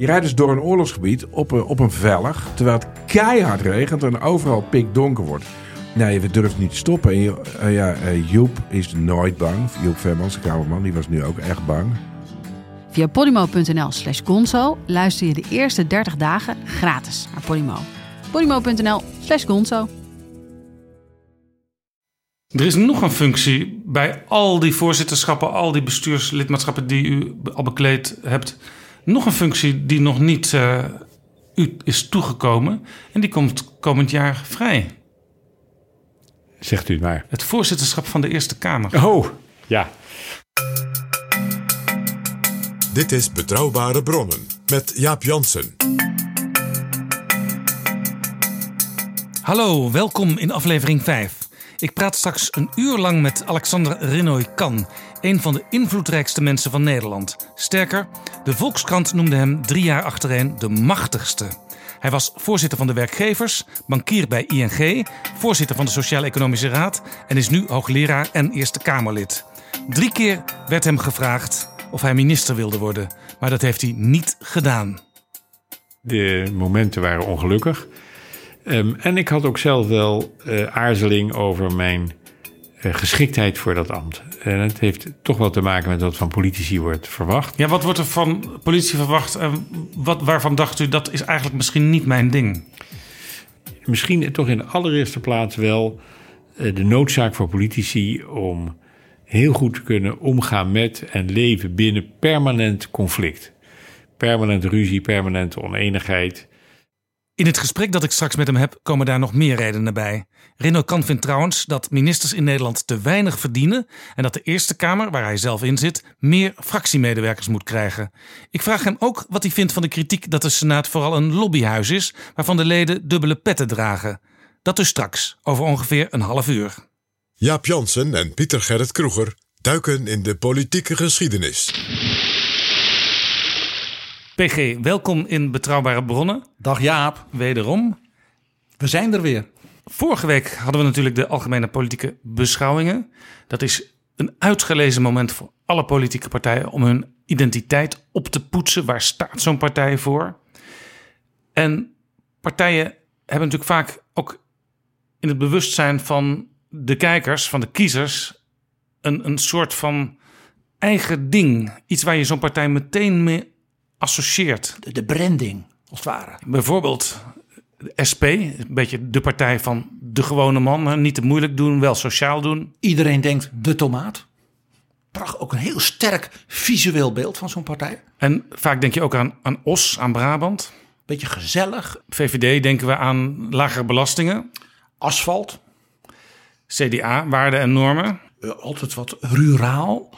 Je rijdt dus door een oorlogsgebied op een, op een vellig, terwijl het keihard regent en overal pikdonker wordt. Nee, we durven niet te stoppen. En je- eh, ja, eh, Joep is nooit bang. Joep Vermans, de kamerman, die was nu ook echt bang. Via podimo.nl slash gonzo luister je de eerste 30 dagen gratis naar Podimo. podimo.nl slash gonzo. Er is nog een functie bij al die voorzitterschappen, al die bestuurslidmaatschappen die u al bekleed hebt. Nog een functie die nog niet eh, u is toegekomen. En die komt komend jaar vrij. Zegt u het maar. Het voorzitterschap van de Eerste Kamer. Oh, ja. Dit is Betrouwbare Bronnen met Jaap Jansen. Hallo, welkom in aflevering 5. Ik praat straks een uur lang met Alexander Renoy-Kan, een van de invloedrijkste mensen van Nederland. Sterker, de Volkskrant noemde hem drie jaar achtereen de machtigste. Hij was voorzitter van de werkgevers, bankier bij ING, voorzitter van de Sociaal-Economische Raad en is nu hoogleraar en Eerste Kamerlid. Drie keer werd hem gevraagd of hij minister wilde worden, maar dat heeft hij niet gedaan. De momenten waren ongelukkig. Ehm, en ik had ook zelf wel eh, aarzeling over mijn geschiktheid voor dat ambt. En het heeft toch wel te maken met wat van politici wordt verwacht. Ja, wat wordt er van politie verwacht? En wat, waarvan dacht u dat is eigenlijk misschien niet mijn ding? Misschien toch in de allereerste plaats wel eh, de noodzaak voor politici om heel goed te kunnen omgaan met en leven binnen permanent conflict. Permanent ruzie, permanente oneenigheid. In het gesprek dat ik straks met hem heb, komen daar nog meer redenen bij. Renaud Kan vindt trouwens dat ministers in Nederland te weinig verdienen en dat de Eerste Kamer, waar hij zelf in zit, meer fractiemedewerkers moet krijgen. Ik vraag hem ook wat hij vindt van de kritiek dat de Senaat vooral een lobbyhuis is, waarvan de leden dubbele petten dragen. Dat dus straks, over ongeveer een half uur. Jaap Jansen en Pieter Gerrit Kroeger duiken in de politieke geschiedenis. PG, welkom in Betrouwbare Bronnen. Dag Jaap, Wederom. we zijn er weer. Vorige week hadden we natuurlijk de algemene politieke beschouwingen. Dat is een uitgelezen moment voor alle politieke partijen om hun identiteit op te poetsen. Waar staat zo'n partij voor? En partijen hebben natuurlijk vaak ook in het bewustzijn van de kijkers, van de kiezers, een, een soort van eigen ding. Iets waar je zo'n partij meteen mee associeert. De, de branding, als het ware. Bijvoorbeeld de SP, een beetje de partij van de gewone man. hè. Niet te moeilijk doen, wel sociaal doen. Iedereen denkt de tomaat. Pracht, ook een heel sterk visueel beeld van zo'n partij. En vaak denk je ook aan, aan Os, aan Brabant. Beetje gezellig, VVD denken we aan lagere belastingen. asfalt, CDA, waarden en normen. Eh, altijd wat ruraal,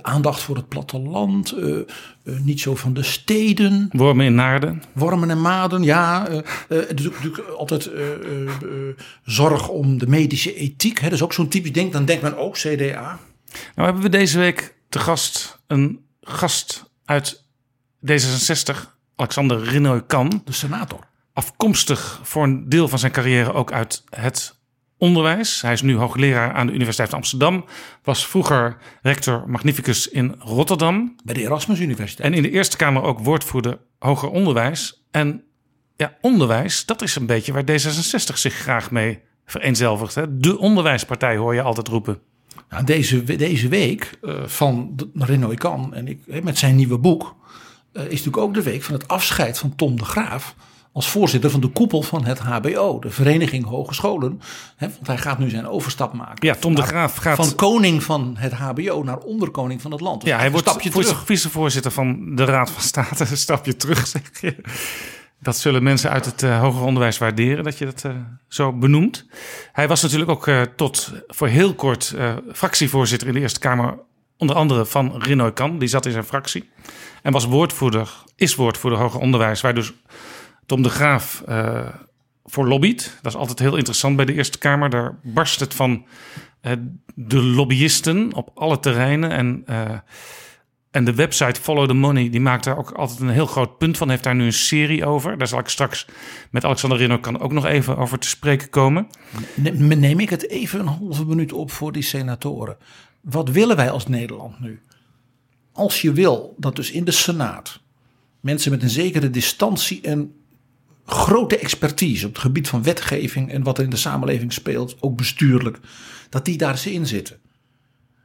aandacht voor het platteland, eh, eh, niet zo van de steden, Wormen in Naarden. wormen en maden. Ja, natuurlijk altijd zorg om de medische ethiek. Hè. Dat is ook zo'n typisch ding. Dan denkt men ook CDA. Nou hebben we deze week te gast een gast uit D66, Alexander Rinoy-Kan. De senator. afkomstig voor een deel van zijn carrière ook uit het onderwijs. Hij is nu hoogleraar aan de Universiteit van Amsterdam. Was vroeger rector magnificus in Rotterdam. Bij de Erasmus Universiteit. En in de Eerste Kamer ook woordvoerder hoger onderwijs. En ja, onderwijs, dat is een beetje waar D66 zich graag mee vereenzelvigt. Hè? De onderwijspartij hoor je altijd roepen. Nou, deze, deze week eh, van Renaud Kan en ik met zijn nieuwe boek eh, is natuurlijk ook de week van het afscheid van Tom de Graaf als voorzitter van de koepel van het HBO, de Vereniging Hogescholen. Hè, want hij gaat nu zijn overstap maken. Ja, Tom de Graaf gaat... Van koning van het HBO naar onderkoning van het land. Dus ja, hij een wordt stapje terug. vicevoorzitter van de Raad van State. Een stapje terug, zeg je. Dat zullen mensen uit het eh, hoger onderwijs waarderen, dat je dat eh, zo benoemt. Hij was natuurlijk ook eh, tot voor heel kort fractievoorzitter in de Eerste Kamer onder andere van Rinoy Kan, die zat in zijn fractie. En was woordvoerder, is woordvoerder hoger onderwijs, waar dus Tom de Graaf uh, voor lobbyt. Dat is altijd heel interessant bij de Eerste Kamer. Daar barst het van uh, de lobbyisten op alle terreinen. En, uh, en de website Follow the Money, die maakt daar ook altijd een heel groot punt van. Heeft daar nu een serie over. Daar zal ik straks met Alexander Rino kan ook nog even over te spreken komen. Neem ik het even een halve minuut op voor die senatoren. Wat willen wij als Nederland nu? Als je wil dat dus in de Senaat mensen met een zekere distantie en grote expertise op het gebied van wetgeving en wat er in de samenleving speelt, ook bestuurlijk, dat die daar in zitten.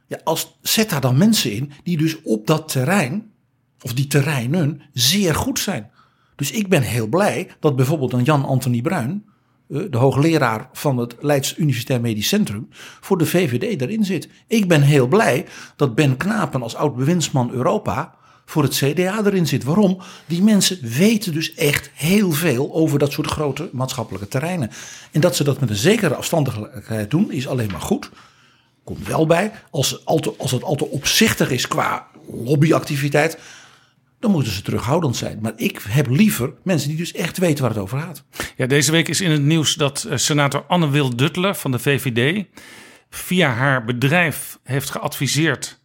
Ja, als, zet daar dan mensen in die dus op dat terrein, of die terreinen, zeer goed zijn. Dus ik ben heel blij dat bijvoorbeeld een Jan-Anthony Bruin, eh, de hoogleraar van het Leids Universitair Medisch Centrum, voor de VVD erin zit. Ik ben heel blij dat Ben Knapen als oud-bewindsman Europa voor het CDA erin zit. Waarom? Die mensen weten dus echt heel veel over dat soort grote maatschappelijke terreinen. En dat ze dat met een zekere afstandigheid doen, is alleen maar goed. Komt wel bij, als, als het al te opzichtig is qua lobbyactiviteit, dan moeten ze terughoudend zijn. Maar ik heb liever mensen die dus echt weten waar het over gaat. Ja, deze week is in het nieuws dat eh, senator Anne Wil Duttler van de VVD via haar bedrijf heeft geadviseerd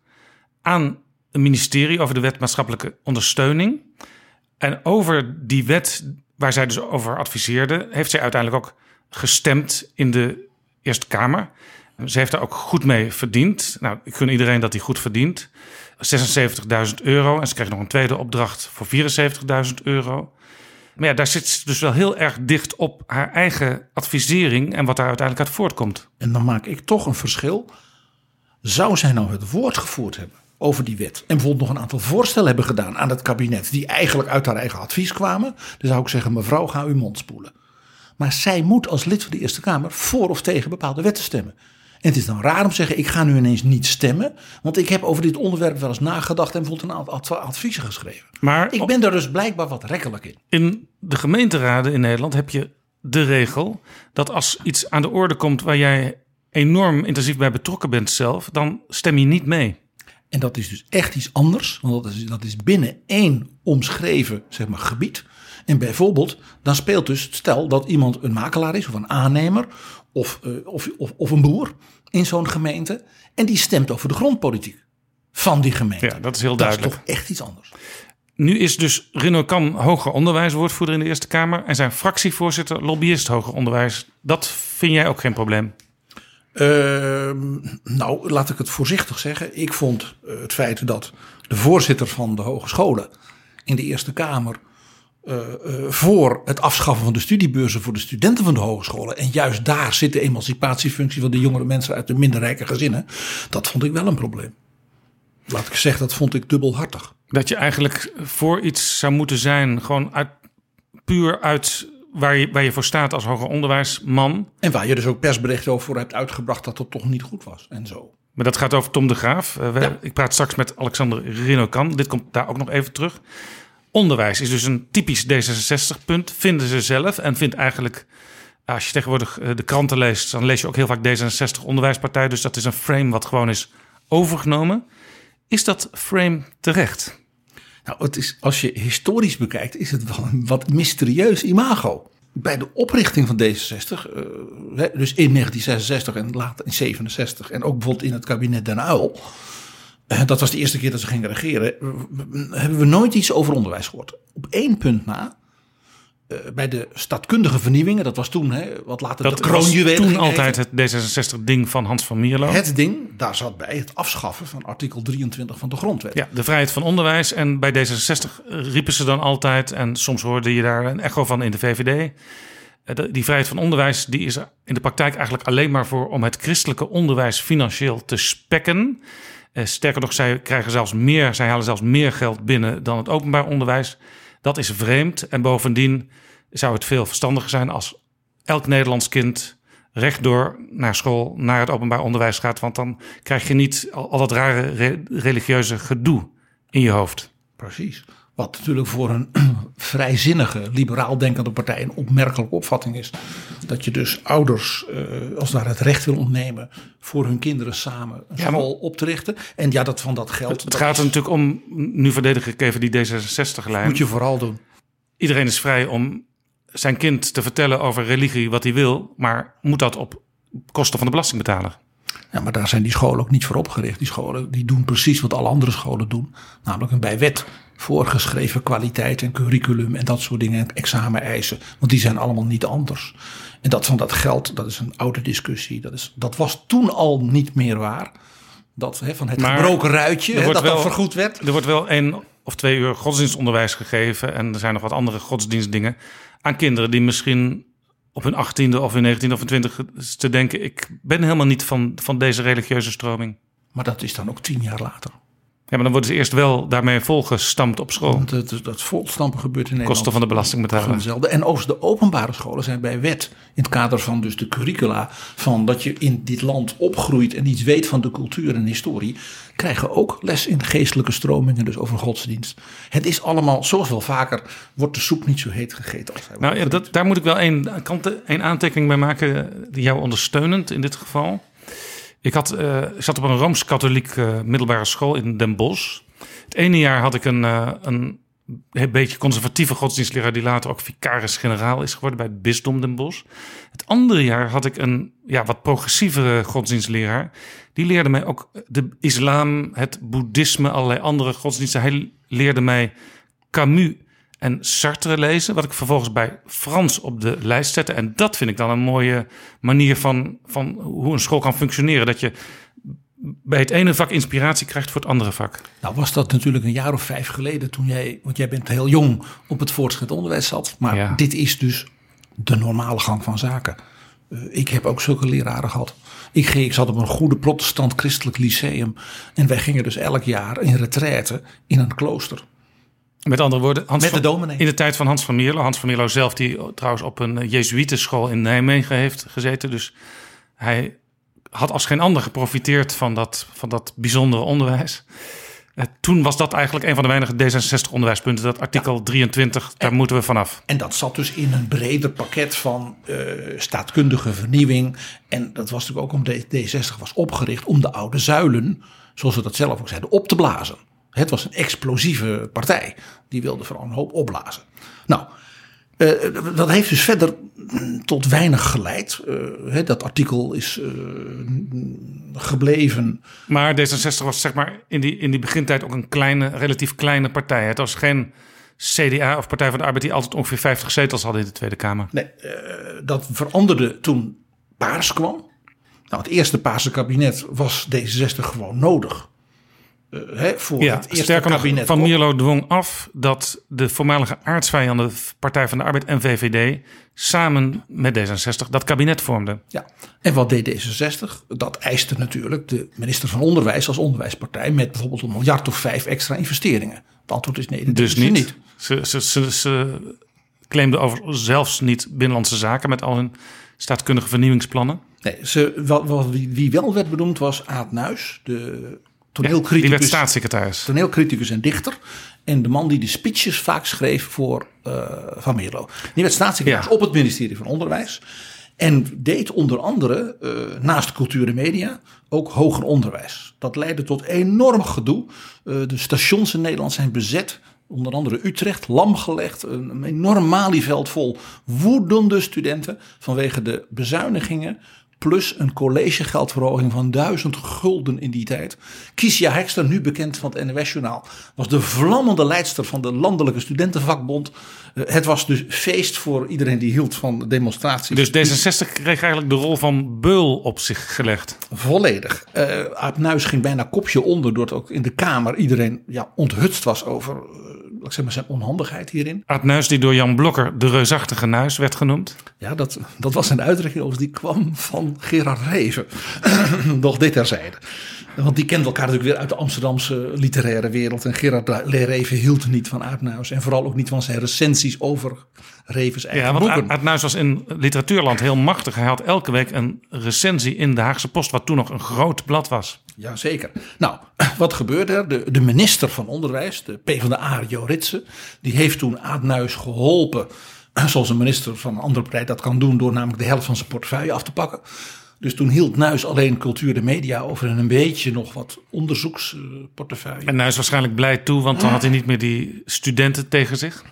aan een ministerie over de wet maatschappelijke ondersteuning. En over die wet waar zij dus over adviseerde, heeft zij uiteindelijk ook gestemd in de Eerste Kamer. Ze heeft daar ook goed mee verdiend. Nou, ik gun iedereen dat hij goed verdient. 76.000 euro. En ze kreeg nog een tweede opdracht voor 74.000 euro. Maar ja, daar zit ze dus wel heel erg dicht op haar eigen advisering en wat daar uiteindelijk uit voortkomt. En dan maak ik toch een verschil. Zou zij nou het woord gevoerd hebben over die wet. En bijvoorbeeld nog een aantal voorstellen hebben gedaan aan het kabinet. die eigenlijk uit haar eigen advies kwamen. Dan zou ik zeggen: mevrouw, ga uw mond spoelen. Maar zij moet als lid van de Eerste Kamer voor of tegen bepaalde wetten stemmen. En het is dan raar om te zeggen: ik ga nu ineens niet stemmen. Want ik heb over dit onderwerp wel eens nagedacht en bijvoorbeeld een aantal adviezen geschreven. Maar ik ben daar dus blijkbaar wat rekkelijk in. In de gemeenteraden in Nederland heb je de regel dat als iets aan de orde komt waar jij enorm intensief bij betrokken bent zelf, dan stem je niet mee. En dat is dus echt iets anders, want dat is, dat is binnen één omschreven zeg maar, gebied. En bijvoorbeeld, dan speelt dus, stel dat iemand een makelaar is of een aannemer of, uh, of, of, of, een boer in zo'n gemeente. En die stemt over de grondpolitiek van die gemeente. Ja, dat is heel duidelijk. Dat is toch echt iets anders. Nu is dus Rino Kam hoger onderwijswoordvoerder in de Eerste Kamer en zijn fractievoorzitter lobbyist hoger onderwijs. Dat vind jij ook geen probleem? Uh, nou, laat ik het voorzichtig zeggen. Ik vond uh, het feit dat de voorzitter van de hogescholen in de Eerste Kamer uh, voor het afschaffen van de studiebeurzen voor de studenten van de hogescholen. En juist daar zit de emancipatiefunctie van de jongere mensen uit de minder rijke gezinnen. Dat vond ik wel een probleem. Laat ik zeggen, dat vond ik dubbelhartig. Dat je eigenlijk voor iets zou moeten zijn, gewoon uit, puur uit waar je, waar je voor staat als hoger onderwijsman. En waar je dus ook persberichten over hebt uitgebracht dat het toch niet goed was en zo. Maar dat gaat over Tom de Graaf. Uh, we, ja. Ik praat straks met Alexander Rinokan. Dit komt daar ook nog even terug. Onderwijs is dus een typisch D66-punt, vinden ze zelf. En vindt eigenlijk, als je tegenwoordig eh, de kranten leest, dan lees je ook heel vaak D66 Onderwijspartij. Dus dat is een frame wat gewoon is overgenomen. Is dat frame terecht? Nou, het is, als je historisch bekijkt, is het wel een wat mysterieus imago. Bij de oprichting van D66, uh, dus in 1966 en later in 67 en ook bijvoorbeeld in het kabinet Den Uyl, uh, dat was de eerste keer dat ze gingen regeren, hebben we nooit iets over onderwijs gehoord. Op één punt na, bij de staatkundige vernieuwingen, dat was toen, hè, wat later dat de kroonjuwelen. toen altijd het D66-ding van Hans van Mierlo. Het ding, daar zat bij het afschaffen van artikel 23 van de grondwet. Ja, de vrijheid van onderwijs. En bij D66 riepen ze dan altijd, en soms hoorde je daar een echo van in de VVD. Die vrijheid van onderwijs die is in de praktijk eigenlijk alleen maar voor om het christelijke onderwijs financieel te spekken. Sterker nog, zij krijgen zelfs meer, zij halen zelfs meer geld binnen dan het openbaar onderwijs. Dat is vreemd. En bovendien zou het veel verstandiger zijn als elk Nederlands kind rechtdoor naar school, naar het openbaar onderwijs gaat. Want dan krijg je niet al, dat rare re religieuze gedoe in je hoofd. Precies. Wat natuurlijk voor een vrijzinnige, liberaal denkende partij een opmerkelijke opvatting is. Dat je dus ouders eh, als daar het recht wil ontnemen voor hun kinderen samen een Ja, school op te richten. En ja, dat van dat geld. Het dat gaat er natuurlijk om, nu verdedig ik even die D66-lijn. moet je vooral doen. Iedereen is vrij om zijn kind te vertellen over religie wat hij wil, maar moet dat op kosten van de belastingbetaler? Ja, maar daar zijn die scholen ook niet voor opgericht. Die scholen die doen precies wat alle andere scholen doen. Namelijk een bij wet voorgeschreven kwaliteit en curriculum en dat soort dingen. En exameneisen. Want die zijn allemaal niet anders. En dat van dat geld, dat is een oude discussie. Dat, is, dat was toen al niet meer waar. Dat van het Maar gebroken ruitje, wordt dat dat wel- vergoed werd. Er wordt wel één of twee uur godsdienstonderwijs gegeven en er zijn nog wat andere godsdienstdingen aan kinderen die misschien op hun achttiende of hun negentiende of hun twintigste te denken, ik ben helemaal niet van, van deze religieuze stroming. Maar dat is dan ook tien jaar later. Ja, maar dan worden ze eerst wel daarmee volgestampt op school. Want het, dat volstampen gebeurt in Nederland. Kosten van de belastingbetaler. En overigens de openbare scholen zijn bij wet in het kader van dus de curricula van dat je in dit land opgroeit en iets weet van de cultuur en historie, krijgen ook les in geestelijke stromingen, dus over godsdienst. Het is allemaal, zoals wel vaker, wordt de soep niet zo heet gegeten als hij Nou ja, dat, daar moet ik wel één, kant, één aantekening bij maken, die jou ondersteunend in dit geval. Ik had, eh, zat op een Rooms-Katholiek eh, middelbare school in Den Bosch. Het ene jaar had ik een, eh, een beetje conservatieve godsdienstleraar... die later ook vicaris-generaal is geworden bij het bisdom Den Bosch. Het andere jaar had ik een ja, wat progressievere godsdienstleraar. Die leerde mij ook de islam, het boeddhisme, allerlei andere godsdiensten. Hij leerde mij Camus en Sartre lezen, wat ik vervolgens bij Frans op de lijst zette. En dat vind ik dan een mooie manier van, van hoe een school kan functioneren. Dat je bij het ene vak inspiratie krijgt voor het andere vak. Nou was dat natuurlijk een jaar of vijf geleden toen jij, want jij bent heel jong op het voortgezet onderwijs zat. Maar Ja. dit is dus de normale gang van zaken. Eh, ik heb ook zulke leraren gehad. Ik, ging, ik zat op een goede protestant-christelijk lyceum. En wij gingen dus elk jaar in retraite in een klooster. Met andere woorden, Hans Met de van- in de tijd van Hans van Mierlo. Hans van Mierlo zelf, die trouwens op een Jezuïtenschool in Nijmegen heeft gezeten. Dus hij had als geen ander geprofiteerd van dat, van dat bijzondere onderwijs. Eh, Toen was dat eigenlijk een van de weinige D66-onderwijspunten. Dat artikel 23, daar moeten we vanaf. En dat zat dus in een breder pakket van eh, staatkundige vernieuwing. En dat was natuurlijk ook omdat D60 was opgericht om de oude zuilen, zoals ze dat zelf ook zeiden, op te blazen. Het was een explosieve partij. Die wilde vooral een hoop opblazen. Nou, eh, dat heeft dus verder tot weinig geleid. Eh, hè, dat artikel is eh, gebleven. Maar D66 was zeg maar in die, in die begintijd ook een kleine, relatief kleine partij. Het was geen CDA of Partij van de Arbeid die altijd ongeveer 50 zetels hadden in de Tweede Kamer. Nee, dat veranderde toen Paars kwam. Nou, het eerste Paarse kabinet was D66 gewoon nodig. Eh, hè, voor Ja, het eerste kabinet. Van. Mierlo dwong af dat de voormalige aardsvijanden Partij van de Arbeid en VVD samen met D66 dat kabinet vormden. Ja. En wat deed D66? Dat eiste natuurlijk de minister van Onderwijs als onderwijspartij met bijvoorbeeld een miljard of vijf extra investeringen. Het antwoord is nee, dat Dus niet. Ze, ze, ze, over zelfs niet binnenlandse zaken met al hun staatkundige vernieuwingsplannen. Nee, ze, wel, wel, wie, wie wel werd benoemd was Aad Nuis, de toneelcriticus. die werd staatssecretaris. toneelcriticus en dichter. En de man die de speeches vaak schreef voor eh, Van Mierlo. Die werd staatssecretaris Ja. op het ministerie van Onderwijs. En deed onder andere, eh, naast cultuur en media, ook hoger onderwijs. Dat leidde tot enorm gedoe. Eh, de stations in Nederland zijn bezet. Onder andere Utrecht, lamgelegd. Een, een enorm malieveld vol woedende studenten. Vanwege de bezuinigingen plus een collegegeldverhoging van 1000 gulden in die tijd. Kiesja Hekster, nu bekend van het NOS-journaal, was de vlammende leidster van de Landelijke Studentenvakbond. Eh, Het was dus feest voor iedereen die hield van demonstraties. Dus D66 kreeg eigenlijk de rol van beul op zich gelegd. Volledig. Eh Aap Nuis ging bijna kopje onder, doordat ook in de Kamer iedereen ja, onthutst was over eh, ik zeg maar, zijn onhandigheid hierin. Nuis, die door Jan Blokker de reusachtige Nuis werd genoemd. Ja, dat, dat was een uitdrukking overigens die kwam van Gerard Reven. Nog dit terzijde. Want die kent elkaar natuurlijk weer uit de Amsterdamse literaire wereld. En Gerard Reven hield niet van Aardnuis. En vooral ook niet van zijn recensies over Revens eigen Ja, want boeken. Aad Aad Nuis was in literatuurland heel machtig. Hij had elke week een recensie in de Haagse Post, wat toen nog een groot blad was. Jazeker. Nou, wat gebeurde er? De, de minister van Onderwijs, de PvdA, Jo Ritsen, die heeft toen Aad geholpen. Zoals een minister van een andere partij dat kan doen door namelijk de helft van zijn portefeuille af te pakken. Dus toen hield Nuis alleen cultuur en media over en een beetje nog wat onderzoeksportefeuille. En Nuis waarschijnlijk blij toe, want dan had hij niet meer die studenten tegen zich.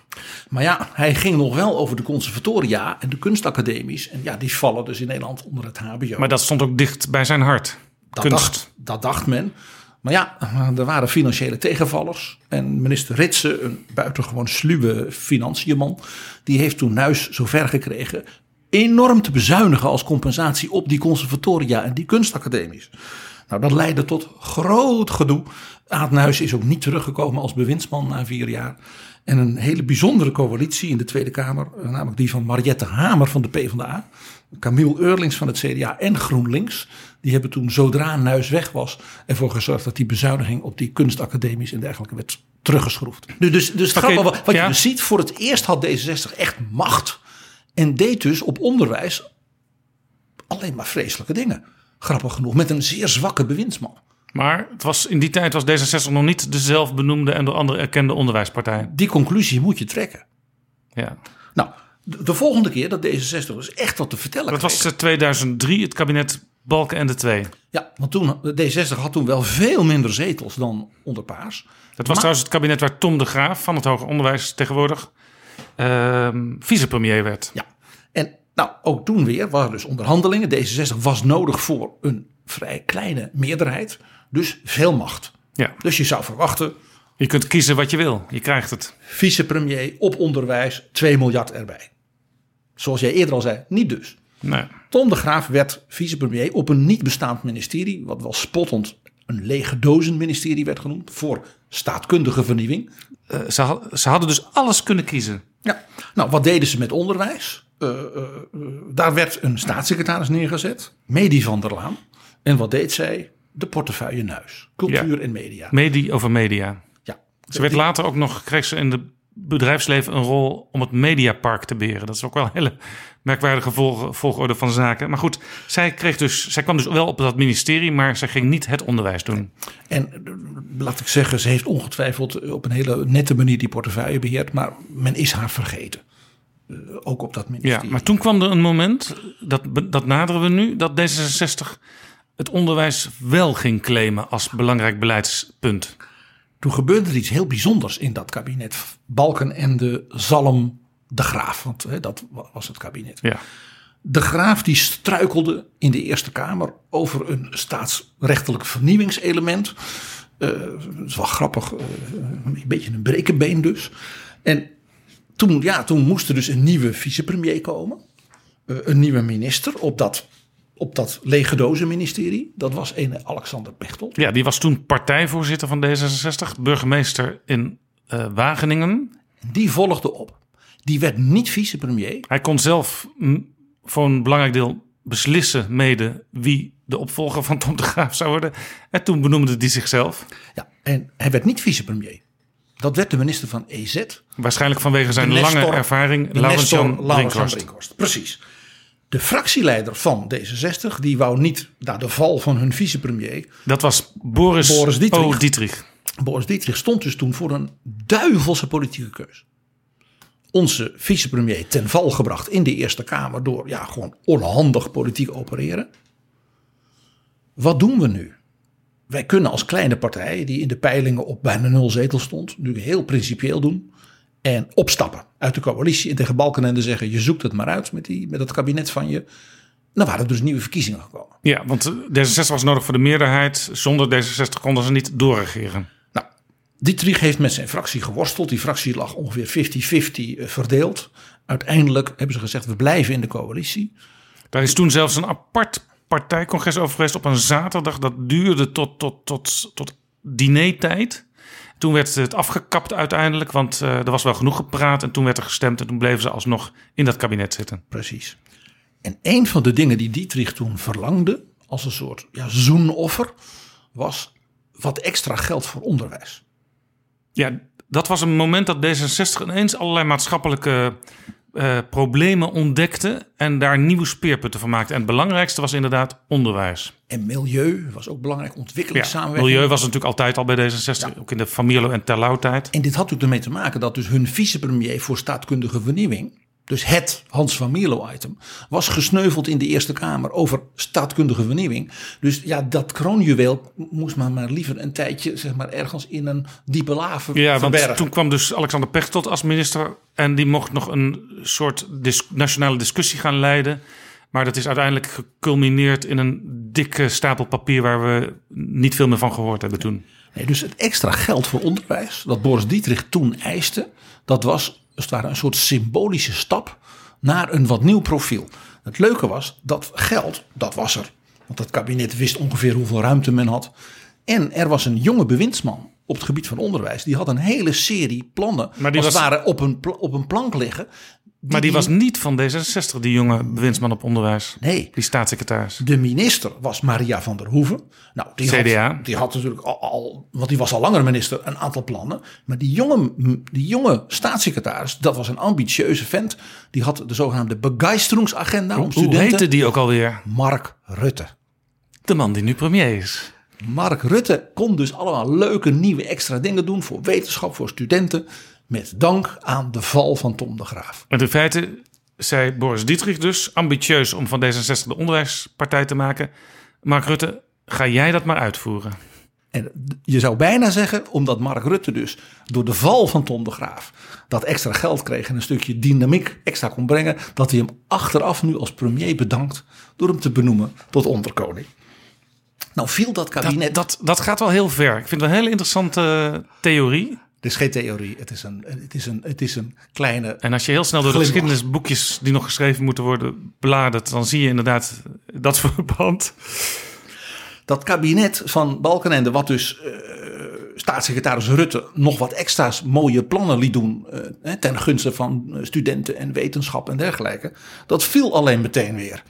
Maar ja, hij ging nog wel over de conservatoria en de kunstacademies. En ja, die vallen dus in Nederland onder het HBO. Maar dat stond ook dicht bij zijn hart. Dat Kunst. dacht, dat dacht men. Maar ja, er waren financiële tegenvallers. En minister Ritsen, een buitengewoon sluwe financiënman, die heeft toen Nuis zover gekregen enorm te bezuinigen als compensatie op die conservatoria en die kunstacademies. Nou, dat leidde tot groot gedoe. Aad Nuis is ook niet teruggekomen als bewindsman na vier jaar. En een hele bijzondere coalitie in de Tweede Kamer, eh, namelijk die van Mariette Hamer van de PvdA, Camille Eurlings van het CDA en GroenLinks, die hebben toen zodra Nuis weg was ervoor gezorgd dat die bezuiniging op die kunstacademies en dergelijke werd teruggeschroefd. Dus, dus, dus grappig, wat, wat ja. je dus ziet, voor het eerst had D66 echt macht en deed dus op onderwijs alleen maar vreselijke dingen. Grappig genoeg, met een zeer zwakke bewindsman. Maar het was, in die tijd was D66 nog niet de zelfbenoemde en door anderen erkende onderwijspartij. Die conclusie moet je trekken. Ja. Nou, de, de volgende keer dat D66 dus echt wat te vertellen Dat was kreeg- eh, 2003, het kabinet Balken en de Twee. Ja, want toen, D66 had toen wel veel minder zetels dan onder Paars. Dat was trouwens het kabinet waar Tom de Graaf van het hoger onderwijs tegenwoordig ehm, vicepremier werd. Ja, en nou, ook toen weer waren dus onderhandelingen. D66 was nodig voor een vrij kleine meerderheid. Dus veel macht. Ja. Dus je zou verwachten, Je kunt kiezen wat je wil. Je krijgt het. vicepremier op onderwijs, 2 miljard erbij. Zoals jij eerder al zei, niet dus. Nee. Tom de Graaf werd vicepremier op een niet bestaand ministerie, wat wel spottend een lege dozen ministerie werd genoemd, voor staatkundige vernieuwing. Eh, ze, had- ze hadden dus alles kunnen kiezen. Ja, nou wat deden ze met onderwijs? Eh, eh, daar werd een staatssecretaris neergezet, Medi van der Laan. En wat deed zij? De portefeuille Nuis, cultuur Ja. en media. Medie over media. Ja. Ze werd later ook nog, kreeg ze in het bedrijfsleven een rol om het Mediapark te beheren. Dat is ook wel een hele merkwaardige volg- volgorde van zaken. Maar goed, zij, kreeg dus, zij kwam dus wel op dat ministerie, maar zij ging niet het onderwijs doen. En laat ik zeggen, ze heeft ongetwijfeld op een hele nette manier die portefeuille beheerd, maar men is haar vergeten. Eh, ook op dat Ja, ministerie. maar toen kwam er een moment, dat, dat naderen we nu, dat D66 het onderwijs wel ging claimen als belangrijk beleidspunt. Toen gebeurde er iets heel bijzonders in dat kabinet. Balken en de Zalm de Graaf, want hè, dat wa- was het kabinet. Ja. De Graaf die struikelde in de Eerste Kamer over een staatsrechtelijk vernieuwingselement. Dat is wel grappig, eh, een beetje een brekenbeen dus. En toen, ja, toen moest er dus een nieuwe vicepremier komen. Eh, een nieuwe minister op dat, op dat leeggedozen ministerie. Dat was een Alexander Pechtold. ja, die was toen partijvoorzitter van D66, burgemeester in Wageningen. Die volgde op. Die werd niet vicepremier. Hij kon zelf voor een belangrijk deel beslissen mede wie de opvolger van Tom de Graaf zou worden. En toen benoemde hij zichzelf. Ja, en hij werd niet vicepremier. Dat werd de minister van EZ. Waarschijnlijk vanwege zijn Nestor- lange ervaring, Laurens-Jan Brinkhorst. Brinkhorst. Precies. De fractieleider van D66, die wou niet na de val van hun vicepremier. Dat was Boris, Boris Dietrich. O. Dietrich. Boris Dietrich stond dus toen voor een duivelse politieke keus. Onze vicepremier ten val gebracht in de Eerste Kamer door ja, gewoon onhandig politiek opereren. Wat doen we nu? Wij kunnen als kleine partij, die in de peilingen op bijna nul zetels stond, nu heel principieel doen. En opstappen uit de coalitie en tegen Balkenende zeggen: je zoekt het maar uit met, die, met dat kabinet van je. Dan waren er dus nieuwe verkiezingen gekomen. Ja, want eh, D66 was nodig voor de meerderheid. Zonder D66 konden ze niet doorregeren. Dietrich heeft met zijn fractie geworsteld. Die fractie lag ongeveer 50-50 verdeeld. Uiteindelijk hebben ze gezegd: we blijven in de coalitie. Daar is toen zelfs een apart partijcongres over geweest op een zaterdag. Dat duurde tot, tot, tot, tot dinertijd. Toen werd het afgekapt uiteindelijk, want eh, er was wel genoeg gepraat. En toen werd er gestemd en toen bleven ze alsnog in dat kabinet zitten. Precies. En een van de dingen die Dietrich toen verlangde, als een soort ja, zoenoffer, was wat extra geld voor onderwijs. Ja, dat was een moment dat D66 ineens allerlei maatschappelijke eh, problemen ontdekte en daar nieuwe speerpunten van maakte. En het belangrijkste was inderdaad onderwijs. En milieu was ook belangrijk, Ja, ontwikkelingssamenwerking. milieu was natuurlijk altijd al bij D66, ook in de Familo en Terlouw-tijd. En dit had ook ermee te maken dat dus hun vicepremier voor staatkundige vernieuwing, dus het Hans van Mierlo-item, was gesneuveld in de Eerste Kamer over staatkundige vernieuwing. Dus ja, dat kroonjuweel moest maar, maar liever een tijdje zeg maar, ergens in een diepe laven Ja, want verbergen. toen kwam dus Alexander Pechtold als minister en die mocht nog een soort dis- nationale discussie gaan leiden. Maar dat is uiteindelijk geculmineerd in een dikke stapel papier waar we niet veel meer van gehoord hebben toen. Nee, dus het extra geld voor onderwijs dat Boris Dietrich toen eiste, dat was als het ware een soort symbolische stap naar een wat nieuw profiel. Het leuke was dat geld, dat was er. Want het kabinet wist ongeveer hoeveel ruimte men had. En er was een jonge bewindsman op het gebied van onderwijs. Die had een hele serie plannen, Maar die als het was- ware op een, op een plank liggen. Maar die was niet van D66, die jonge bewindsman op onderwijs. Nee. Die staatssecretaris. De minister was Maria van der Hoeven. Nou, die CDA. Had, die had natuurlijk al, al, want die was al langer minister, een aantal plannen. Maar die jonge, die jonge staatssecretaris, dat was een ambitieuze vent. Die had de zogenaamde begeisterungsagenda om Hoe studenten. heette die ook alweer? Mark Rutte. De man die nu premier is. Mark Rutte kon dus allemaal leuke nieuwe extra dingen doen voor wetenschap, voor studenten. Met dank aan de val van Tom de Graaf. En in feite zei Boris Dietrich dus, ambitieus om van D66 de onderwijspartij te maken. Mark Rutte, ga jij dat maar uitvoeren. En je zou bijna zeggen, omdat Mark Rutte dus door de val van Tom de Graaf dat extra geld kreeg en een stukje dynamiek extra kon brengen, dat hij hem achteraf nu als premier bedankt door hem te benoemen tot onderkoning. Nou viel dat kabinet. Dat, dat, dat gaat wel heel ver. Ik vind het een hele interessante eh, theorie. Het is geen theorie, het is een, het is een, het is een kleine. En als je heel snel door de Glimlach. geschiedenisboekjes die nog geschreven moeten worden bladert, dan zie je inderdaad dat verband. Dat kabinet van Balkenende, wat dus eh, staatssecretaris Rutte nog wat extra's mooie plannen liet doen. eh, ten gunste van eh, studenten en wetenschap en dergelijke. Dat viel alleen meteen weer.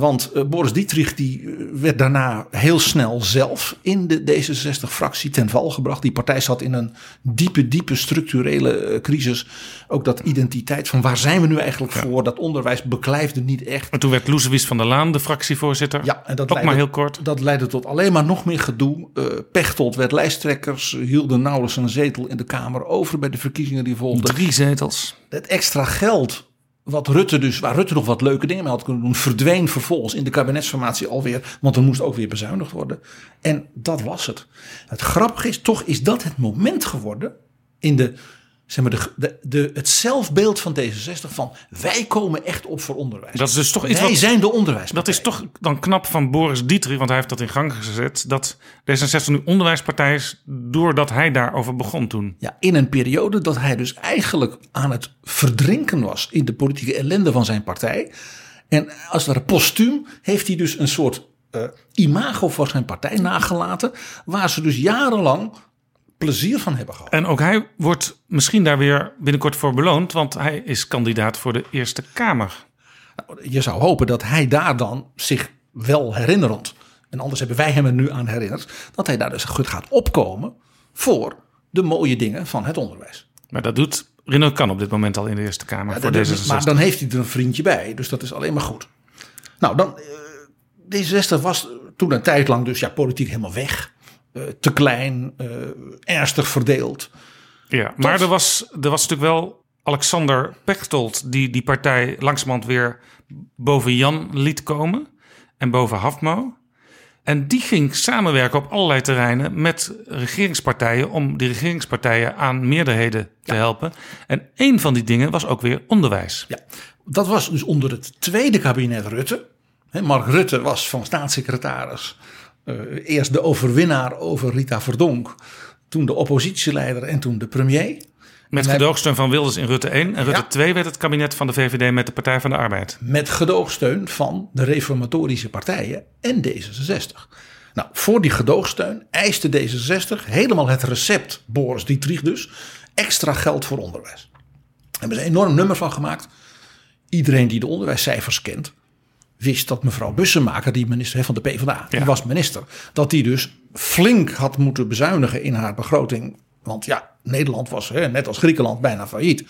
Want eh, Boris Dietrich die eh, werd daarna heel snel zelf in de D66-fractie ten val gebracht. Die partij zat in een diepe, diepe structurele eh, crisis. Ook dat identiteit van waar zijn we nu eigenlijk voor? Dat onderwijs beklijfde niet echt. En toen werd Loesewies van der Laan de fractievoorzitter. Ja, en dat leidde, maar heel kort. Dat leidde tot alleen maar nog meer gedoe. Pechtold werd lijsttrekkers, hielden nauwelijks een zetel in de Kamer over bij de verkiezingen die volgden. Drie zetels. Het extra geld wat Rutte dus, waar Rutte nog wat leuke dingen mee had kunnen doen, verdween vervolgens in de kabinetsformatie alweer, want er moest ook weer bezuinigd worden. En dat was het. Het grappige is, toch is dat het moment geworden in de, zeg maar, de, de, de, het zelfbeeld van D66 van wij komen echt op voor onderwijs. Dat is dus toch iets wij wat- zijn de onderwijs. Dat is toch dan knap van Boris Dietrich, want hij heeft dat in gang gezet. Dat D66 nu onderwijspartij is, doordat hij daarover begon toen. Ja, in een periode dat hij dus eigenlijk aan het verdrinken was in de politieke ellende van zijn partij. En als het ware postuum heeft hij dus een soort eh, imago voor zijn partij nagelaten. Waar ze dus jarenlang plezier van hebben gehad. En ook hij wordt misschien daar weer binnenkort voor beloond, want hij is kandidaat voor de Eerste Kamer. Nou, je zou hopen dat hij daar dan zich wel herinnerend. En anders hebben wij hem er nu aan herinnerd. Dat hij daar dus goed gaat opkomen voor de mooie dingen van het onderwijs. Maar dat doet Renaud Kan op dit moment al in de Eerste Kamer Ja, voor D66. Maar dan heeft hij er een vriendje bij. Dus dat is alleen maar goed. Nou, dan, eh, D66 was toen een tijd lang dus ja, politiek helemaal weg. Eh, te klein, eh, ernstig verdeeld. Ja, maar er was, er was natuurlijk wel Alexander Pechtold die die partij langzamerhand weer boven Jan liet komen en boven Hafmo. En die ging samenwerken op allerlei terreinen met regeringspartijen om die regeringspartijen aan meerderheden te helpen. En een van die dingen was ook weer onderwijs. Ja, dat was dus onder het tweede kabinet Rutte. Mark Rutte was van staatssecretaris. Eh, eerst de overwinnaar over Rita Verdonk. Toen de oppositieleider en toen de premier. Met gedoogsteun van Wilders in Rutte 1. En Rutte Ja. 2 werd het kabinet van de VVD met de Partij van de Arbeid. met gedoogsteun van de reformatorische partijen en D66. Nou, voor die gedoogsteun eiste D66 helemaal het recept, Boris Dietrich dus, extra geld voor onderwijs. Daar hebben ze een enorm nummer van gemaakt. Iedereen die de onderwijscijfers kent, wist dat mevrouw Bussemaker, die minister van de PvdA, die Ja. was minister, dat die dus flink had moeten bezuinigen in haar begroting. Want ja, Nederland was hè, net als Griekenland bijna failliet.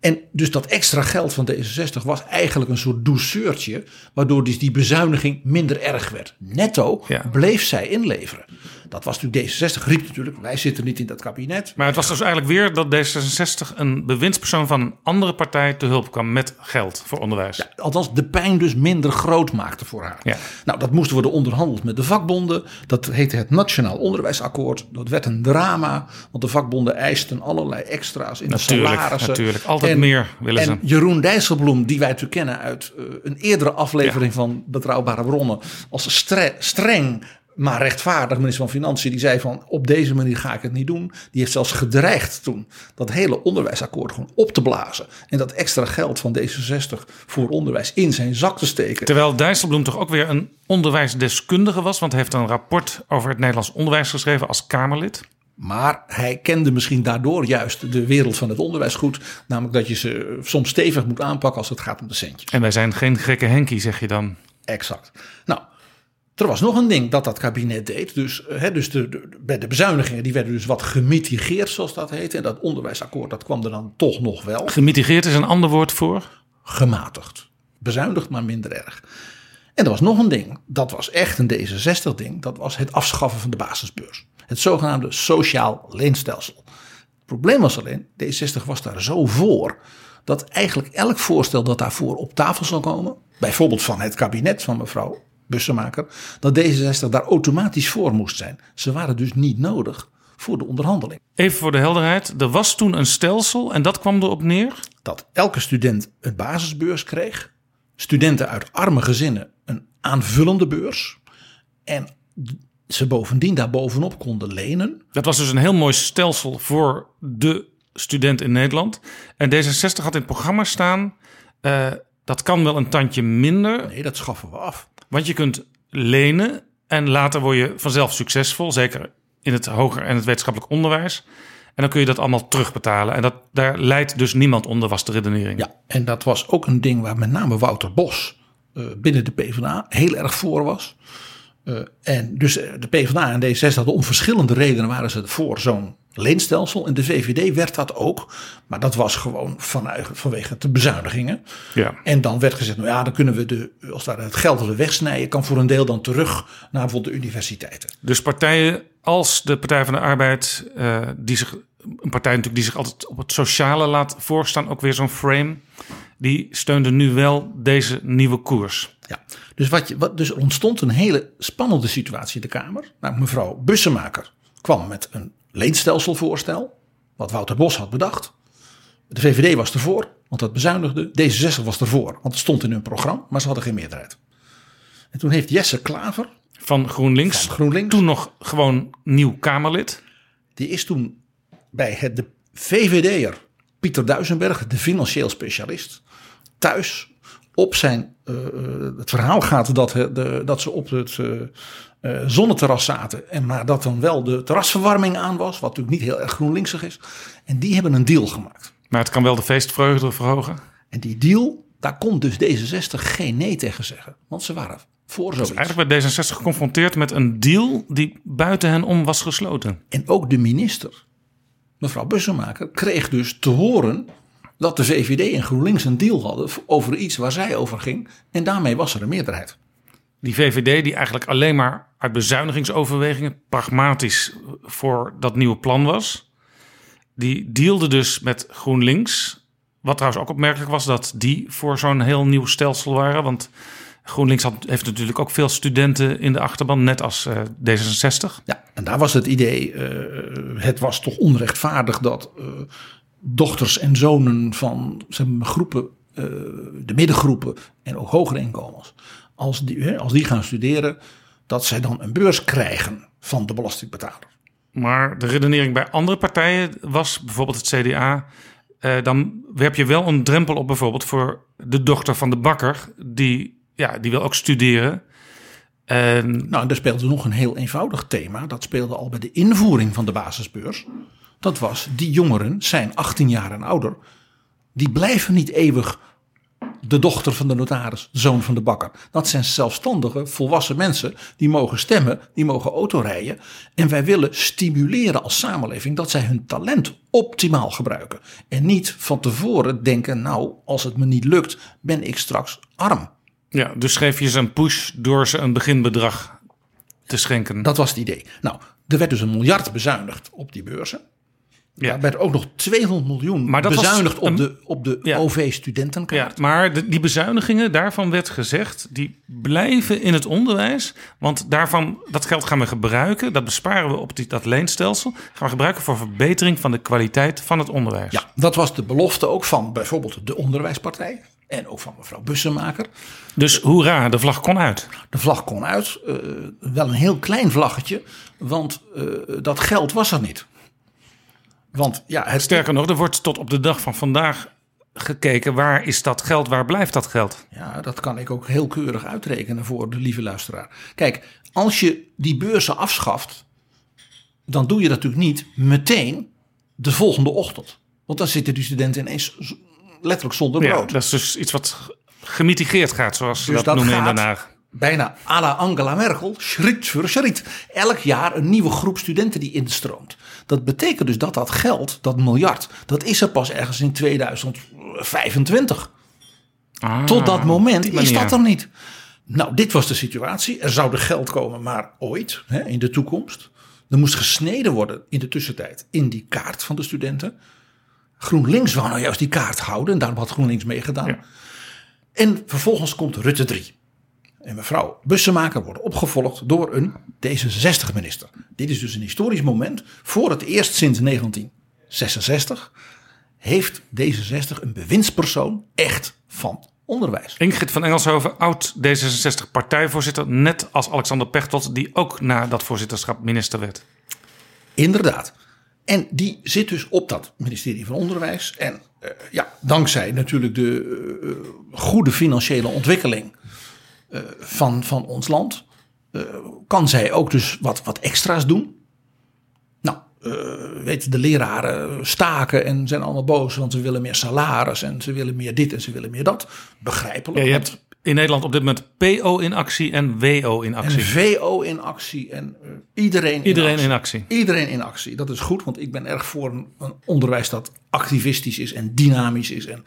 En dus dat extra geld van D66 was eigenlijk een soort douceurtje, waardoor dus die bezuiniging minder erg werd. Netto Ja. bleef zij inleveren. Dat was natuurlijk D66 riep natuurlijk, wij zitten niet in dat kabinet. Maar het was dus eigenlijk weer dat D66 een bewindspersoon van een andere partij te hulp kwam met geld voor onderwijs. Althans, de pijn dus minder groot maakte voor haar. Ja. Nou, dat moest worden onderhandeld met de vakbonden. Dat heette het Nationaal Onderwijsakkoord. Dat werd een drama, want de vakbonden eisten allerlei extra's in Natuurlijk, de salarissen. natuurlijk. Altijd meer willen en ze. Jeroen Dijsselbloem, die wij natuurlijk kennen uit eh, een eerdere aflevering van Betrouwbare Bronnen, als stre- streng maar rechtvaardig minister van Financiën, die zei van op deze manier ga ik het niet doen. Die heeft zelfs gedreigd toen dat hele onderwijsakkoord gewoon op te blazen. En dat extra geld van D66 voor onderwijs in zijn zak te steken. Terwijl Dijsselbloem toch ook weer een onderwijsdeskundige was, want hij heeft een rapport over het Nederlands onderwijs geschreven als Kamerlid. Maar hij kende misschien daardoor juist de wereld van het onderwijs goed. Namelijk dat je ze soms stevig moet aanpakken als het gaat om de centjes. En wij zijn geen gekke Henkie, zeg je dan. Exact. Nou, er was nog een ding dat dat kabinet deed. Dus, eh, hè, dus de, de, bij de bezuinigingen die werden dus wat gemitigeerd, zoals dat heette. En dat onderwijsakkoord dat kwam er dan toch nog wel. Gemitigeerd is een ander woord voor. Gematigd. Bezuinigd, maar minder erg. En er was nog een ding. Dat was echt een D66-ding. Dat was het afschaffen van de basisbeurs. Het zogenaamde sociaal leenstelsel. Het probleem was alleen, D60 was daar zo voor. Dat eigenlijk elk voorstel dat daarvoor op tafel zou komen. Bijvoorbeeld van het kabinet van mevrouw Bussemaker. Dat D66 daar automatisch voor moest zijn. Ze waren dus niet nodig voor de onderhandeling. Even voor de helderheid. Er was toen een stelsel en dat kwam erop neer. dat elke student een basisbeurs kreeg. Studenten uit arme gezinnen een aanvullende beurs. En ze bovendien daarbovenop konden lenen. Dat was dus een heel mooi stelsel voor de student in Nederland. En D66 had in het programma staan... eh, dat kan wel een tandje minder, Nee, dat schaffen we af. Want je kunt lenen... en later word je vanzelf succesvol, zeker in het hoger en het wetenschappelijk onderwijs. En dan kun je dat allemaal terugbetalen. En dat, daar leidt dus niemand onder, was de redenering. Ja, en dat was ook een ding waar met name Wouter Bos eh, binnen de PvdA heel erg voor was. Eh, en dus eh, de PvdA en D66 hadden om verschillende redenen waren ze voor zo'n leenstelsel. En de VVD werd dat ook. Maar dat was gewoon vanuit, vanwege de bezuinigingen. Ja. En dan werd gezegd, nou ja, dan kunnen we de, als ware het geld dat we wegsnijden, kan voor een deel dan terug naar bijvoorbeeld de universiteiten. Dus partijen als de Partij van de Arbeid, eh, die zich, een partij natuurlijk die zich altijd op het sociale laat voorstaan, ook weer zo'n frame, die steunde nu wel deze nieuwe koers. Ja, dus, wat je, wat, dus er ontstond een hele spannende situatie in de Kamer. Nou, mevrouw Bussemaker kwam met een leenstelselvoorstel, wat Wouter Bos had bedacht. De VVD was ervoor, want dat bezuinigde. D66 was ervoor, want het stond in hun programma, maar ze hadden geen meerderheid. En toen heeft Jesse Klaver, Van GroenLinks, Van GroenLinks. toen nog gewoon nieuw Kamerlid. die is toen bij het, de VVD'er Pieter Duisenberg, de financieel specialist, thuis op zijn. eh, eh, het verhaal gaat dat, de, dat ze op het eh, eh, zonneterras zaten. En maar dat dan wel de terrasverwarming aan was, wat natuurlijk niet heel erg GroenLinksig is. En die hebben een deal gemaakt. Maar het kan wel de feestvreugde verhogen. En die deal, daar kon dus D66 geen nee tegen zeggen. Want ze waren voor zoiets. Eigenlijk werd D66 geconfronteerd met een deal die buiten hen om was gesloten. En ook de minister, mevrouw Bussemaker, kreeg dus te horen dat de VVD en GroenLinks een deal hadden over iets waar zij over ging. En daarmee was er een meerderheid. Die VVD die eigenlijk alleen maar uit bezuinigingsoverwegingen pragmatisch voor dat nieuwe plan was. Die dealde dus met GroenLinks. Wat trouwens ook opmerkelijk was dat die voor zo'n heel nieuw stelsel waren. Want GroenLinks had, heeft natuurlijk ook veel studenten in de achterban, net als eh, D66. Ja, en daar was het idee, eh, het was toch onrechtvaardig dat eh, dochters en zonen van zeg groepen, de middengroepen en ook hogere inkomens, als die, hè, als die gaan studeren, dat zij dan een beurs krijgen van de belastingbetaler. Maar de redenering bij andere partijen was, bijvoorbeeld het CDA, eh, dan werp je wel een drempel op bijvoorbeeld voor de dochter van de bakker, die, ja, die wil ook studeren. En Nou, en daar speelde nog een heel eenvoudig thema. Dat speelde al bij de invoering van de basisbeurs. Dat was, die jongeren zijn 18 jaar en ouder. Die blijven niet eeuwig de dochter van de notaris, de zoon van de bakker. Dat zijn zelfstandige, volwassen mensen die mogen stemmen, die mogen autorijden. En wij willen stimuleren als samenleving dat zij hun talent optimaal gebruiken. En niet van tevoren denken, nou, als het me niet lukt, ben ik straks arm. Ja, dus geef je ze een push door ze een beginbedrag te schenken. Dat was het idee. Nou, er werd dus een miljard bezuinigd op die beurzen. Ja. Er werd ook nog 200 miljoen Maar dat was bezuinigd op de, op de Ja. OV-studentenkaart. Ja, maar de- die bezuinigingen, daarvan werd gezegd, die blijven in het onderwijs. Want daarvan, dat geld gaan we gebruiken, dat besparen we op die, dat leenstelsel. Gaan we gebruiken voor verbetering van de kwaliteit van het onderwijs. Ja, dat was de belofte ook van bijvoorbeeld de Onderwijspartij. En ook van mevrouw Bussemaker. Dus hoera, de vlag kon uit. De vlag kon uit. eh, wel een heel klein vlaggetje. Want eh, dat geld was er niet. Want ja, het, Sterker nog, er wordt tot op de dag van vandaag gekeken, waar is dat geld, waar blijft dat geld? Ja, dat kan ik ook heel keurig uitrekenen voor de lieve luisteraar. Kijk, als je die beurzen afschaft, dan doe je dat natuurlijk niet meteen de volgende ochtend. Want dan zitten die studenten ineens letterlijk zonder Ja, brood. dat is dus iets wat ge- gemitigeerd gaat, zoals ze Dus dat, dat noemen in Den Haag. bijna à la Angela Merkel, schriet voor schriet. Elk jaar een nieuwe groep studenten die instroomt. Dat betekent dus dat dat geld, dat miljard, dat is er pas ergens in 2025. Ah, Tot dat moment is dat er niet. Nou, dit was de situatie. Er zou er geld komen, maar ooit, hè, in de toekomst. Er moest gesneden worden in de tussentijd in die kaart van de studenten. GroenLinks wou nou juist die kaart houden en daarom had GroenLinks meegedaan. Ja. En vervolgens komt Rutte 3. En mevrouw Bussemaker wordt opgevolgd door een D66-minister. Dit is dus een historisch moment. Voor het eerst sinds 1966 heeft D66 een bewindspersoon echt van onderwijs. Ingrid van Engelshoven, oud D66 partijvoorzitter, net als Alexander Pechtold, die ook na dat voorzitterschap minister werd. Inderdaad. En die zit dus op dat ministerie van Onderwijs. En eh, ja, dankzij natuurlijk de eh, goede financiële ontwikkeling eh, van, van ons land, eh, kan zij ook dus wat, wat extra's doen. Nou, eh, weet je, de leraren staken en zijn allemaal boos, want ze willen meer salaris en ze willen meer dit en ze willen meer dat. Begrijpelijk. Ja, je want- hebt in Nederland op dit moment PO in actie en WO in En actie. VO in actie en eh, iedereen, Iedereen in actie. in actie. Iedereen in actie. Dat is goed, want ik ben erg voor een, een onderwijs dat activistisch is en dynamisch is en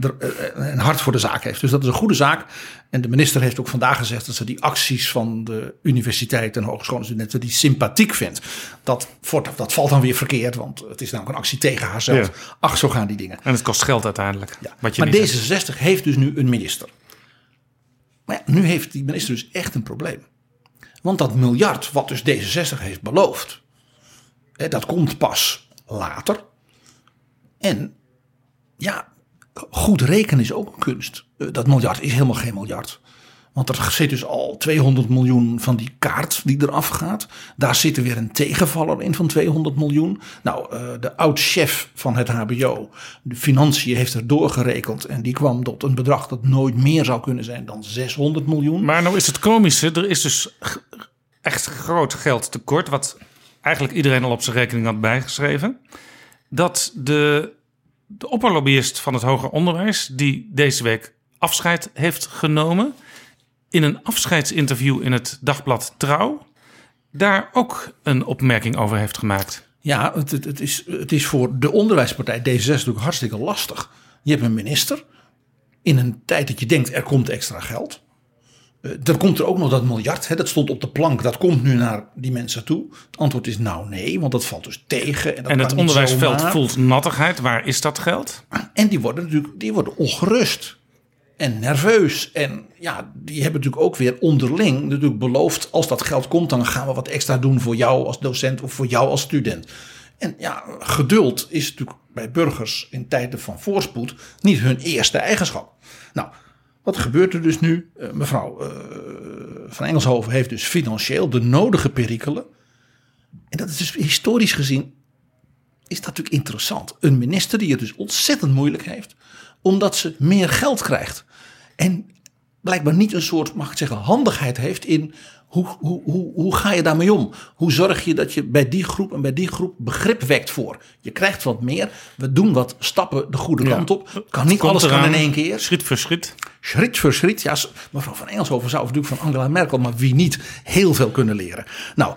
er, eh, een hart voor de zaak heeft. Dus dat is een goede zaak. En de minister heeft ook vandaag gezegd dat ze die acties van de universiteit en hogescholen studenten die sympathiek vindt. Dat, dat valt dan weer verkeerd, want het is namelijk een actie tegen haarzelf. Ja. Ach, zo gaan die dingen. En het kost geld uiteindelijk. Ja. Wat je maar niet hebt. D66 heeft dus nu een minister. Maar ja, nu heeft die minister dus echt een probleem. Want dat miljard wat dus D66 heeft beloofd, hè, dat komt pas later. En ja, goed rekenen is ook een kunst. Eh, Dat miljard is helemaal geen miljard. Want er zit dus al 200 miljoen van die kaart die eraf gaat. Daar zit er weer een tegenvaller in van 200 miljoen. Nou, eh, de oud-chef van het HBO, de financiën, heeft er doorgerekend. En die kwam tot een bedrag dat nooit meer zou kunnen zijn dan 600 miljoen. Maar nou is het komische, er is dus echt groot geld tekort, wat eigenlijk iedereen al op zijn rekening had bijgeschreven. Dat de, de opperlobbyist van het hoger onderwijs, die deze week afscheid heeft genomen, in een afscheidsinterview in het dagblad Trouw, daar ook een opmerking over heeft gemaakt. Ja, het, het, is, het is voor de onderwijspartij D66 natuurlijk hartstikke lastig. Je hebt een minister in een tijd dat je denkt er komt extra geld. Eh, Er komt er ook nog dat miljard, hè, dat stond op de plank, dat komt nu naar die mensen toe. Het antwoord is nou nee, want dat valt dus tegen. En, dat En het onderwijsveld voelt nattigheid. Waar is dat geld? En die worden natuurlijk die worden ongerust en nerveus. En ja, die hebben natuurlijk ook weer onderling natuurlijk beloofd... als dat geld komt, dan gaan we wat extra doen voor jou als docent of voor jou als student. En ja, geduld is natuurlijk bij burgers in tijden van voorspoed niet hun eerste eigenschap. Nou, wat gebeurt er dus nu? Eh, mevrouw eh, van Engelshoven heeft dus financieel de nodige perikelen. En dat is dus historisch gezien is dat natuurlijk interessant. Een minister die het dus ontzettend moeilijk heeft, omdat ze meer geld krijgt. En blijkbaar niet een soort, mag ik zeggen, handigheid heeft in hoe, hoe, hoe, hoe ga je daarmee om? Hoe zorg je dat je bij die groep en bij die groep begrip wekt voor? Je krijgt wat meer, we doen wat stappen de goede Ja. kant op. Kan niet Komt alles kan eraan. in één keer. Schriet voor schriet. schritt voor schritt. Ja, mevrouw van Engelshoven zou natuurlijk van Angela Merkel, maar wie niet, heel veel kunnen leren. Nou,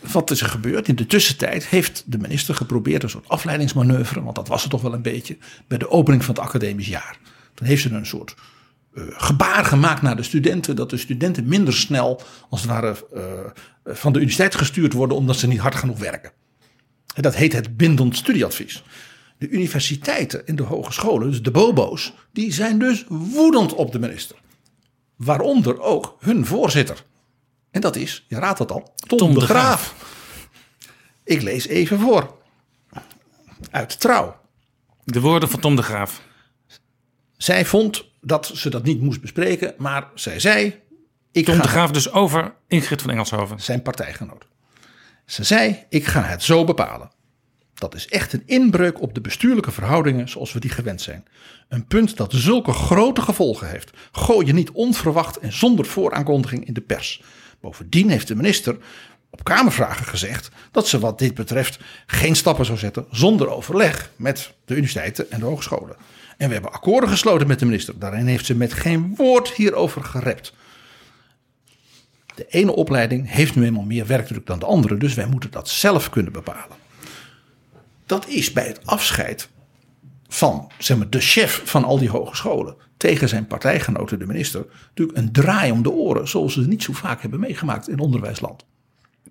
wat is er gebeurd? In de tussentijd heeft de minister geprobeerd een soort afleidingsmanoeuvre, want dat was het toch wel een beetje, bij de opening van het academisch jaar. Dan heeft ze een soort uh, gebaar gemaakt naar de studenten, dat de studenten minder snel, als het ware, uh, van de universiteit gestuurd worden omdat ze niet hard genoeg werken. En dat heet het bindend studieadvies. De universiteiten en de hogescholen, dus de bobo's, die zijn dus woedend op de minister. Waaronder ook hun voorzitter. En dat is, je raadt het al, Tom, Tom de, Graaf. Ik lees even voor. Uit Trouw. De woorden van Tom de Graaf. Zij vond dat ze dat niet moest bespreken, maar zij zei... Ik Tom de Graaf dus over Ingrid van Engelshoven. Zijn partijgenoot. Ze zei, ik ga het zo bepalen. Dat is echt een inbreuk op de bestuurlijke verhoudingen zoals we die gewend zijn. Een punt dat zulke grote gevolgen heeft. Gooi je niet onverwacht en zonder vooraankondiging in de pers. Bovendien heeft de minister op Kamervragen gezegd dat ze wat dit betreft geen stappen zou zetten zonder overleg met de universiteiten en de hogescholen. En we hebben akkoorden gesloten met de minister. Daarin heeft ze met geen woord hierover gerept. De ene opleiding heeft nu eenmaal meer werkdruk dan de andere, dus wij moeten dat zelf kunnen bepalen. Dat is bij het afscheid van zeg maar, de chef van al die hogescholen tegen zijn partijgenoten, de minister, natuurlijk een draai om de oren, zoals het niet zo vaak hebben meegemaakt in onderwijsland.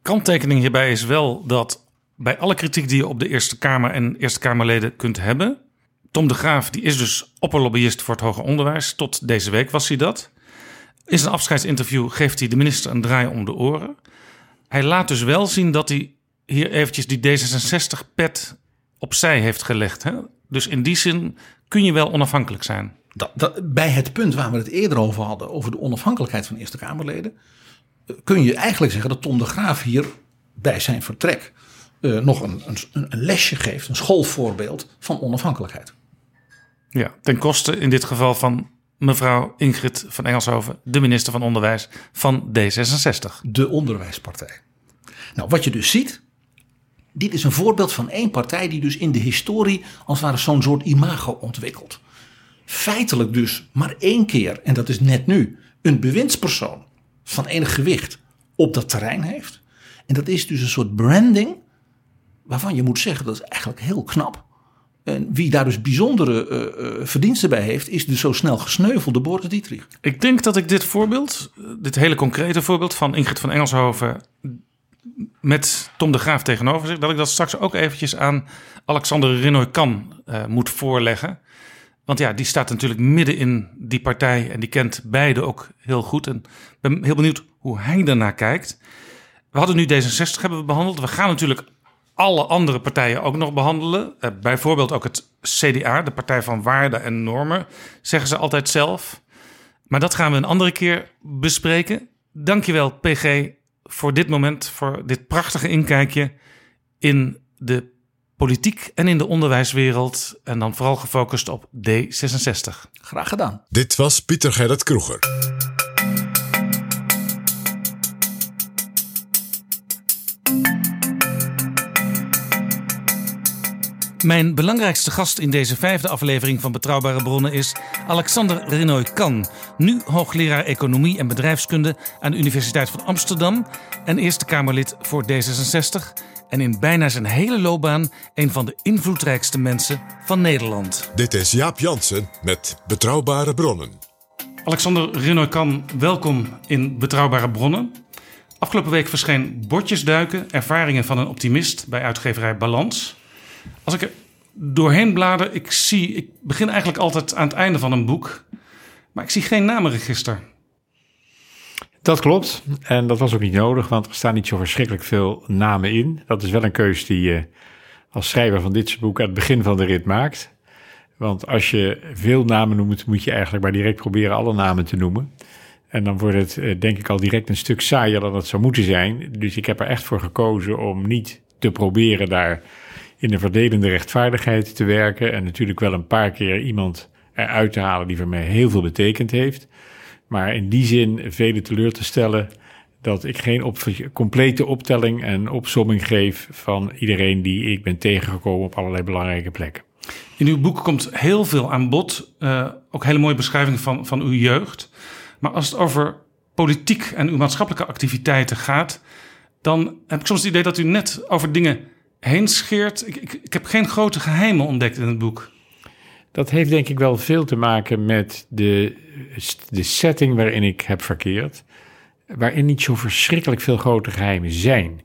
Kanttekening hierbij is wel dat bij alle kritiek die je op de Eerste Kamer en Eerste Kamerleden kunt hebben, Tom de Graaf die is dus opperlobbyist voor het hoger onderwijs. Tot deze week was hij dat. In zijn afscheidsinterview geeft hij de minister een draai om de oren. Hij laat dus wel zien dat hij hier eventjes die D66-pet opzij heeft gelegd. Hè? Dus in die zin kun je wel onafhankelijk zijn. Dat, dat, bij het punt waar we het eerder over hadden, over de onafhankelijkheid van Eerste Kamerleden, eh, kun je eigenlijk zeggen dat Tom de Graaf hier bij zijn vertrek uh, nog een, een, een, lesje geeft, een schoolvoorbeeld van onafhankelijkheid. Ja, ten koste in dit geval van mevrouw Ingrid van Engelshoven, de minister van Onderwijs van D66. De onderwijspartij. Nou, wat je dus ziet, dit is een voorbeeld van één partij die dus in de historie als het ware zo'n soort imago ontwikkelt. Feitelijk dus maar één keer, en dat is net nu, een bewindspersoon van enig gewicht op dat terrein heeft. En dat is dus een soort branding waarvan je moet zeggen dat is eigenlijk heel knap. En wie daar dus bijzondere uh, verdiensten bij heeft, is de zo snel gesneuvelde Boris Dietrich. Ik denk dat ik dit voorbeeld, dit hele concrete voorbeeld van Ingrid van Engelshoven met Tom de Graaf tegenover zich, dat ik dat straks ook eventjes aan Alexander Rinoy-Kan uh, moet voorleggen. Want ja, die staat natuurlijk midden in die partij en die kent beide ook heel goed. En ben heel benieuwd hoe hij daarnaar kijkt. We hadden nu D66 hebben we behandeld. We gaan natuurlijk alle andere partijen ook nog behandelen. Uh, bijvoorbeeld ook het CDA, de Partij van Waarden en Normen, zeggen ze altijd zelf. Maar dat gaan we een andere keer bespreken. Dankjewel, PG, voor dit moment, voor dit prachtige inkijkje in de politiek en in de onderwijswereld. En dan vooral gefocust op D66. Graag gedaan. Dit was Pieter Gerrit Kroeger. Mijn belangrijkste gast in deze vijfde aflevering van Betrouwbare Bronnen is Alexander Renoy Kan. Nu hoogleraar economie en bedrijfskunde aan de Universiteit van Amsterdam en Eerste Kamerlid voor D66. En in bijna zijn hele loopbaan een van de invloedrijkste mensen van Nederland. Dit is Jaap Jansen met Betrouwbare Bronnen. Alexander Renoy Kan, welkom in Betrouwbare Bronnen. Afgelopen week verscheen Bordjesduiken, ervaringen van een optimist bij uitgeverij Balans. Als ik er doorheen blader, ik zie, ik begin eigenlijk altijd aan het einde van een boek, maar ik zie geen namenregister. Dat klopt. En dat was ook niet nodig, want er staan niet zo verschrikkelijk veel namen in. Dat is wel een keuze die je als schrijver van dit boek aan het begin van de rit maakt. Want als je veel namen noemt, moet je eigenlijk maar direct proberen alle namen te noemen. En dan wordt het eh, denk ik al direct een stuk saaier dan het zou moeten zijn. Dus ik heb er echt voor gekozen om niet te proberen daar in de verdelende rechtvaardigheid te werken. En natuurlijk wel een paar keer iemand eruit te halen die voor mij heel veel betekend heeft. Maar in die zin velen teleur te stellen dat ik geen complete optelling en opsomming geef van iedereen die ik ben tegengekomen op allerlei belangrijke plekken. In uw boek komt heel veel aan bod. Uh, ook hele mooie beschrijvingen van, van uw jeugd. Maar als het over politiek en uw maatschappelijke activiteiten gaat, dan heb ik soms het idee dat u net over dingen heen scheert. Ik, ik, ik heb geen grote geheimen ontdekt in het boek. Dat heeft denk ik wel veel te maken met de, de setting waarin ik heb verkeerd. Waarin niet zo verschrikkelijk veel grote geheimen zijn.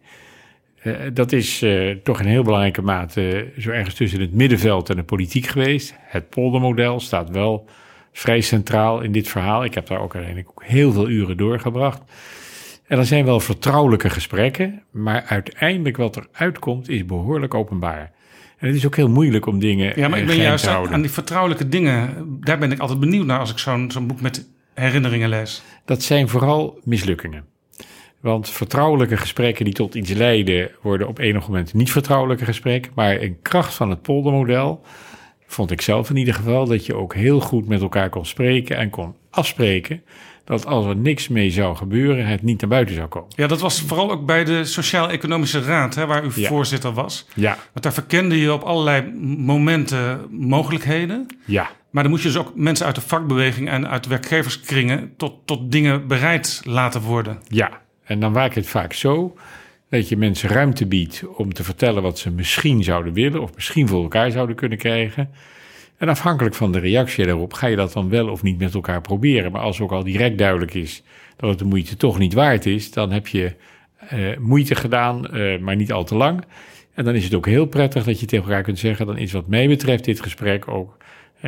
Uh, dat is uh, toch in heel belangrijke mate zo ergens tussen het middenveld en de politiek geweest. Het poldermodel staat wel vrij centraal in dit verhaal. Ik heb daar ook uiteindelijk ook heel veel uren doorgebracht. En er zijn wel vertrouwelijke gesprekken, maar uiteindelijk wat er uitkomt is behoorlijk openbaar. En het is ook heel moeilijk om dingen Ja, maar ik ben juist aan die vertrouwelijke dingen, daar ben ik altijd benieuwd naar als ik zo'n zo'n boek met herinneringen lees. Dat zijn vooral mislukkingen. Want vertrouwelijke gesprekken die tot iets leiden, worden op enig moment niet vertrouwelijke gesprekken. Maar een kracht van het poldermodel, vond ik zelf in ieder geval, dat je ook heel goed met elkaar kon spreken en kon afspreken dat als er niks mee zou gebeuren, het niet naar buiten zou komen. Ja, dat was vooral ook bij de Sociaal-Economische Raad, hè, waar u Ja. voorzitter was. Ja, Want daar verkende je op allerlei momenten mogelijkheden. ja, Maar dan moet je dus ook mensen uit de vakbeweging en uit de werkgeverskringen tot, tot dingen bereid laten worden. ja. En dan werkt het vaak zo dat je mensen ruimte biedt om te vertellen wat ze misschien zouden willen of misschien voor elkaar zouden kunnen krijgen. En afhankelijk van de reactie daarop ga je dat dan wel of niet met elkaar proberen. Maar als ook al direct duidelijk is dat het de moeite toch niet waard is, dan heb je eh, moeite gedaan, eh, maar niet al te lang. En dan is het ook heel prettig dat je tegen elkaar kunt zeggen: dan is wat mij betreft dit gesprek ook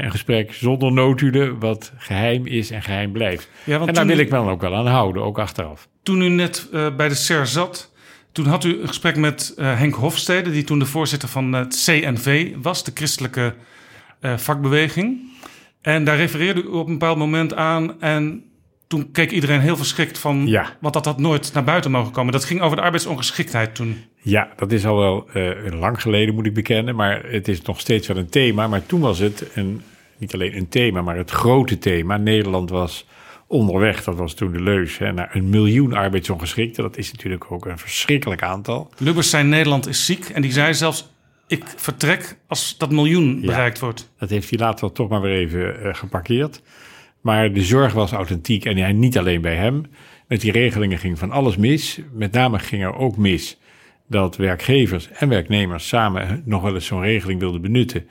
een gesprek zonder notulen, wat geheim is en geheim blijft. Ja, want en daar wil ik me dan ook wel aan houden, ook achteraf. toen u net eh, bij de SER zat, toen had u een gesprek met eh, Henk Hofstede, die toen de voorzitter van het CNV was, de christelijke eh, vakbeweging. En daar refereerde u op een bepaald moment aan en toen keek iedereen heel verschrikt van, Ja. want dat had nooit naar buiten mogen komen. Dat ging over de arbeidsongeschiktheid toen. Ja, dat is al wel eh, lang geleden, moet ik bekennen. Maar het is nog steeds wel een thema. Maar toen was het een, niet alleen een thema, maar het grote thema. Nederland was onderweg, dat was toen de leus, hè, naar een miljoen arbeidsongeschikten. Dat is natuurlijk ook een verschrikkelijk aantal. Lubbers zei Nederland is ziek en die zei zelfs, ik vertrek als dat miljoen Ja. bereikt wordt. Dat heeft hij later toch maar weer even eh, geparkeerd. Maar de zorg was authentiek en ja, niet alleen bij hem. Met die regelingen ging van alles mis. Met name ging er ook mis dat werkgevers en werknemers samen nog wel eens zo'n regeling wilden benutten.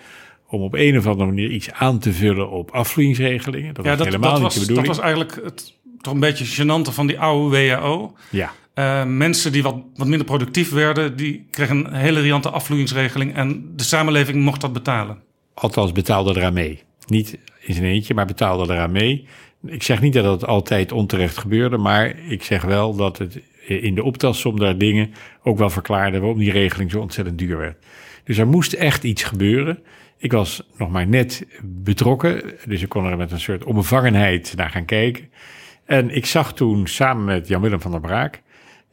Om op een of andere manier iets aan te vullen op afvloeingsregelingen. Dat Ja, was dat, helemaal dat, niet was, de dat bedoeling. was eigenlijk het, toch een beetje gênante van die oude WHO. Ja, Eh, mensen die wat, wat minder productief werden, die kregen een hele riante afvloeingsregeling en de samenleving mocht dat betalen. althans betaalde eraan mee. Niet in zijn eentje, maar betaalde eraan mee. Ik zeg niet dat het altijd onterecht gebeurde, maar ik zeg wel dat het in de optelsom daar dingen ook wel verklaarde waarom die regeling zo ontzettend duur werd. Dus er moest echt iets gebeuren. Ik was nog maar net betrokken, dus ik kon er met een soort onbevangenheid naar gaan kijken. En ik zag toen samen met Jan-Willem van der Braak,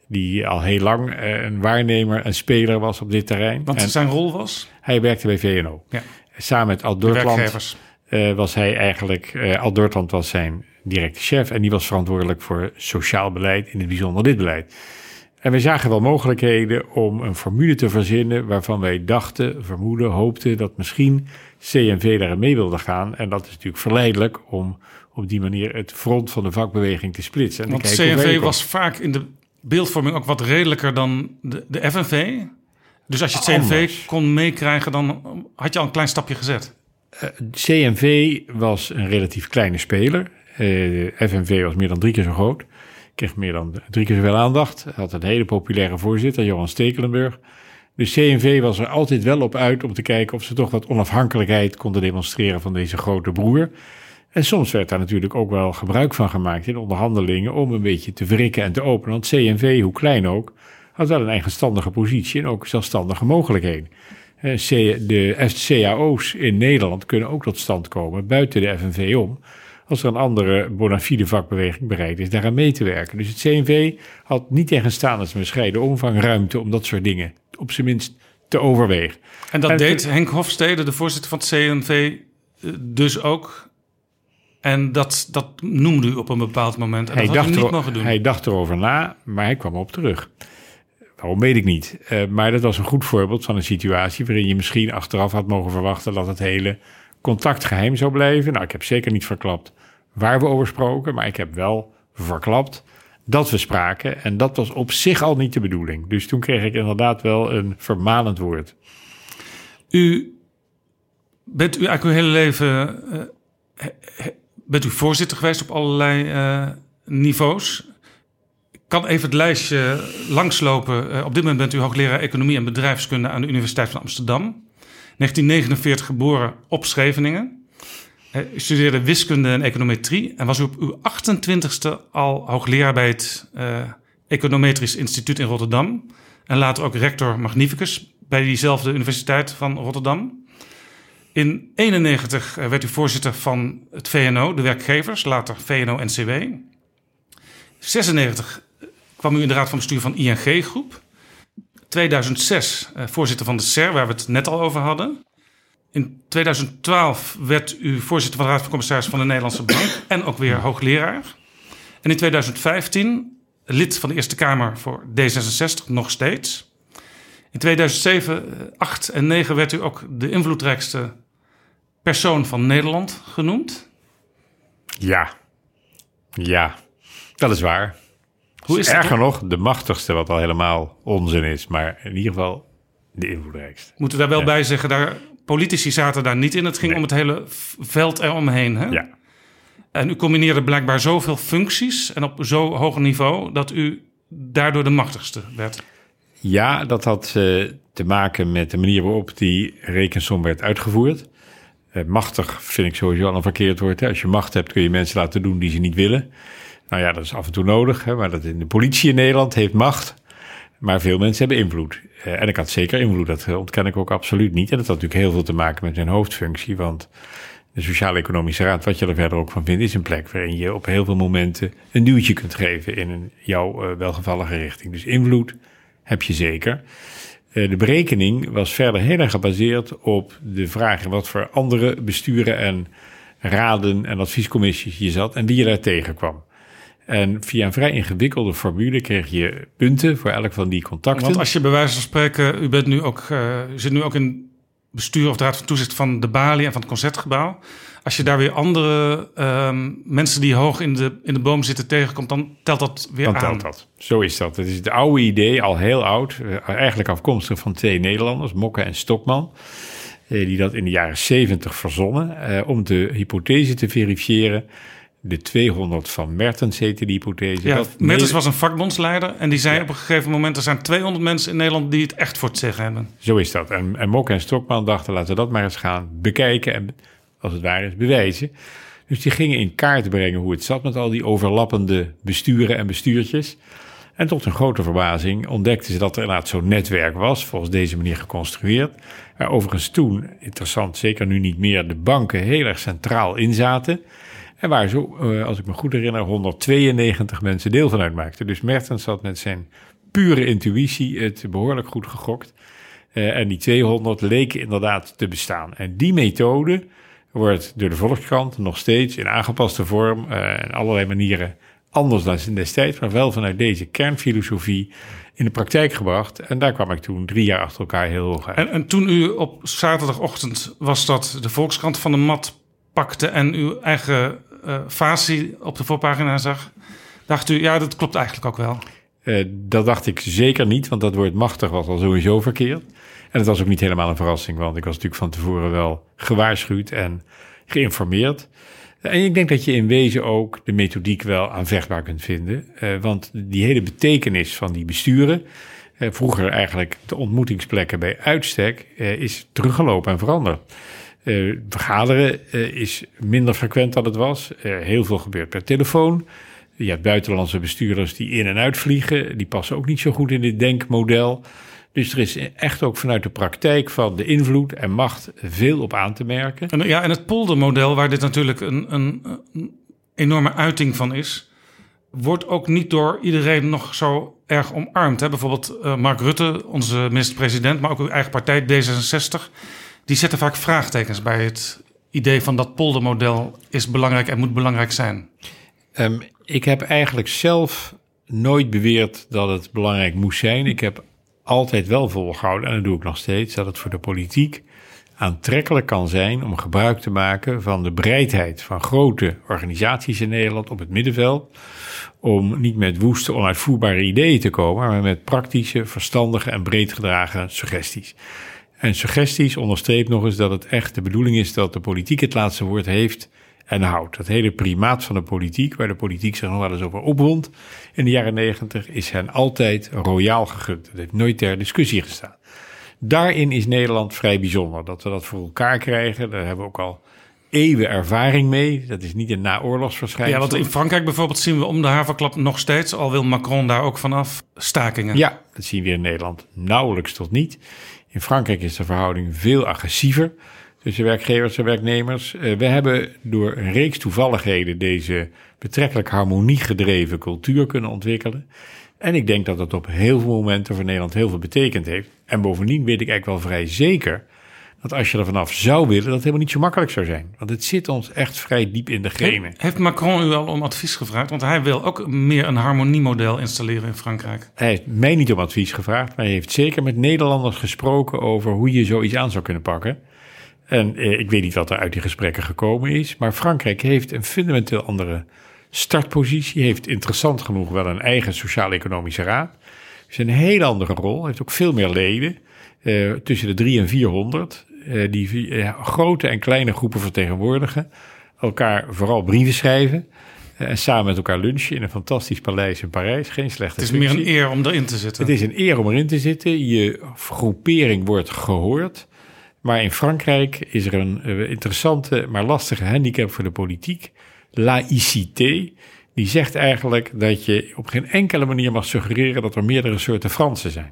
die al heel lang eh, een waarnemer en speler was op dit terrein. Want en zijn rol was, hij werkte bij VNO. Ja. Samen met Al Dortland eh, was hij eigenlijk, eh Al Dortland was zijn directe chef en die was verantwoordelijk voor sociaal beleid, in het bijzonder dit beleid. En we zagen wel mogelijkheden om een formule te verzinnen waarvan wij dachten, vermoeden, hoopten dat misschien CNV daarin mee wilde gaan. En dat is natuurlijk verleidelijk om op die manier het front van de vakbeweging te splitsen. En Want CNV was vaak in de beeldvorming ook wat redelijker dan de, de FNV. Dus als je het CNV Anders. kon meekrijgen, dan had je al een klein stapje gezet. CNV was een relatief kleine speler. Eh, FNV was meer dan drie keer zo groot. Kreeg meer dan drie keer zoveel aandacht. Had een hele populaire voorzitter, Johan Stekelenburg. Dus CNV was er altijd wel op uit om te kijken of ze toch wat onafhankelijkheid konden demonstreren van deze grote broer. En soms werd daar natuurlijk ook wel gebruik van gemaakt in onderhandelingen om een beetje te wrikken en te openen. Want CNV, hoe klein ook, had wel een eigenstandige positie en ook zelfstandige mogelijkheden. Eh, De CAO's in Nederland kunnen ook tot stand komen buiten de FNV om. Als er een andere bona fide vakbeweging bereid is daaraan mee te werken. Dus het CNV had niet tegenstaan zijn bescheiden omvang ruimte om dat soort dingen op zijn minst te overwegen. En dat En deed Henk Hofstede, de voorzitter van het CNV, eh, dus ook. En dat, dat noemde u op een bepaald moment. En dat had u niet mogen doen. hij dacht erover na, maar hij kwam op terug. Waarom weet ik niet. Uh, maar dat was een goed voorbeeld van een situatie waarin je misschien achteraf had mogen verwachten dat het hele contact geheim zou blijven. Nou, ik heb zeker niet verklapt waar we over spraken, maar ik heb wel verklapt dat we spraken. En dat was op zich al niet de bedoeling. Dus toen kreeg ik inderdaad wel een vermanend woord. U bent u eigenlijk uw hele leven uh, bent u voorzitter geweest op allerlei uh, niveaus. Ik kan even het lijstje langslopen. Uh, op dit moment bent u hoogleraar economie en bedrijfskunde aan de Universiteit van Amsterdam. 1949 geboren op Scheveningen. U studeerde wiskunde en econometrie en was u op uw 28ste al hoogleraar bij het Econometrisch Instituut in Rotterdam. En later ook rector magnificus bij diezelfde Universiteit van Rotterdam. In 91 werd u voorzitter van het VNO, de werkgevers, later VNO-NCW. 96 kwam u in de raad van bestuur van ING Groep. 2006 uh, voorzitter van de SER, waar we het net al over hadden. In 2012 werd u voorzitter van de Raad van Commissarissen van de Nederlandse Bank en ook weer hoogleraar. En in 2015 lid van de Eerste Kamer voor D66, nog steeds. In 2007, 8 en 9 werd u ook de invloedrijkste persoon van Nederland genoemd. Ja, ja, dat is waar. Hoe is Erger nog, de machtigste, wat al helemaal onzin is, maar in ieder geval de invloedrijkste. Moeten we daar wel bij zeggen, daar politici zaten daar niet in. Het ging om het hele veld eromheen. Hè? Ja. En u combineerde blijkbaar zoveel functies en op zo hoog niveau dat u daardoor de machtigste werd. Ja, dat had uh, te maken met de manier waarop die rekensom werd uitgevoerd. Uh, machtig vind ik sowieso al een verkeerd woord. Als je macht hebt kun je mensen laten doen die ze niet willen. Nou ja, dat is af en toe nodig. Maar dat in de politie in Nederland heeft macht. Maar veel mensen hebben invloed. Uh, en ik had zeker invloed, dat ontken ik ook absoluut niet. En dat had natuurlijk heel veel te maken met zijn hoofdfunctie. Want de Sociaal-Economische Raad, wat je er verder ook van vindt, is een plek waarin je op heel veel momenten een duwtje kunt geven in een jouw welgevallige richting. Dus invloed heb je zeker. Uh, de berekening was verder heel erg gebaseerd op de vraag wat voor andere besturen en raden en adviescommissies je zat en wie je daar tegenkwam. En via een vrij ingewikkelde formule kreeg je punten voor elk van die contacten. Want als je bij wijze van spreken, u, bent nu ook, u zit nu ook in bestuur of de raad van toezicht van de Bali en van het Concertgebouw. Als je daar weer andere um, mensen die hoog in de, in de boom zitten tegenkomt, dan telt dat weer dan aan. telt dat. Zo is dat. Het is het oude idee, al heel oud, eigenlijk afkomstig van twee Nederlanders, Mokke en Stokman. Die dat in de jaren 70 verzonnen uh, om de hypothese te verifiëren de 200 van Mertens heette die hypothese. Ja, Mertens was een vakbondsleider en die zei ja. op een gegeven moment... er zijn 200 mensen in Nederland die het echt voor het zeggen hebben. Zo is dat. En, en Mok en Stokman dachten, laten we dat maar eens gaan bekijken... en als het ware eens bewijzen. Dus die gingen in kaart brengen hoe het zat met al die overlappende besturen en bestuurtjes. En tot hun grote verbazing ontdekten ze dat er inderdaad zo'n netwerk was... volgens deze manier geconstrueerd. Er overigens toen, interessant, zeker nu niet meer... de banken heel erg centraal in zaten... En waar zo, uh, als ik me goed herinner, 192 mensen deel van uitmaakten. Dus Mertens had met zijn pure intuïtie het behoorlijk goed gegokt. Uh, en die 200 leken inderdaad te bestaan. En die methode wordt door de Volkskrant nog steeds in aangepaste vorm uh, en allerlei manieren anders dan destijds, maar wel vanuit deze kernfilosofie in de praktijk gebracht. En daar kwam ik toen drie jaar achter elkaar heel hoog uit. En, en toen u op zaterdagochtend was dat de Volkskrant van de mat pakte en uw eigen uh, op de voorpagina zag, dacht u, ja, dat klopt eigenlijk ook wel. Uh, dat dacht ik zeker niet, want dat woord machtig was al sowieso verkeerd. En het was ook niet helemaal een verrassing, want ik was natuurlijk van tevoren wel gewaarschuwd en geïnformeerd. En ik denk dat je in wezen ook de methodiek wel aanvechtbaar kunt vinden. Uh, want die hele betekenis van die besturen, uh, vroeger eigenlijk de ontmoetingsplekken bij uitstek, uh, is teruggelopen en veranderd. Vergaderen is minder frequent dan het was. Heel veel gebeurt per telefoon. Je hebt buitenlandse bestuurders die in en uitvliegen. Die passen ook niet zo goed in dit denkmodel. Dus er is echt ook vanuit de praktijk van de invloed en macht veel op aan te merken. En, ja, en het poldermodel, waar dit natuurlijk een, een, een enorme uiting van is, wordt ook niet door iedereen nog zo erg omarmd. Hè? Bijvoorbeeld uh, Mark Rutte, onze minister-president, maar ook uw eigen partij D66 die zetten vaak vraagtekens bij het idee van dat poldermodel is belangrijk en moet belangrijk zijn. Um, ik heb eigenlijk zelf nooit beweerd dat het belangrijk moest zijn. Ik heb altijd wel volgehouden, en dat doe ik nog steeds, dat het voor de politiek aantrekkelijk kan zijn om gebruik te maken van de breedheid van grote organisaties in Nederland op het middenveld. Om niet met woeste, onuitvoerbare ideeën te komen, maar met praktische, verstandige en breed gedragen suggesties. En suggesties onderstreept nog eens dat het echt de bedoeling is dat de politiek het laatste woord heeft en houdt. Dat hele primaat van de politiek, waar de politiek zich nog wel eens over opwond in de jaren negentig, is hen altijd royaal gegund. Dat heeft nooit ter discussie gestaan. Daarin is Nederland vrij bijzonder. Dat we dat voor elkaar krijgen, daar hebben we ook al eeuwen ervaring mee. Dat is niet een naoorlogsverschijnsel. Ja, want in Frankrijk bijvoorbeeld zien we om de haverklap nog steeds, al wil Macron daar ook vanaf, stakingen. Ja, dat zien we in Nederland nauwelijks tot niet. In Frankrijk is de verhouding veel agressiever tussen werkgevers en werknemers. Eh, we hebben door een reeks toevalligheden deze betrekkelijk harmoniegedreven cultuur kunnen ontwikkelen. En ik denk dat dat op heel veel momenten voor Nederland heel veel betekend heeft. En bovendien weet ik eigenlijk wel vrij zeker dat als je er vanaf zou willen, dat het helemaal niet zo makkelijk zou zijn. Want het zit ons echt vrij diep in de genen. Heeft Macron u al om advies gevraagd? Want hij wil ook meer een harmoniemodel installeren in Frankrijk. Hij heeft mij niet om advies gevraagd, maar hij heeft zeker met Nederlanders gesproken over hoe je zoiets aan zou kunnen pakken. En eh, ik weet niet wat er uit die gesprekken gekomen is, maar Frankrijk heeft een fundamenteel andere startpositie. Heeft interessant genoeg wel een eigen sociaal-economische raad. Is een hele andere rol, heeft ook veel meer leden. Eh, tussen de 3 en 400, eh, die eh, grote en kleine groepen vertegenwoordigen. Elkaar vooral brieven schrijven. eh, en samen met elkaar lunchen in een fantastisch paleis in Parijs. Geen slechte Het is meer een eer om erin te zitten. Het is een eer om erin te zitten. Je groepering wordt gehoord. Maar in Frankrijk is er een eh, interessante, maar lastige handicap voor de politiek. Laïcité. Die zegt eigenlijk dat je op geen enkele manier mag suggereren dat er meerdere soorten Fransen zijn.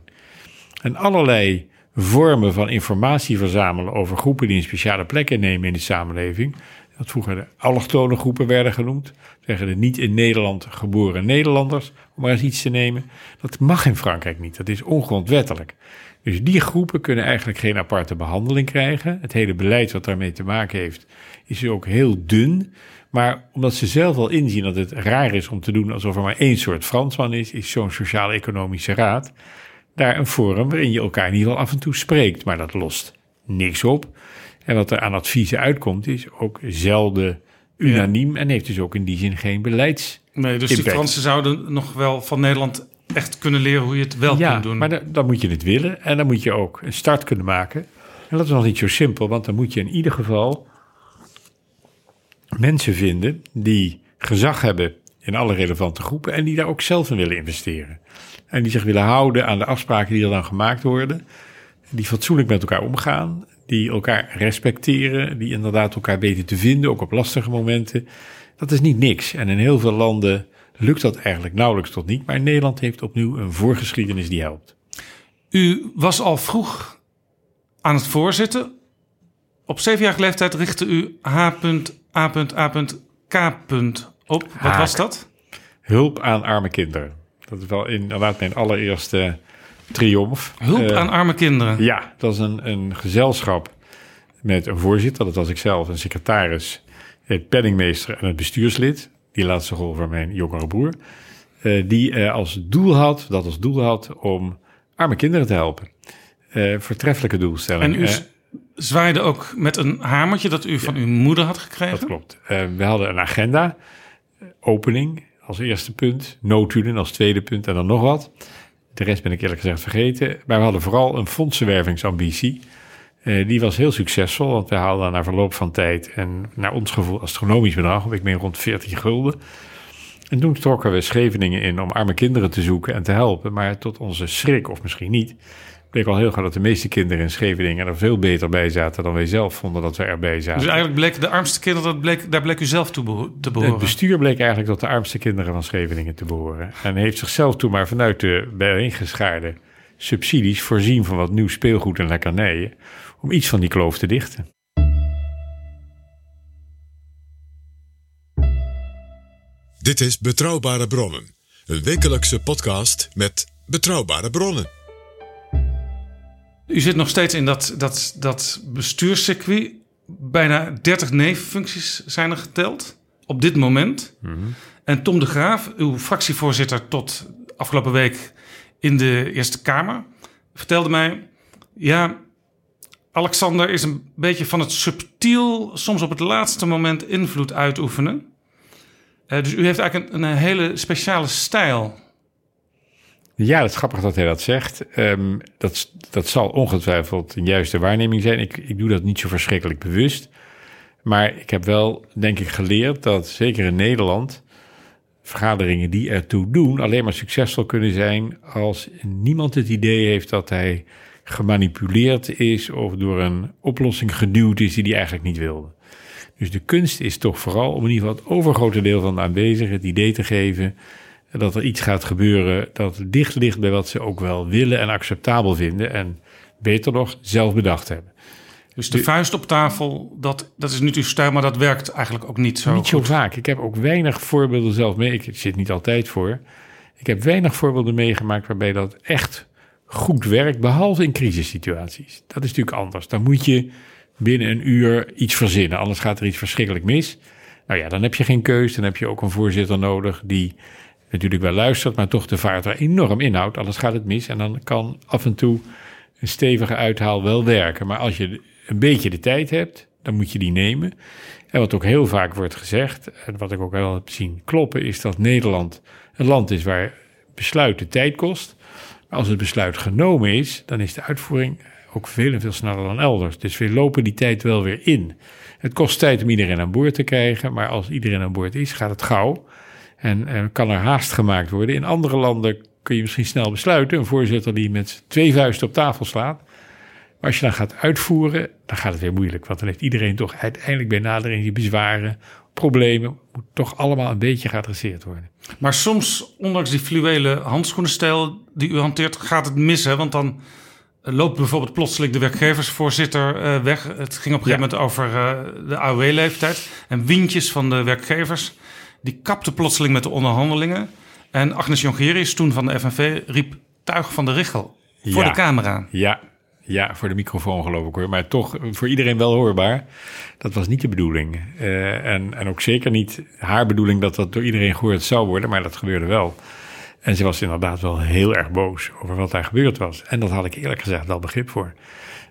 En allerlei vormen van informatie verzamelen over groepen die een speciale plek innemen in de samenleving. Dat vroeger de allochtone groepen werden genoemd. Zeggen de niet in Nederland geboren Nederlanders, om maar eens iets te nemen. Dat mag in Frankrijk niet. Dat is ongrondwettelijk. Dus die groepen kunnen eigenlijk geen aparte behandeling krijgen. Het hele beleid wat daarmee te maken heeft, is ook heel dun. Maar omdat ze zelf al inzien dat het raar is om te doen alsof er maar één soort Fransman is, is zo'n sociaal-economische raad daar een forum waarin je elkaar in ieder geval af en toe spreekt. Maar dat lost niks op. En wat er aan adviezen uitkomt, is ook zelden unaniem en heeft dus ook in die zin geen beleids. Nee, dus die impact. Fransen zouden nog wel van Nederland echt kunnen leren hoe je het wel ja, kunt doen. maar dan, dan moet je het willen en dan moet je ook een start kunnen maken. En dat is nog niet zo simpel, want dan moet je in ieder geval mensen vinden die gezag hebben in alle relevante groepen en die daar ook zelf in willen investeren. En die zich willen houden aan de afspraken die er dan gemaakt worden, die fatsoenlijk met elkaar omgaan, die elkaar respecteren, die inderdaad elkaar weten te vinden, ook op lastige momenten. Dat is niet niks. En in heel veel landen lukt dat eigenlijk nauwelijks tot niet, maar Nederland heeft opnieuw een voorgeschiedenis die helpt. U was al vroeg aan het voorzitten. Op zevenjarige leeftijd richtte u H.A.A.K. op. Wat Haak. was dat? Hulp aan arme kinderen. Dat is wel inderdaad mijn allereerste triomf. Hulp Eh, aan arme kinderen. Ja, dat is een, een gezelschap met een voorzitter, dat was ik zelf, een secretaris, het penningmeester en het bestuurslid. Die laatste rol van mijn jongere broer. eh, die eh, als doel had, dat als doel had om arme kinderen te helpen. Eh voortreffelijke doelstelling. En u zwaaide ook met een hamertje dat u van uw moeder had gekregen. Dat klopt. We hadden een agenda, opening als eerste punt, notulen als tweede punt en dan nog wat. De rest ben ik eerlijk gezegd vergeten. Maar we hadden vooral een fondsenwervingsambitie. Eh, die was heel succesvol, want we haalden na verloop van tijd en naar ons gevoel astronomisch bedrag, ik meen rond 40 gulden. En toen trokken we Scheveningen in om arme kinderen te zoeken en te helpen. Maar tot onze schrik, of misschien niet, bleek al heel gauw dat de meeste kinderen in Scheveningen er veel beter bij zaten dan wij zelf vonden dat we erbij zaten. Dus eigenlijk bleek de armste kinderen, dat bleek, daar bleek u zelf toe beho- te behoren. Het bestuur bleek eigenlijk tot de armste kinderen van Scheveningen te behoren. En heeft zichzelf toen maar vanuit de bijeengeschaarde subsidies voorzien van wat nieuw speelgoed en lekkernijen. Om iets van die kloof te dichten. Dit is Betrouwbare Bronnen, een wekelijkse podcast met betrouwbare bronnen. U zit nog steeds in dat, dat, dat bestuurscircuit. Bijna 30 nevenfuncties zijn er geteld op dit moment. En Tom de Graaf, uw fractievoorzitter tot afgelopen week in de Eerste Kamer, vertelde mij... Ja, Alexander is een beetje van het subtiel... soms op het laatste moment invloed uitoefenen. Uh, dus u heeft eigenlijk een, een hele speciale stijl... Ja, het is grappig dat hij dat zegt. Um, dat, dat zal ongetwijfeld een juiste waarneming zijn. Ik, ik doe dat niet zo verschrikkelijk bewust. Maar ik heb wel, denk ik, geleerd dat zeker in Nederland vergaderingen die ertoe doen alleen maar succesvol kunnen zijn als niemand het idee heeft dat hij gemanipuleerd is of door een oplossing geduwd is die hij eigenlijk niet wilde. Dus de kunst is toch vooral om in ieder geval het overgrote deel van de aanwezigen het idee te geven dat er iets gaat gebeuren dat dicht ligt bij wat ze ook wel willen en acceptabel vinden en beter nog zelf bedacht hebben. Dus de, vuist op tafel, dat, dat is uw stijl, maar dat werkt eigenlijk ook niet zo Niet zo vaak. Ik heb ook weinig voorbeelden zelf mee. Ik zit niet altijd voor. Ik heb weinig voorbeelden meegemaakt waarbij dat echt goed werkt, behalve in crisissituaties. Dat is natuurlijk anders. Dan moet je binnen een uur iets verzinnen, anders gaat er iets verschrikkelijk mis. Nou ja, dan heb je geen keus. Dan heb je ook een voorzitter nodig die natuurlijk wel luistert, maar toch de vaart er enorm inhoudt. Anders gaat het mis en dan kan af en toe een stevige uithaal wel werken. Maar als je een beetje de tijd hebt, dan moet je die nemen. En wat ook heel vaak wordt gezegd, en wat ik ook wel heb zien kloppen, is dat Nederland een land is waar besluiten tijd kost. Als het besluit genomen is, dan is de uitvoering ook veel en veel sneller dan elders. Dus we lopen die tijd wel weer in. Het kost tijd om iedereen aan boord te krijgen, maar als iedereen aan boord is, gaat het gauw. En, en kan er haast gemaakt worden. In andere landen kun je misschien snel besluiten. Een voorzitter die met twee vuisten op tafel slaat. Maar als je dan gaat uitvoeren, dan gaat het weer moeilijk. Want dan heeft iedereen toch uiteindelijk bij nadering die bezwaren, problemen, moet toch allemaal een beetje geadresseerd worden. Maar soms, ondanks die fluwele handschoenenstijl die u hanteert, gaat het missen. Want dan loopt bijvoorbeeld plotseling de werkgeversvoorzitter uh, weg. Het ging op een gegeven moment over uh, de AOW-leeftijd. En windjes van de werkgevers, die kapte plotseling met de onderhandelingen. En Agnes Jongerius, toen van de FNV, riep tuig van de richel voor Ja. de camera. Ja, ja, voor de microfoon geloof ik hoor. Maar toch voor iedereen wel hoorbaar. Dat was niet de bedoeling. Eh, en, en ook zeker niet haar bedoeling dat dat door iedereen gehoord zou worden. Maar dat gebeurde wel. En ze was inderdaad wel heel erg boos over wat daar gebeurd was. En dat had ik eerlijk gezegd wel begrip voor.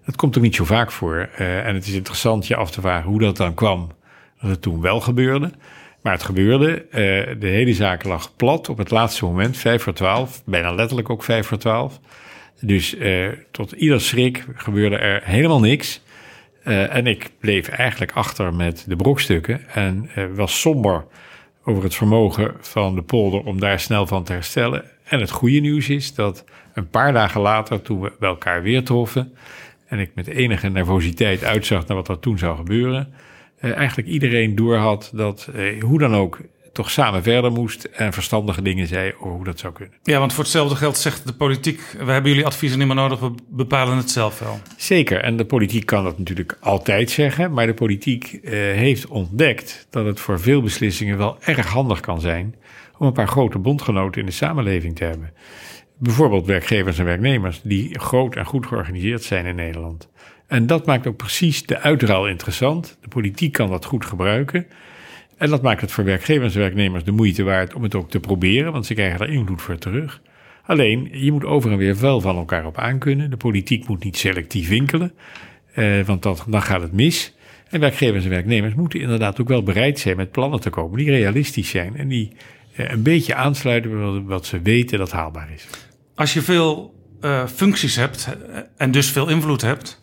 Dat komt ook niet zo vaak voor. Eh, en het is interessant je af te vragen hoe dat dan kwam. Dat het toen wel gebeurde. Maar het gebeurde. eh, de hele zaak lag plat op het laatste moment. Vijf voor twaalf. Bijna letterlijk ook vijf voor twaalf. Dus eh, tot ieder schrik gebeurde er helemaal niks. Eh, en ik bleef eigenlijk achter met de brokstukken en eh, was somber over het vermogen van de polder om daar snel van te herstellen. En het goede nieuws is dat een paar dagen later, toen we bij elkaar weer troffen en ik met enige nervositeit uitzag naar wat er toen zou gebeuren, eigenlijk iedereen doorhad dat hoe dan ook toch samen verder moest en verstandige dingen zei over hoe dat zou kunnen. Ja, want voor hetzelfde geld zegt de politiek... we hebben jullie adviezen niet meer nodig, we bepalen het zelf wel. Zeker, en de politiek kan dat natuurlijk altijd zeggen, maar de politiek eh, heeft ontdekt dat het voor veel beslissingen wel erg handig kan zijn om een paar grote bondgenoten in de samenleving te hebben. Bijvoorbeeld werkgevers en werknemers die groot en goed georganiseerd zijn in Nederland. En dat maakt ook precies de uitruil interessant. De politiek kan dat goed gebruiken. En dat maakt het voor werkgevers en werknemers de moeite waard om het ook te proberen, want ze krijgen er invloed voor terug. Alleen, je moet over en weer wel van elkaar op aankunnen. De politiek moet niet selectief winkelen, eh, want dan gaat het mis. En werkgevers en werknemers moeten inderdaad ook wel bereid zijn met plannen te komen die realistisch zijn en die eh, een beetje aansluiten bij wat- wat ze weten dat haalbaar is. Als je veel eh, functies hebt eh, en dus veel invloed hebt...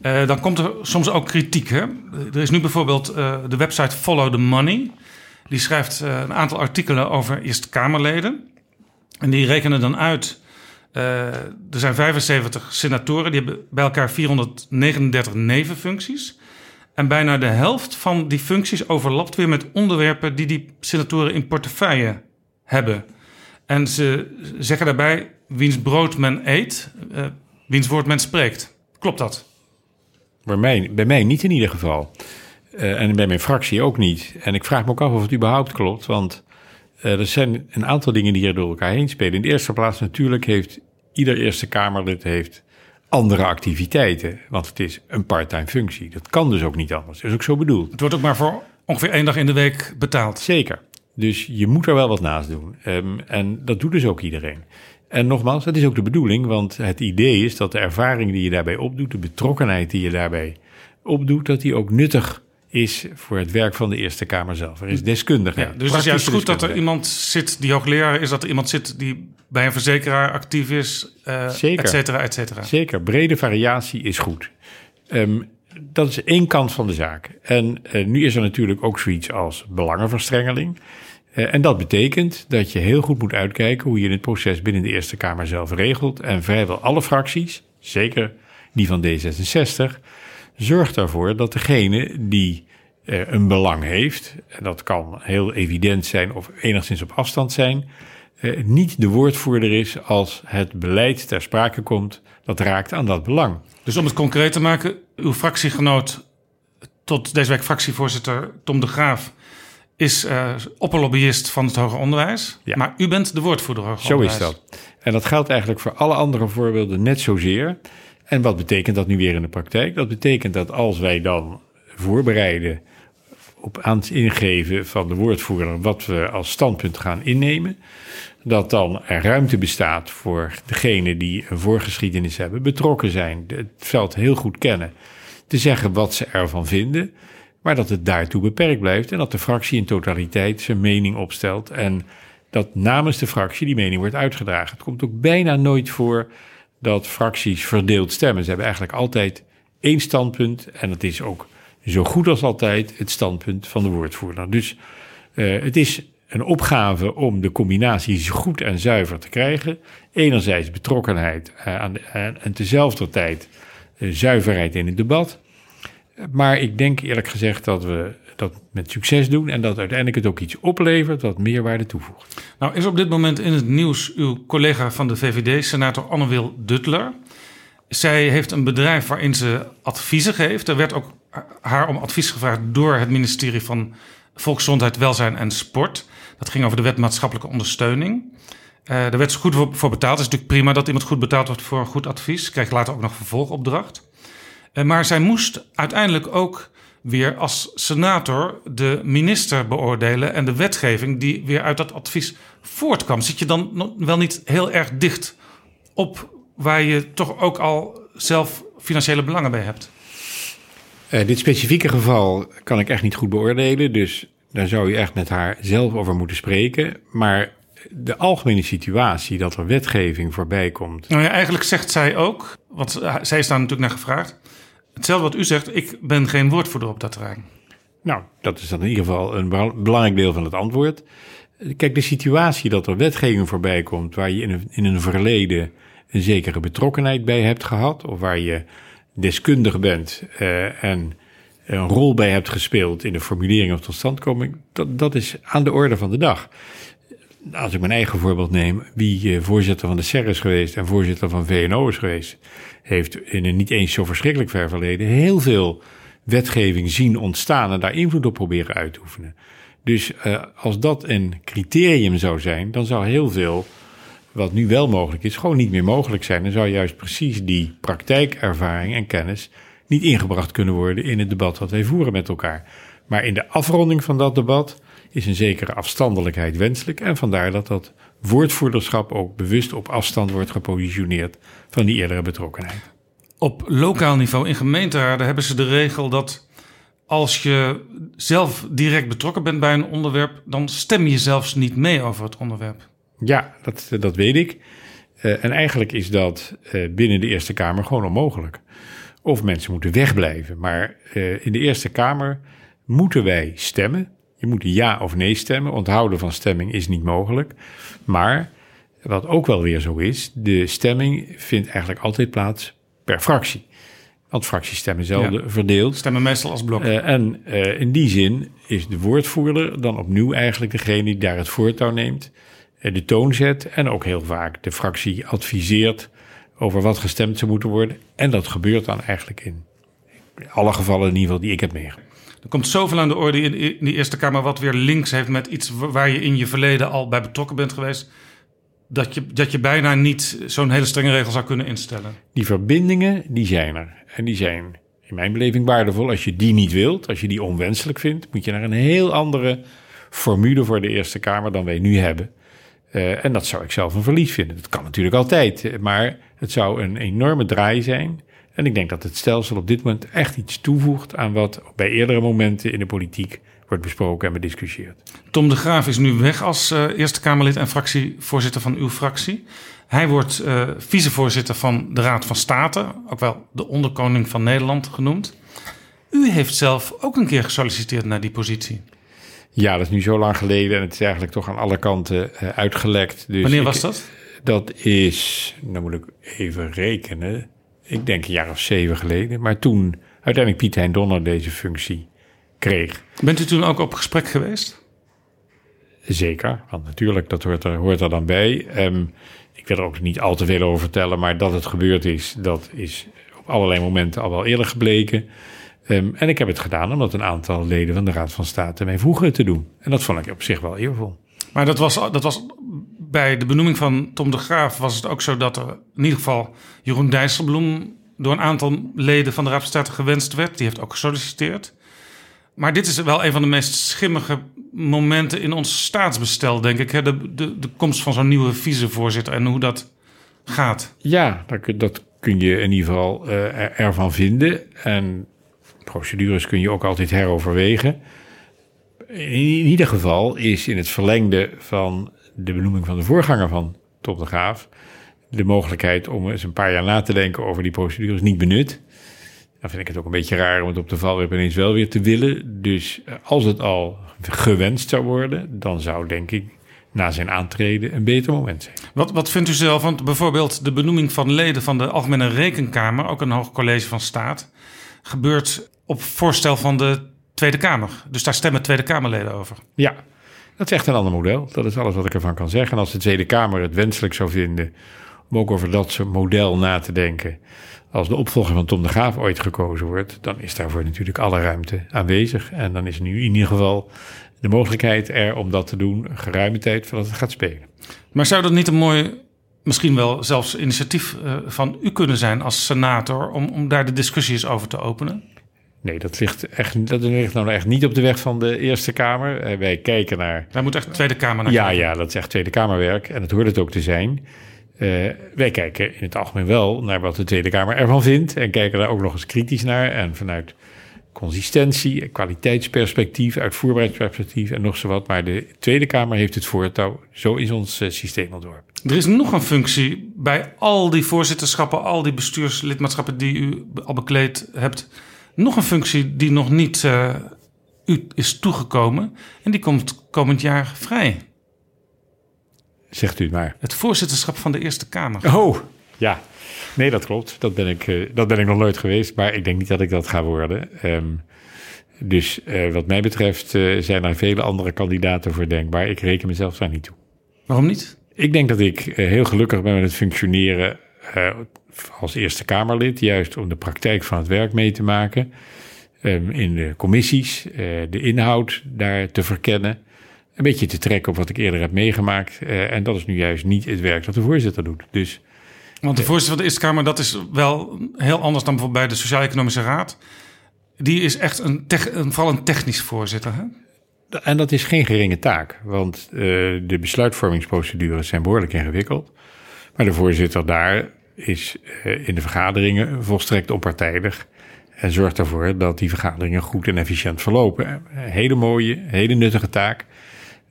eh, dan komt er soms ook kritiek. Hè? Er is nu bijvoorbeeld eh, de website Follow the Money. Die schrijft eh, een aantal artikelen over Eerste Kamerleden. En die rekenen dan uit... er zijn 75 senatoren, die hebben bij elkaar 439 nevenfuncties. En bijna de helft van die functies overlapt weer met onderwerpen die die senatoren in portefeuille hebben. En ze zeggen daarbij: wiens brood men eet, wiens woord men spreekt. Klopt dat? Bij mij, bij mij niet in ieder geval. Eh, en bij mijn fractie ook niet. En ik vraag me ook af of het überhaupt klopt, want eh, er zijn een aantal dingen die hier door elkaar heen spelen. In de eerste plaats natuurlijk heeft ieder Eerste Kamerlid heeft andere activiteiten, want het is een parttime functie. Dat kan dus ook niet anders. Dat is ook zo bedoeld. Het wordt ook maar voor ongeveer één dag in de week betaald. Zeker. Dus je moet er wel wat naast doen. Ehm, en dat doet dus ook iedereen. En nogmaals, dat is ook de bedoeling, want het idee is dat de ervaring die je daarbij opdoet, de betrokkenheid die je daarbij opdoet, dat die ook nuttig is voor het werk van de Eerste Kamer zelf. Er is deskundigheid. Ja, dus het is juist goed dat er iemand zit die hoogleraar is, dat er iemand zit die bij een verzekeraar actief is, uh, Zeker. et cetera, et cetera. Zeker, brede variatie is goed. Ehm, dat is één kant van de zaak. En uh, nu is er natuurlijk ook zoiets als belangenverstrengeling. Uh, en dat betekent dat je heel goed moet uitkijken hoe je het proces binnen de Eerste Kamer zelf regelt. En vrijwel alle fracties, zeker die van D66, zorgt ervoor dat degene die uh, een belang heeft, en dat kan heel evident zijn of enigszins op afstand zijn, uh, niet de woordvoerder is als het beleid ter sprake komt dat raakt aan dat belang. Dus om het concreet te maken, uw fractiegenoot, tot deze week fractievoorzitter Tom de Graaf, is uh, opperlobbyist van het hoger onderwijs. Ja. Maar u bent de woordvoerder hoger Zo onderwijs. is dat. En dat geldt eigenlijk voor alle andere voorbeelden net zozeer. En wat betekent dat nu weer in de praktijk? Dat betekent dat als wij dan voorbereiden op aan het ingeven van de woordvoerder wat we als standpunt gaan innemen, dat dan er ruimte bestaat voor degenen die een voorgeschiedenis hebben, betrokken zijn, het veld heel goed kennen, te zeggen wat ze ervan vinden, maar dat het daartoe beperkt blijft en dat de fractie in totaliteit zijn mening opstelt en dat namens de fractie die mening wordt uitgedragen. Het komt ook bijna nooit voor dat fracties verdeeld stemmen. Ze hebben eigenlijk altijd één standpunt en dat is ook zo goed als altijd het standpunt van de woordvoerder. Dus uh, het is een opgave om de combinaties goed en zuiver te krijgen. Enerzijds betrokkenheid de, uh, en tezelfde tijd zuiverheid in het debat. Maar ik denk eerlijk gezegd dat we dat met succes doen en dat uiteindelijk het ook iets oplevert wat meerwaarde toevoegt. Nou is op dit moment in het nieuws uw collega van de VVD, senator Anne-Wil Duttler. Zij heeft een bedrijf waarin ze adviezen geeft. Er werd ook haar om advies gevraagd door het ministerie van Volksgezondheid, Welzijn en Sport. Dat ging over de wet maatschappelijke ondersteuning. Uh, daar werd ze goed voor, betaald. Het is natuurlijk prima dat iemand goed betaald wordt voor goed advies. Krijgt later ook nog vervolgopdracht. Uh, maar zij moest uiteindelijk ook weer als senator de minister beoordelen en de wetgeving die weer uit dat advies voortkwam. Zit je dan wel niet heel erg dicht op waar je toch ook al zelf financiële belangen bij hebt? Uh, dit specifieke geval kan ik echt niet goed beoordelen, dus daar zou je echt met haar zelf over moeten spreken. Maar de algemene situatie dat er wetgeving voorbij komt. Nou ja, eigenlijk zegt zij ook, want zij is daar natuurlijk naar gevraagd. Hetzelfde wat u zegt, ik ben geen woordvoerder op dat terrein. Nou, dat is dan in ieder geval een belangrijk deel van het antwoord. Kijk, de situatie dat er wetgeving voorbij komt waar je in een, in een verleden een zekere betrokkenheid bij hebt gehad, of waar je deskundig bent uh, en een rol bij hebt gespeeld in de formulering of totstandkoming, dat, dat is aan de orde van de dag. Als ik mijn eigen voorbeeld neem, wie uh, voorzitter van de SER is geweest en voorzitter van VNO is geweest, heeft in een niet eens zo verschrikkelijk ver verleden heel veel wetgeving zien ontstaan en daar invloed op proberen uit te oefenen. Dus uh, als dat een criterium zou zijn, dan zou heel veel wat nu wel mogelijk is, gewoon niet meer mogelijk zijn. Dan zou juist precies die praktijkervaring en kennis niet ingebracht kunnen worden in het debat wat wij voeren met elkaar. Maar in de afronding van dat debat is een zekere afstandelijkheid wenselijk. En vandaar dat dat woordvoerderschap ook bewust op afstand wordt gepositioneerd van die eerdere betrokkenheid. Op lokaal niveau in gemeenteraden hebben ze de regel dat als je zelf direct betrokken bent bij een onderwerp, dan stem je zelfs niet mee over het onderwerp. Ja, dat, dat weet ik. Uh, en eigenlijk is dat uh, binnen de Eerste Kamer gewoon onmogelijk. Of mensen moeten wegblijven. Maar uh, in de Eerste Kamer moeten wij stemmen. Je moet ja of nee stemmen. Onthouden van stemming is niet mogelijk. Maar wat ook wel weer zo is, de stemming vindt eigenlijk altijd plaats per fractie. Want fracties stemmen zelden ja. verdeeld. Stemmen meestal als blok. Uh, en uh, in die zin is de woordvoerder dan opnieuw eigenlijk degene die daar het voortouw neemt, uh, de toon zet en ook heel vaak de fractie adviseert over wat gestemd zou moeten worden. En dat gebeurt dan eigenlijk in alle gevallen in ieder geval die ik heb meegemaakt. Er komt zoveel aan de orde in, die Eerste Kamer wat weer links heeft met iets waar je in je verleden al bij betrokken bent geweest. Dat je, dat je bijna niet zo'n hele strenge regel zou kunnen instellen. Die verbindingen, die zijn er. En die zijn in mijn beleving waardevol. Als je die niet wilt, als je die onwenselijk vindt, moet je naar een heel andere formule voor de Eerste Kamer dan wij nu hebben. Eh, en dat zou ik zelf een verlies vinden. Dat kan natuurlijk altijd, eh, maar het zou een enorme draai zijn. En ik denk dat het stelsel op dit moment echt iets toevoegt aan wat bij eerdere momenten in de politiek wordt besproken en bediscussieerd. Tom de Graaf is nu weg als uh, Eerste Kamerlid en fractievoorzitter van uw fractie. Hij wordt uh, vicevoorzitter van de Raad van State, ook wel de onderkoning van Nederland genoemd. U heeft zelf ook een keer gesolliciteerd naar die positie. Ja, dat is nu zo lang geleden en het is eigenlijk toch aan alle kanten uh, uitgelekt. Dus Wanneer was dat? Ik, dat is, nou moet ik even rekenen, ik denk een jaar of zeven geleden. Maar toen uiteindelijk Piet Hein Donner deze functie kreeg. Bent u toen ook op gesprek geweest? Zeker, want natuurlijk, dat hoort er, hoort er dan bij. Um, ik wil er ook niet al te veel over vertellen, maar dat het gebeurd is, dat is op allerlei momenten al wel eerder gebleken. Um, en ik heb het gedaan omdat een aantal leden van de Raad van State mij vroegen te doen. En dat vond ik op zich wel eervol. Maar dat was, dat was bij de benoeming van Tom de Graaf was het ook zo dat er in ieder geval Jeroen Dijsselbloem door een aantal leden van de Raad van State gewenst werd. Die heeft ook gesolliciteerd. Maar dit is wel een van de meest schimmige momenten in ons staatsbestel, denk ik. Hè? De, de, de komst van zo'n nieuwe vicevoorzitter en hoe dat gaat. Ja, dat, dat kun je in ieder geval uh, ervan vinden. En procedures kun je ook altijd heroverwegen. In ieder geval is in het verlengde van de benoeming van de voorganger van Top de Graaf de mogelijkheid om eens een paar jaar na te denken over die procedures niet benut. Dan vind ik het ook een beetje raar om het op de valreep ineens wel weer te willen. Dus eh, als het al gewenst zou worden, dan zou denk ik na zijn aantreden een beter moment zijn. Wat, wat vindt u zelf? Want bijvoorbeeld de benoeming van leden van de Algemene Rekenkamer, ook een hoog college van staat, gebeurt op voorstel van de Tweede Kamer. Dus daar stemmen Tweede Kamerleden over. Ja, dat is echt een ander model. Dat is alles wat ik ervan kan zeggen. En als de Tweede Kamer het wenselijk zou vinden om ook over dat model na te denken. Als de opvolger van Tom de Graaf ooit gekozen wordt, dan is daarvoor natuurlijk alle ruimte aanwezig. En dan is nu in ieder geval de mogelijkheid er om dat te doen, een geruime tijd voordat het gaat spelen. Maar zou dat niet een mooi, misschien wel zelfs initiatief uh, van u kunnen zijn als senator, om, om daar de discussies over te openen? Nee, dat ligt, echt, dat ligt nou echt niet op de weg van de Eerste Kamer. Uh, wij kijken naar. Daar moet echt de Tweede Kamer naar ja, kijken. Ja, dat is echt Tweede Kamerwerk. En dat hoort het ook te zijn. Uh, wij kijken in het algemeen wel naar wat de Tweede Kamer ervan vindt. En kijken daar ook nog eens kritisch naar. En vanuit consistentie, kwaliteitsperspectief, uitvoerbaarheidsperspectief en nog zo wat. Maar de Tweede Kamer heeft het voortouw. Zo is ons uh, systeem ontworpen. Er is nog een functie bij al die voorzitterschappen, al die bestuurslidmaatschappen die u al bekleed hebt. Nog een functie die nog niet uh, u is toegekomen. En die komt komend jaar vrij. Zegt u het maar. Het voorzitterschap van de Eerste Kamer. Oh, ja. Nee, dat klopt. Dat ben ik, uh, dat ben ik nog nooit geweest. Maar ik denk niet dat ik dat ga worden. Um, dus uh, wat mij betreft zijn er vele andere kandidaten voor denkbaar. Ik reken mezelf daar niet toe. Waarom niet? Ik denk dat ik heel gelukkig ben met het functioneren als Eerste Kamerlid. Juist om de praktijk van het werk mee te maken. Um, in de commissies, de inhoud daar te verkennen een beetje te trekken op wat ik eerder heb meegemaakt. Uh, en dat is nu juist niet het werk dat de voorzitter doet. Dus, Want de voorzitter van de Eerste Kamer, dat is wel heel anders dan bijvoorbeeld bij de Sociaal-Economische Raad. Die is echt een, een vooral een technisch voorzitter. Hè? En dat is geen geringe taak, want de besluitvormingsprocedures zijn behoorlijk ingewikkeld. Maar de voorzitter daar is uh, in de vergaderingen volstrekt onpartijdig. En zorgt ervoor dat die vergaderingen goed en efficiënt verlopen. Een hele mooie, hele nuttige taak.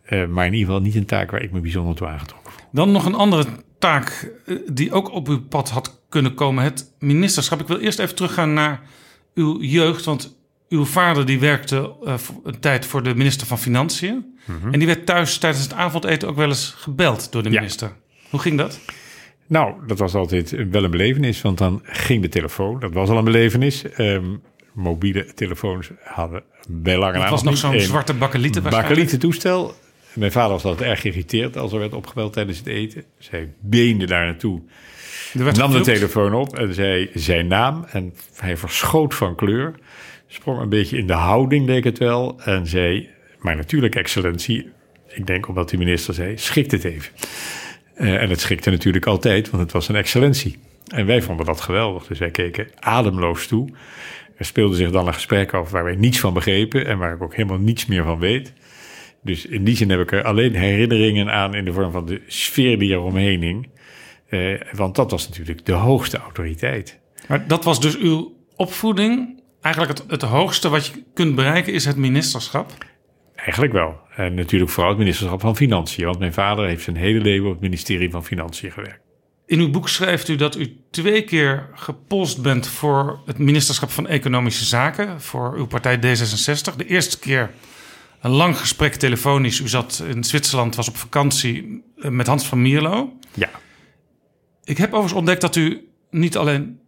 Uh, maar in ieder geval niet een taak waar ik me bijzonder toe aangetrokken. Dan nog een andere taak die ook op uw pad had kunnen komen. Het ministerschap. Ik wil eerst even teruggaan naar uw jeugd. Want uw vader die werkte uh, een tijd voor de minister van Financiën. Mm -hmm. En die werd thuis tijdens het avondeten ook wel eens gebeld door de minister. Ja. Hoe ging dat? Nou, dat was altijd wel een belevenis. Want dan ging de telefoon. Dat was al een belevenis. Um, mobiele telefoons hadden bij lange naam. Het was nog zo'n zwarte bakkelieten Bakkelieten toestel. Mijn vader was altijd erg geïrriteerd als er werd opgebeld tijdens het eten. Zij beende daar naartoe. Nam gefilmd. de telefoon op en zei zijn naam. En hij verschoot van kleur. Sprong een beetje in de houding, leek het wel. En zei, maar natuurlijk, excellentie. Ik denk omdat de minister zei, schikt het even. Uh, en het schikte natuurlijk altijd, want het was een excellentie. En wij vonden dat geweldig. Dus wij keken ademloos toe. Er speelde zich dan een gesprek af waar wij niets van begrepen. En waar ik ook helemaal niets meer van weet. Dus in die zin heb ik er alleen herinneringen aan in de vorm van de sfeer die eromheen hing. Eh, want dat was natuurlijk de hoogste autoriteit. Maar dat was dus uw opvoeding. Eigenlijk het, het hoogste wat je kunt bereiken is het ministerschap. Eigenlijk wel. En natuurlijk vooral het ministerschap van Financiën. Want mijn vader heeft zijn hele leven op het ministerie van Financiën gewerkt. In uw boek schrijft u dat u twee keer gepolst bent voor het ministerschap van Economische Zaken. Voor uw partij D66. De eerste keer een lang gesprek telefonisch. U zat in Zwitserland, was op vakantie eh, met Hans van Mierlo. Ja. Ik heb overigens ontdekt dat u niet alleen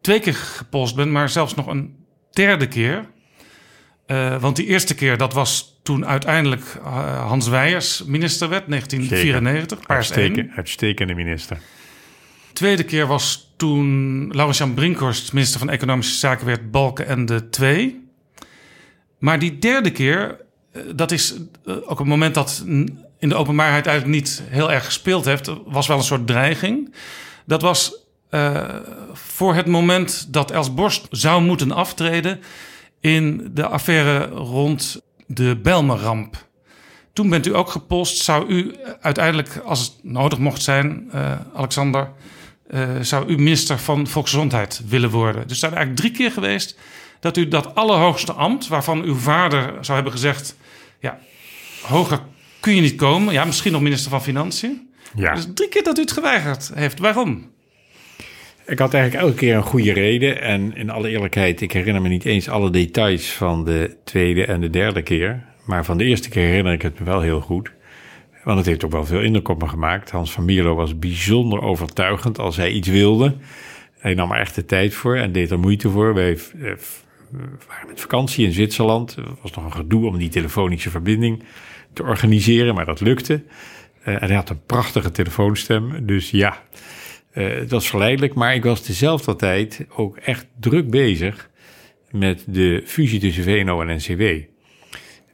twee keer gepolst bent, maar zelfs nog een derde keer. Uh, want die eerste keer, dat was toen uiteindelijk uh, Hans Weijers minister werd, 1994, paars 1. Uitstekende minister. Tweede keer was toen Laurens-Jan Brinkhorst minister van Economische Zaken werd, Balken en de 2. Maar die derde keer, uh, dat is ook een moment dat in de openbaarheid eigenlijk niet heel erg gespeeld heeft, was wel een soort dreiging. Dat was uh, voor het moment dat Els Borst zou moeten aftreden in de affaire rond de Belmerramp. Toen bent u ook gepost. Zou u uiteindelijk, als het nodig mocht zijn, uh, Alexander, uh, zou u minister van Volksgezondheid willen worden? Dus zijn er eigenlijk drie keer geweest dat u dat allerhoogste ambt, waarvan uw vader zou hebben gezegd: ja, hoger kun je niet komen. Ja, misschien nog minister van Financiën. Ja. Dus drie keer dat u het geweigerd heeft. Waarom? Ik had eigenlijk elke keer een goede reden. En in alle eerlijkheid, ik herinner me niet eens alle details van de tweede en de derde keer. Maar van de eerste keer herinner ik het me wel heel goed. Want het heeft ook wel veel indruk op me gemaakt. Hans van Mierlo was bijzonder overtuigend als hij iets wilde. Hij nam er echt de tijd voor en deed er moeite voor. Wij waren met vakantie in Zwitserland. Er was nog een gedoe om die telefonische verbinding te organiseren, maar dat lukte. Uh, en hij had een prachtige telefoonstem. Dus ja, uh, het was verleidelijk. Maar ik was dezelfde tijd ook echt druk bezig met de fusie tussen VNO en NCW.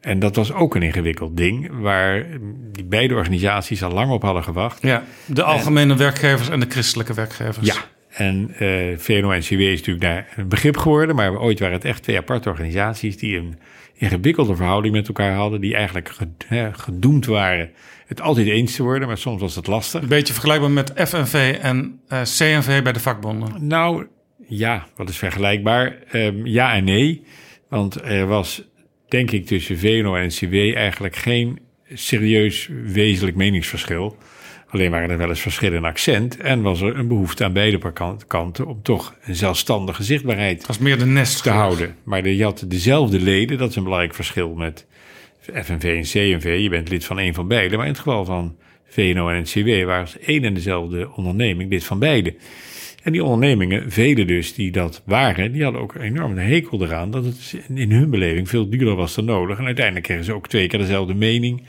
En dat was ook een ingewikkeld ding, waar die beide organisaties al lang op hadden gewacht. Ja, de algemene en, werkgevers en de christelijke werkgevers. Ja, en uh, VNO-NCW is natuurlijk daar een begrip geworden, maar ooit waren het echt twee aparte organisaties die een ingewikkelde verhouding met elkaar hadden, die eigenlijk gedoemd waren het altijd eens te worden, maar soms was het lastig. Een beetje vergelijkbaar met FNV en uh, CNV bij de vakbonden. Nou, ja, wat is vergelijkbaar? Um, ja en nee, want er was, denk ik, tussen VNO en NCW eigenlijk geen serieus wezenlijk meningsverschil. Alleen waren er wel eens verschillen in accent en was er een behoefte aan beide kanten om toch een zelfstandige zichtbaarheid was meer de nest te houden. Maar je had dezelfde leden, dat is een belangrijk verschil met FNV en CNV. Je bent lid van een van beide, maar in het geval van VNO en NCW waren ze één en dezelfde onderneming lid van beide. En die ondernemingen, vele dus die dat waren, die hadden ook een enorme hekel eraan dat het in hun beleving veel duurder was dan nodig. En uiteindelijk kregen ze ook twee keer dezelfde mening.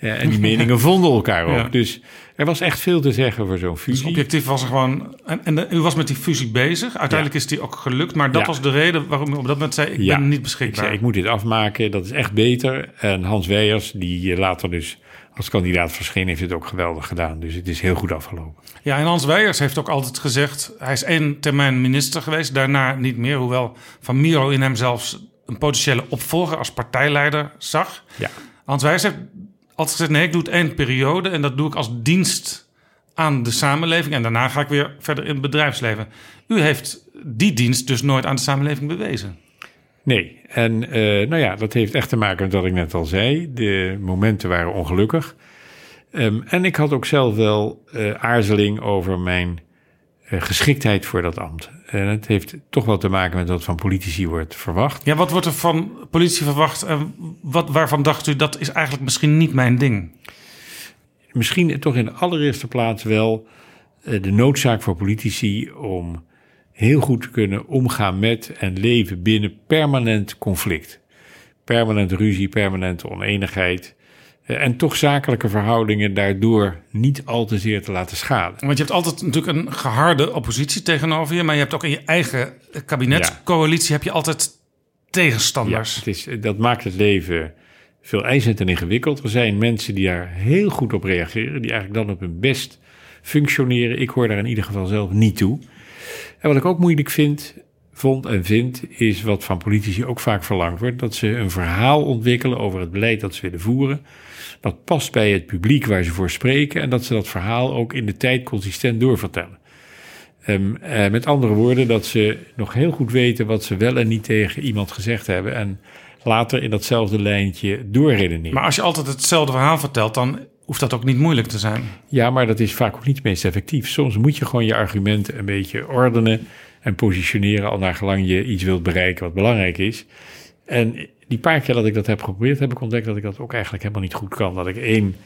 Uh, en die meningen vonden elkaar ook. Ja. Dus er was echt veel te zeggen voor zo'n fusie. Dus objectief was er gewoon. En, en de, u was met die fusie bezig. Uiteindelijk ja. is die ook gelukt. Maar dat ja. was de reden waarom u op dat moment zei: Ik ben niet beschikbaar. Ik zei: Ik moet dit afmaken. Dat is echt beter. En Hans Weijers, die later dus als kandidaat verscheen, heeft het ook geweldig gedaan. Dus het is heel goed afgelopen. Ja, en Hans Weijers heeft ook altijd gezegd: hij is één termijn minister geweest. Daarna niet meer. Hoewel Van Miro in hem zelfs een potentiële opvolger als partijleider zag. Ja. Hans Weijers heeft altijd gezegd: nee, ik doe het één periode en dat doe ik als dienst aan de samenleving. En daarna ga ik weer verder in het bedrijfsleven. U heeft die dienst dus nooit aan de samenleving bewezen. Nee, en uh, nou ja, dat heeft echt te maken met wat ik net al zei. De momenten waren ongelukkig. Um, en ik had ook zelf wel uh, aarzeling over mijn geschiktheid voor dat ambt. En het heeft toch wel te maken met wat van politici wordt verwacht. Ja, wat wordt er van politici verwacht? En wat, waarvan dacht u dat is eigenlijk misschien niet mijn ding? Misschien toch in de allereerste plaats wel de noodzaak voor politici om heel goed te kunnen omgaan met en leven binnen permanent conflict. Permanent ruzie, permanente oneenigheid. En toch zakelijke verhoudingen daardoor niet al te zeer te laten schaden. Want je hebt altijd natuurlijk een geharde oppositie tegenover je, maar je hebt ook in je eigen kabinetscoalitie ja. heb je altijd tegenstanders. Ja, het is, dat maakt het leven veel eisend en ingewikkeld. Er zijn mensen die daar heel goed op reageren, die eigenlijk dan op hun best functioneren. Ik hoor daar in ieder geval zelf niet toe. En wat ik ook moeilijk vind, vond en vindt, is wat van politici ook vaak verlangd wordt: dat ze een verhaal ontwikkelen over het beleid dat ze willen voeren. Dat past bij het publiek waar ze voor spreken en dat ze dat verhaal ook in de tijd consistent doorvertellen. Um, uh, met andere woorden, dat ze nog heel goed weten wat ze wel en niet tegen iemand gezegd hebben. En later in datzelfde lijntje doorredeneren. Maar als je altijd hetzelfde verhaal vertelt, dan hoeft dat ook niet moeilijk te zijn. Ja, maar dat is vaak ook niet het meest effectief. Soms moet je gewoon je argumenten een beetje ordenen en positioneren al naar gelang je iets wilt bereiken wat belangrijk is. En die paar keer dat ik dat heb geprobeerd, heb ik ontdekt dat ik dat ook eigenlijk helemaal niet goed kan. Dat ik één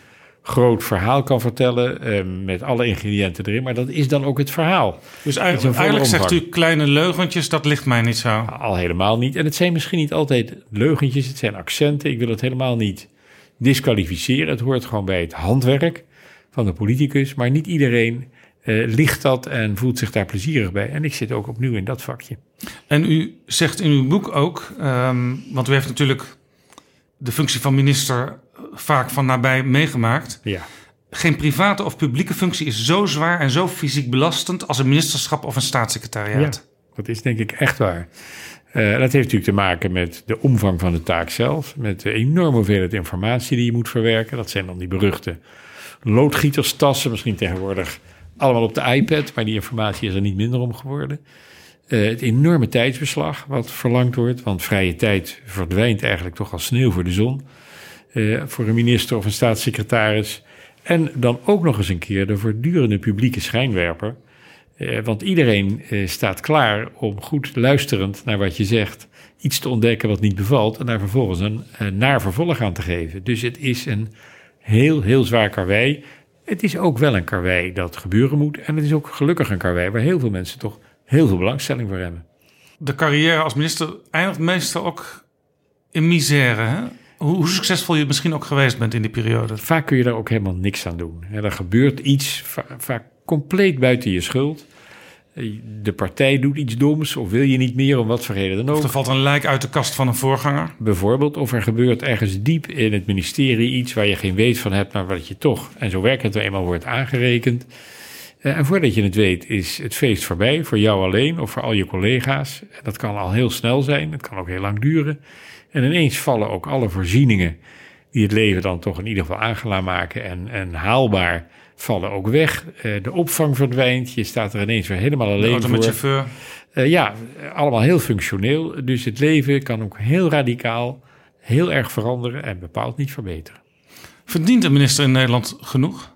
groot verhaal kan vertellen eh, met alle ingrediënten erin, maar dat is dan ook het verhaal. Dus eigenlijk, eigenlijk zegt u kleine leugentjes, dat ligt mij niet zo. Al helemaal niet. En het zijn misschien niet altijd leugentjes, het zijn accenten. Ik wil het helemaal niet disqualificeren. Het hoort gewoon bij het handwerk van de politicus, maar niet iedereen uh, ligt dat en voelt zich daar plezierig bij. En ik zit ook opnieuw in dat vakje. En u zegt in uw boek ook, um, want u heeft natuurlijk de functie van minister vaak van nabij meegemaakt. Ja. Geen private of publieke functie is zo zwaar en zo fysiek belastend als een ministerschap of een staatssecretariaat. Ja, dat is denk ik echt waar. Uh, dat heeft natuurlijk te maken met de omvang van de taak zelf, met de enorme hoeveelheid informatie die je moet verwerken. Dat zijn dan die beruchte loodgieterstassen, misschien tegenwoordig allemaal op de iPad, maar die informatie is er niet minder om geworden. Uh, het enorme tijdsbeslag wat verlangd wordt, want vrije tijd verdwijnt eigenlijk toch als sneeuw voor de zon. Uh, voor een minister of een staatssecretaris. En dan ook nog eens een keer de voortdurende publieke schijnwerper. Uh, want iedereen staat klaar om goed luisterend naar wat je zegt, iets te ontdekken wat niet bevalt en daar vervolgens een naar vervolg aan te geven. Dus het is een heel, heel zwaar karwei. Het is ook wel een karwei dat gebeuren moet. En het is ook gelukkig een karwei waar heel veel mensen toch heel veel belangstelling voor hebben. De carrière als minister eindigt meestal ook in misère. Hè? Hoe, hoe, succesvol je misschien ook geweest bent in die periode. Vaak kun je daar ook helemaal niks aan doen. er gebeurt iets vaak compleet buiten je schuld. De partij doet iets doms of wil je niet meer om wat voor reden dan ook. Of er valt een lijk uit de kast van een voorganger. Bijvoorbeeld, of er gebeurt ergens diep in het ministerie iets waar je geen weet van hebt, maar wat je toch, en zo werkt het eenmaal, wordt aangerekend. Eh, en voordat je het weet is het feest voorbij, voor jou alleen of voor al je collega's. Dat kan al heel snel zijn, het kan ook heel lang duren. En ineens vallen ook alle voorzieningen die het leven dan toch in ieder geval aangenaam maken en, en haalbaar vallen ook weg. Uh, de opvang verdwijnt, je staat er ineens weer helemaal alleen de voor. chauffeur. Uh, ja, allemaal heel functioneel. Dus het leven kan ook heel radicaal, heel erg veranderen en bepaald niet verbeteren. Verdient de minister in Nederland genoeg?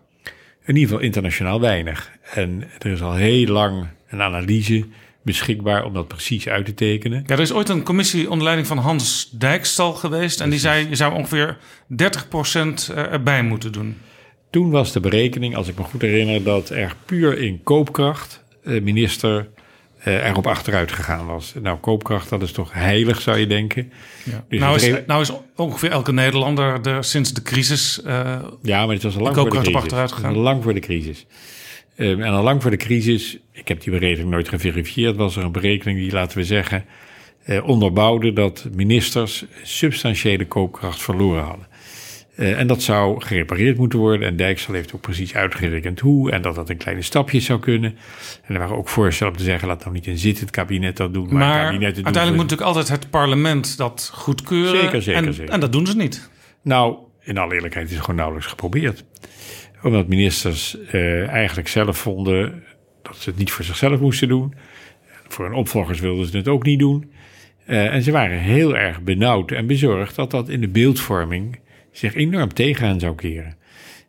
In ieder geval internationaal weinig. En er is al heel lang een analyse beschikbaar om dat precies uit te tekenen. Ja, er is ooit een commissie onder leiding van Hans Dijkstal geweest. En die zei, je zou ongeveer 30% erbij moeten doen. Toen was de berekening, als ik me goed herinner, dat er puur in koopkracht de minister uh, erop achteruit gegaan was. Nou, koopkracht, dat is toch heilig, zou je denken. Ja. Dus nou, is, nou is ongeveer elke Nederlander er sinds de crisis. Uh, ja, maar het was al lang voor de crisis. achteruit gegaan. Lang voor de crisis. Um, en al lang voor de crisis, ik heb die berekening nooit geverifieerd, was er een berekening die, laten we zeggen, onderbouwde dat ministers substantiële koopkracht verloren hadden. Uh, en dat zou gerepareerd moeten worden. En Dijksel heeft ook precies uitgerekend hoe. En dat dat in kleine stapjes zou kunnen. En er waren ook voorstellen om te zeggen: laat nou niet een zittend kabinet dat doen. Maar, maar uiteindelijk moet natuurlijk altijd het parlement dat goedkeuren. Zeker, zeker, en, zeker. En dat doen ze niet. Nou, in alle eerlijkheid is het gewoon nauwelijks geprobeerd. Omdat ministers uh, eigenlijk zelf vonden dat ze het niet voor zichzelf moesten doen. Voor hun opvolgers wilden ze het ook niet doen. Uh, en ze waren heel erg benauwd en bezorgd dat dat in de beeldvorming zich enorm tegen hen zou keren.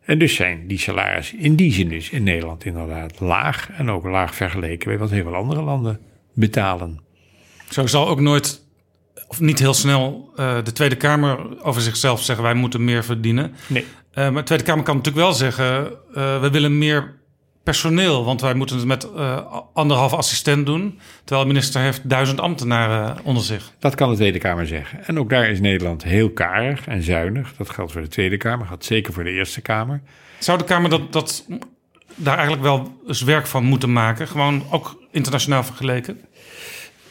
En dus zijn die salarissen in die zin dus in Nederland inderdaad laag. En ook laag vergeleken met wat heel veel andere landen betalen. Zo zal ook nooit, of niet heel snel, uh, de Tweede Kamer over zichzelf zeggen: wij moeten meer verdienen. Nee. Uh, maar de Tweede Kamer kan natuurlijk wel zeggen: uh, we willen meer personeel, want wij moeten het met uh, anderhalf assistent doen, terwijl de minister heeft duizend ambtenaren onder zich. Dat kan de Tweede Kamer zeggen. En ook daar is Nederland heel karig en zuinig. Dat geldt voor de Tweede Kamer, geldt zeker voor de Eerste Kamer. Zou de Kamer dat, dat daar eigenlijk wel eens werk van moeten maken, gewoon ook internationaal vergeleken?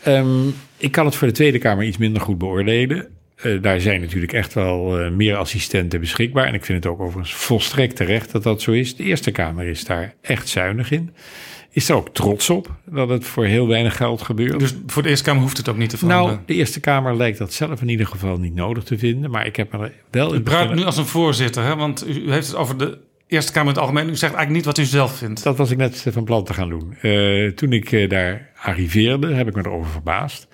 Um, ik kan het voor de Tweede Kamer iets minder goed beoordelen. Uh, daar zijn natuurlijk echt wel uh, meer assistenten beschikbaar. En ik vind het ook overigens volstrekt terecht dat dat zo is. De Eerste Kamer is daar echt zuinig in. is er ook trots op dat het voor heel weinig geld gebeurt. Dus voor de Eerste Kamer hoeft het ook niet te veranderen? Nou, de Eerste Kamer lijkt dat zelf in ieder geval niet nodig te vinden. Maar ik heb er wel... U praat nu als een voorzitter, hè? want u, heeft het over de Eerste Kamer in het algemeen. U zegt eigenlijk niet wat u zelf vindt. Dat was ik net van plan te gaan doen. Uh, toen ik daar arriveerde, heb ik me erover verbaasd.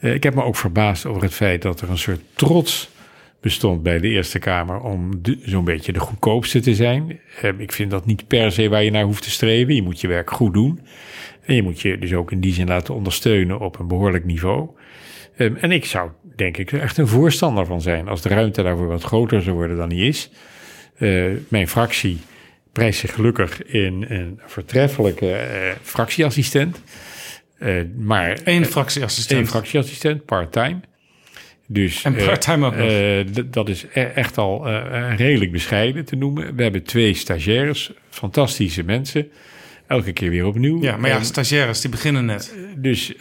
Uh, ik heb me ook verbaasd over het feit dat er een soort trots bestond bij de Eerste Kamer om zo'n beetje de goedkoopste te zijn. ik vind dat niet per se waar je naar hoeft te streven. Je moet je werk goed doen. En je moet je dus ook in die zin laten ondersteunen op een behoorlijk niveau. Um, en ik zou denk ik er echt een voorstander van zijn als de ruimte daarvoor wat groter zou worden dan die is. Uh, mijn fractie prijst zich gelukkig in een voortreffelijke uh, fractieassistent. Uh, maar Eén fractieassistent. Eén fractieassistent, part-time. Dus, en part-time ook nog. dat is e echt al redelijk bescheiden te noemen. We hebben twee stagiaires, fantastische mensen. Elke keer weer opnieuw. Ja, maar ja, stagiaires, die beginnen net. Dus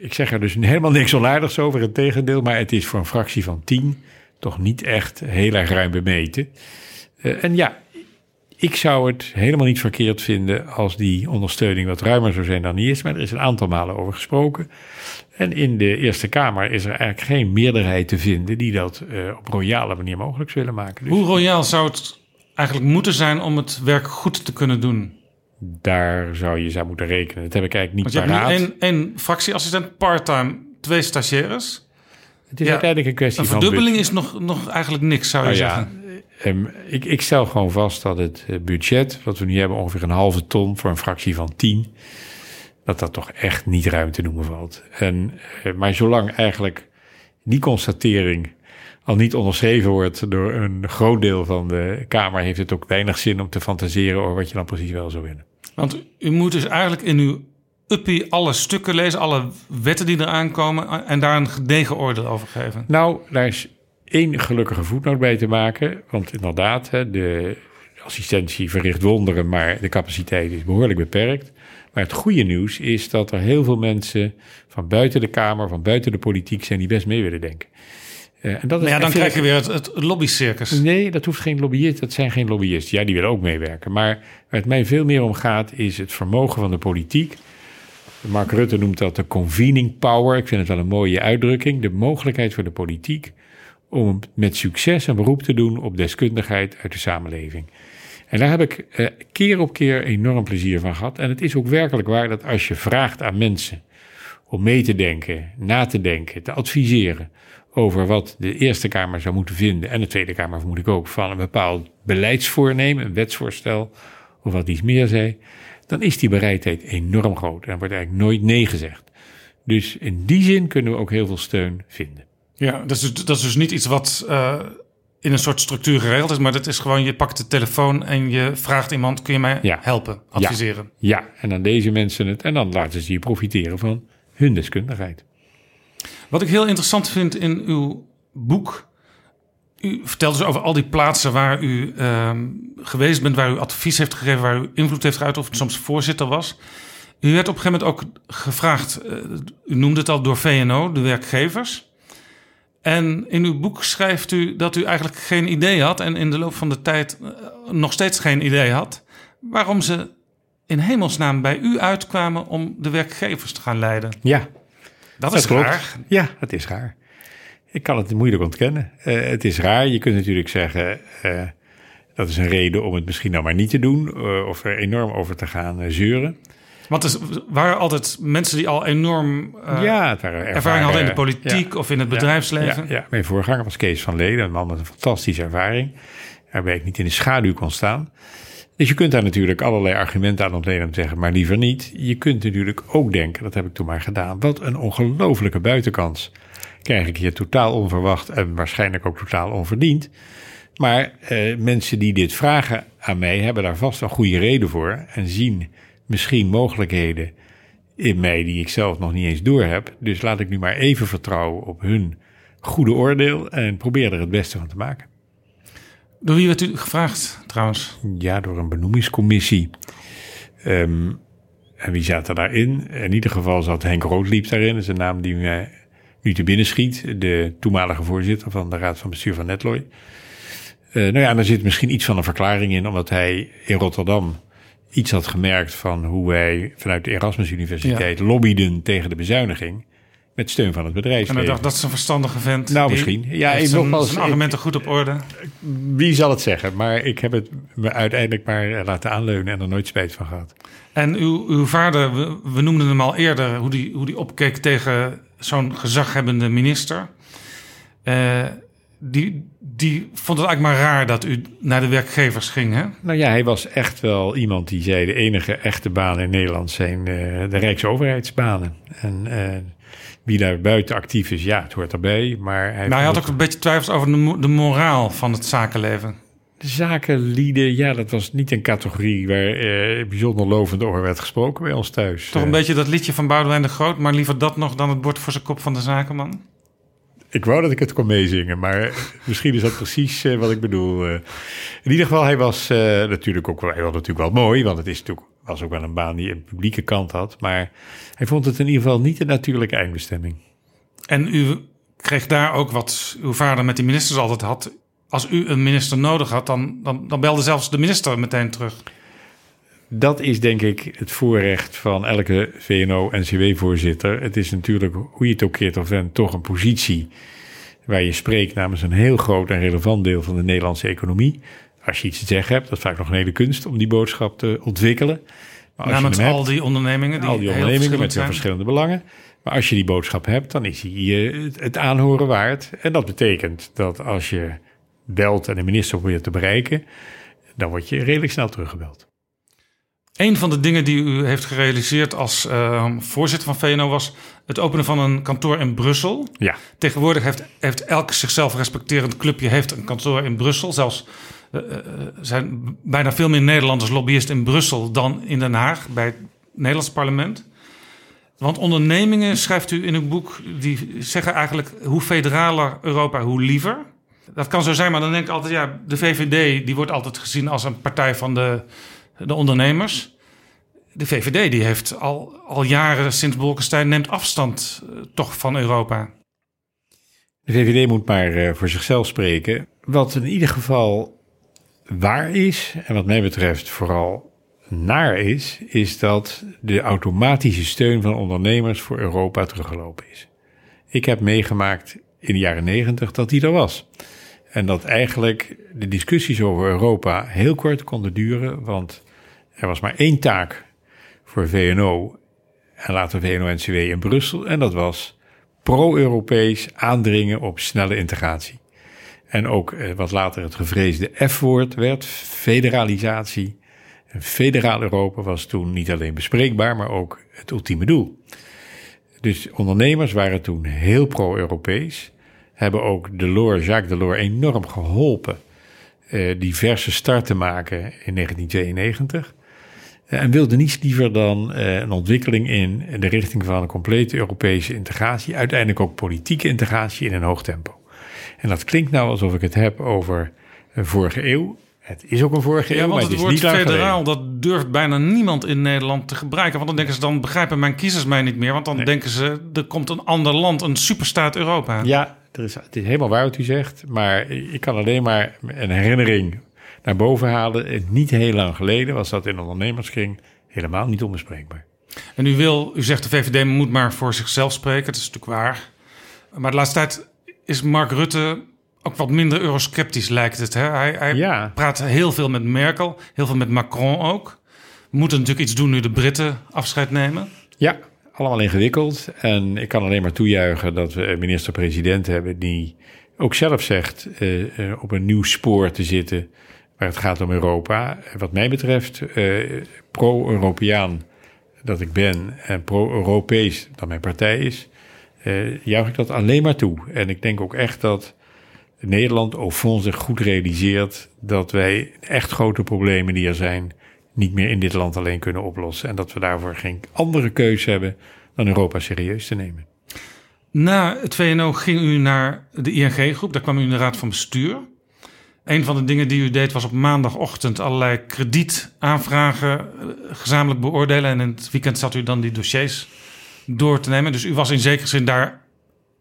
ik zeg er dus helemaal niks onaardigs over, het tegendeel. Maar het is voor een fractie van tien toch niet echt heel erg ruim bemeten. Uh, en ja, ik zou het helemaal niet verkeerd vinden als die ondersteuning wat ruimer zou zijn dan die is. Maar er is een aantal malen over gesproken. En in de Eerste Kamer is er eigenlijk geen meerderheid te vinden die dat uh, op royale manier mogelijk willen maken. Dus Hoe royaal zou het eigenlijk moeten zijn om het werk goed te kunnen doen? Daar zou je zou moeten rekenen. Dat heb ik eigenlijk niet Want je paraat. hebt nu één, fractieassistent part-time, twee stagiaires. Het is ja, uiteindelijk een kwestie een van... Een verdubbeling is nog, nog eigenlijk niks, zou je zeggen. Ja. Um, ik, ik, stel gewoon vast dat het budget, wat we nu hebben, ongeveer een halve ton voor een fractie van 10, dat dat toch echt niet ruim te noemen valt. En, uh, maar zolang eigenlijk die constatering al niet onderschreven wordt door een groot deel van de Kamer, heeft het ook weinig zin om te fantaseren over wat je dan precies wel zou willen. Want u moet dus eigenlijk in uw uppie alle stukken lezen, alle wetten die eraan komen en daar een gedegen oordeel over geven. Nou, daar is één gelukkige voetnoot bij te maken. Want inderdaad, de assistentie verricht wonderen, maar de capaciteit is behoorlijk beperkt. Maar het goede nieuws is dat er heel veel mensen van buiten de Kamer, van buiten de politiek zijn die best mee willen denken. Uh, en dat is maar ja, dan krijg je weer het, het lobbycircus. Nee, dat hoeft geen lobbyist. Dat zijn geen lobbyisten. Ja, die willen ook meewerken. Maar waar het mij veel meer om gaat, is het vermogen van de politiek. Mark Rutte noemt dat de convening power. Ik vind het wel een mooie uitdrukking. De mogelijkheid voor de politiek om met succes een beroep te doen op deskundigheid uit de samenleving. En daar heb ik eh, keer op keer enorm plezier van gehad. En het is ook werkelijk waar dat als je vraagt aan mensen om mee te denken, na te denken, te adviseren over wat de Eerste Kamer zou moeten vinden, en de Tweede Kamer vermoed ik ook, van een bepaald beleidsvoornemen, een wetsvoorstel of wat iets meer zei, dan is die bereidheid enorm groot en wordt eigenlijk nooit nee gezegd. Dus in die zin kunnen we ook heel veel steun vinden. Ja, dat is, dus, dat is dus niet iets wat uh, in een soort structuur geregeld is, maar dat is gewoon, je pakt de telefoon en je vraagt iemand, kun je mij ja. helpen, adviseren? Ja. ja, en dan deze mensen het en dan laten ze je profiteren van hun deskundigheid. Wat ik heel interessant vind in uw boek, u vertelt dus over al die plaatsen waar u uh, geweest bent, waar u advies heeft gegeven, waar u invloed heeft geuit, of soms voorzitter was. U werd op een gegeven moment ook gevraagd, uh, u noemde het al door VNO, de werkgevers. En in uw boek schrijft u dat u eigenlijk geen idee had en in de loop van de tijd uh, nog steeds geen idee had waarom ze in hemelsnaam bij u uitkwamen om de werkgevers te gaan leiden. Ja, dat, dat is klopt. raar. Ja, dat is raar. Ik kan het moeilijk ontkennen. Uh, het is raar. Je kunt natuurlijk zeggen uh, dat is een reden om het misschien nou maar niet te doen of er enorm over te gaan zeuren. Want er waren altijd mensen die al enorm uh, ja, ervaring hadden in de politiek ja, of in het bedrijfsleven. Ja, mijn voorganger was Kees van Leden, een man met een fantastische ervaring. Waarbij ik niet in de schaduw kon staan. Dus je kunt daar natuurlijk allerlei argumenten aan ontlenen te zeggen, maar liever niet. Je kunt natuurlijk ook denken, dat heb ik toen maar gedaan, wat een ongelofelijke buitenkans krijg ik hier totaal onverwacht en waarschijnlijk ook totaal onverdiend. Maar eh, mensen die dit vragen aan mij hebben daar vast een goede reden voor en zien misschien mogelijkheden in mij die ik zelf nog niet eens door heb. Dus laat ik nu maar even vertrouwen op hun goede oordeel en probeer er het beste van te maken. Door wie werd u gevraagd trouwens? Ja, door een benoemingscommissie. Um, en wie zat er daarin? In ieder geval zat Henk Roodliep daarin. Dat is een naam die mij nu te binnen schiet. De toenmalige voorzitter van de Raad van Bestuur van Netloy. Uh, nou ja, daar zit misschien iets van een verklaring in, omdat hij in Rotterdam iets had gemerkt van hoe wij vanuit de Erasmus Universiteit lobbyden tegen de bezuiniging. Met steun van het En bedrijfsleven. ik dacht, dat is een verstandige vent. Nou, misschien. Ja, ik nogmaals, zijn argumenten goed op orde. Wie zal het zeggen? Maar ik heb het me uiteindelijk maar eh, laten aanleunen en er nooit spijt van gehad. En uw, uw vader, we, we noemden hem al eerder, hoe die, hoe die opkeek tegen zo'n gezaghebbende minister. Eh, die, die vond het eigenlijk maar raar dat u naar de werkgevers ging, hè? Nou ja, hij was echt wel iemand die zei... de enige echte banen in Nederland zijn eh, de Rijksoverheidsbanen. En eh, wie daar buiten actief is, ja, het hoort erbij. Maar hij, Maar hij had ook een beetje twijfels over de, de moraal van het zakenleven. De zakenlieden, ja, dat was niet een categorie... waar eh, bijzonder lovend over werd gesproken bij ons thuis. Toch een beetje dat liedje van Boudewijn de Groot, maar liever dat nog dan het bord voor zijn kop van de zakenman. Ik wou dat ik het kon meezingen, maar misschien is dat precies eh, wat ik bedoel. Eh, in ieder geval, hij was eh, natuurlijk ook wel, hij was natuurlijk wel mooi, want het is natuurlijk, was ook wel een baan die een publieke kant had. Maar hij vond het in ieder geval niet de natuurlijke eindbestemming. En u kreeg daar ook wat uw vader met die ministers altijd had. Als u een minister nodig had, dan, dan, dan belde zelfs de minister meteen terug. Dat is denk ik het voorrecht van elke VNO-NCW-voorzitter. Het is natuurlijk, hoe je het ook keert of wendt, toch een positie waar je spreekt namens een heel groot en relevant deel van de Nederlandse economie. Als je iets te zeggen hebt, dat is vaak nog een hele kunst om die boodschap te ontwikkelen. Maar als Namens je al die ondernemingen die al die heel ondernemingen met hun verschillende belangen. Maar als je die boodschap hebt, dan is die het, het aanhoren waard. En dat betekent dat als je belt en de minister probeert te bereiken, dan word je redelijk snel teruggebeld. Een van de dingen die u heeft gerealiseerd als eh, voorzitter van VNO was het openen van een kantoor in Brussel. Ja. Tegenwoordig heeft, heeft elk zichzelf respecterend clubje heeft een kantoor in Brussel. Zelfs eh, eh, zijn bijna veel meer Nederlanders lobbyist in Brussel dan in Den Haag bij het Nederlands parlement. Want ondernemingen, schrijft u in uw boek, die zeggen eigenlijk hoe federaler Europa, hoe liever. Dat kan zo zijn, maar dan denk ik altijd, ja, de VVD die wordt altijd gezien als een partij van de, de ondernemers. De VVD die heeft al, al jaren sinds Bolkestein neemt afstand eh, toch van Europa. De VVD moet maar eh, voor zichzelf spreken. Wat in ieder geval waar is, en wat mij betreft vooral naar is, is dat de automatische steun van ondernemers voor Europa teruggelopen is. Ik heb meegemaakt in de jaren negentig dat die er was. En dat eigenlijk de discussies over Europa heel kort konden duren, want er was maar één taak voor VNO en later VNO-NCW in Brussel, en dat was pro-Europees aandringen op snelle integratie. En ook eh, wat later het gevreesde F-woord werd, federalisatie. Een federaal Europa was toen niet alleen bespreekbaar, maar ook het ultieme doel. Dus ondernemers waren toen heel pro-Europees. Hebben ook Delors, Jacques Delors enorm geholpen eh, diverse start te maken in 1992. Eh, En wilden niets liever dan eh, een ontwikkeling in de richting van een complete Europese integratie. Uiteindelijk ook politieke integratie in een hoog tempo. En dat klinkt nou alsof ik het heb over een vorige eeuw. Het is ook een vorige Ja, eeuw, maar want het het is woord federaal, dat durft bijna niemand in Nederland te gebruiken. Want dan denken ze, dan begrijpen mijn kiezers mij niet meer. Want dan Nee. denken ze, er komt een ander land, een superstaat Europa. Ja, er is, het is helemaal waar wat u zegt. Maar ik kan alleen maar een herinnering naar boven halen. Niet heel lang geleden was dat in ondernemerskring helemaal niet onbespreekbaar. En u wil, u zegt de VVD moet maar voor zichzelf spreken. Dat is natuurlijk waar. Maar de laatste tijd is Mark Rutte ook wat minder eurosceptisch, lijkt het. Hè? Hij, hij Ja. praat heel veel met Merkel, heel veel met Macron ook. We moeten natuurlijk iets doen nu de Britten afscheid nemen. Ja, allemaal ingewikkeld. En ik kan alleen maar toejuichen dat we een minister-president hebben die ook zelf zegt eh, eh, op een nieuw spoor te zitten waar het gaat om Europa. Wat mij betreft, eh, pro-Europeaan dat ik ben en pro-Europees dat mijn partij is, eh juich ik dat alleen maar toe. En ik denk ook echt dat Nederland au fond zich goed realiseert dat wij echt grote problemen die er zijn niet meer in dit land alleen kunnen oplossen. En dat we daarvoor geen andere keuze hebben dan Europa serieus te nemen. Na het VNO ging u naar de ING-groep. Daar kwam u in de raad van bestuur. Een van de dingen die u deed was op maandagochtend allerlei kredietaanvragen eh, gezamenlijk beoordelen. En in het weekend zat u dan die dossiers door te nemen. Dus u was in zekere zin daar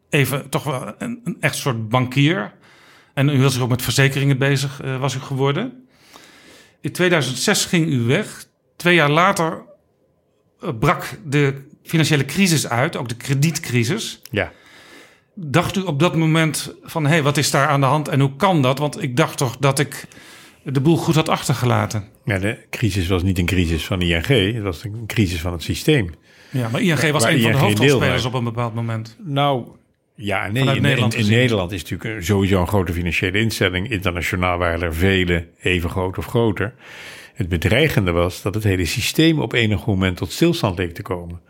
even toch wel een, een echt soort bankier. En u hield zich ook met verzekeringen bezig, eh, was u geworden. In 2006 ging u weg. Twee jaar later eh, brak de financiële crisis uit, ook de kredietcrisis. Ja. Dacht u op dat moment van, hé, hey, wat is daar aan de hand en hoe kan dat? Want ik dacht toch dat ik de boel goed had achtergelaten. Ja, de crisis was niet een crisis van ING, het was een crisis van het systeem. Ja, maar ING was Waar een van de hoofdrolspelers op een bepaald moment. Nou, ja, nee. In, Nederland in. Nederland is natuurlijk sowieso een grote financiële instelling. Internationaal waren er vele even groot of groter. Het bedreigende was dat het hele systeem op enig moment tot stilstand leek te komen.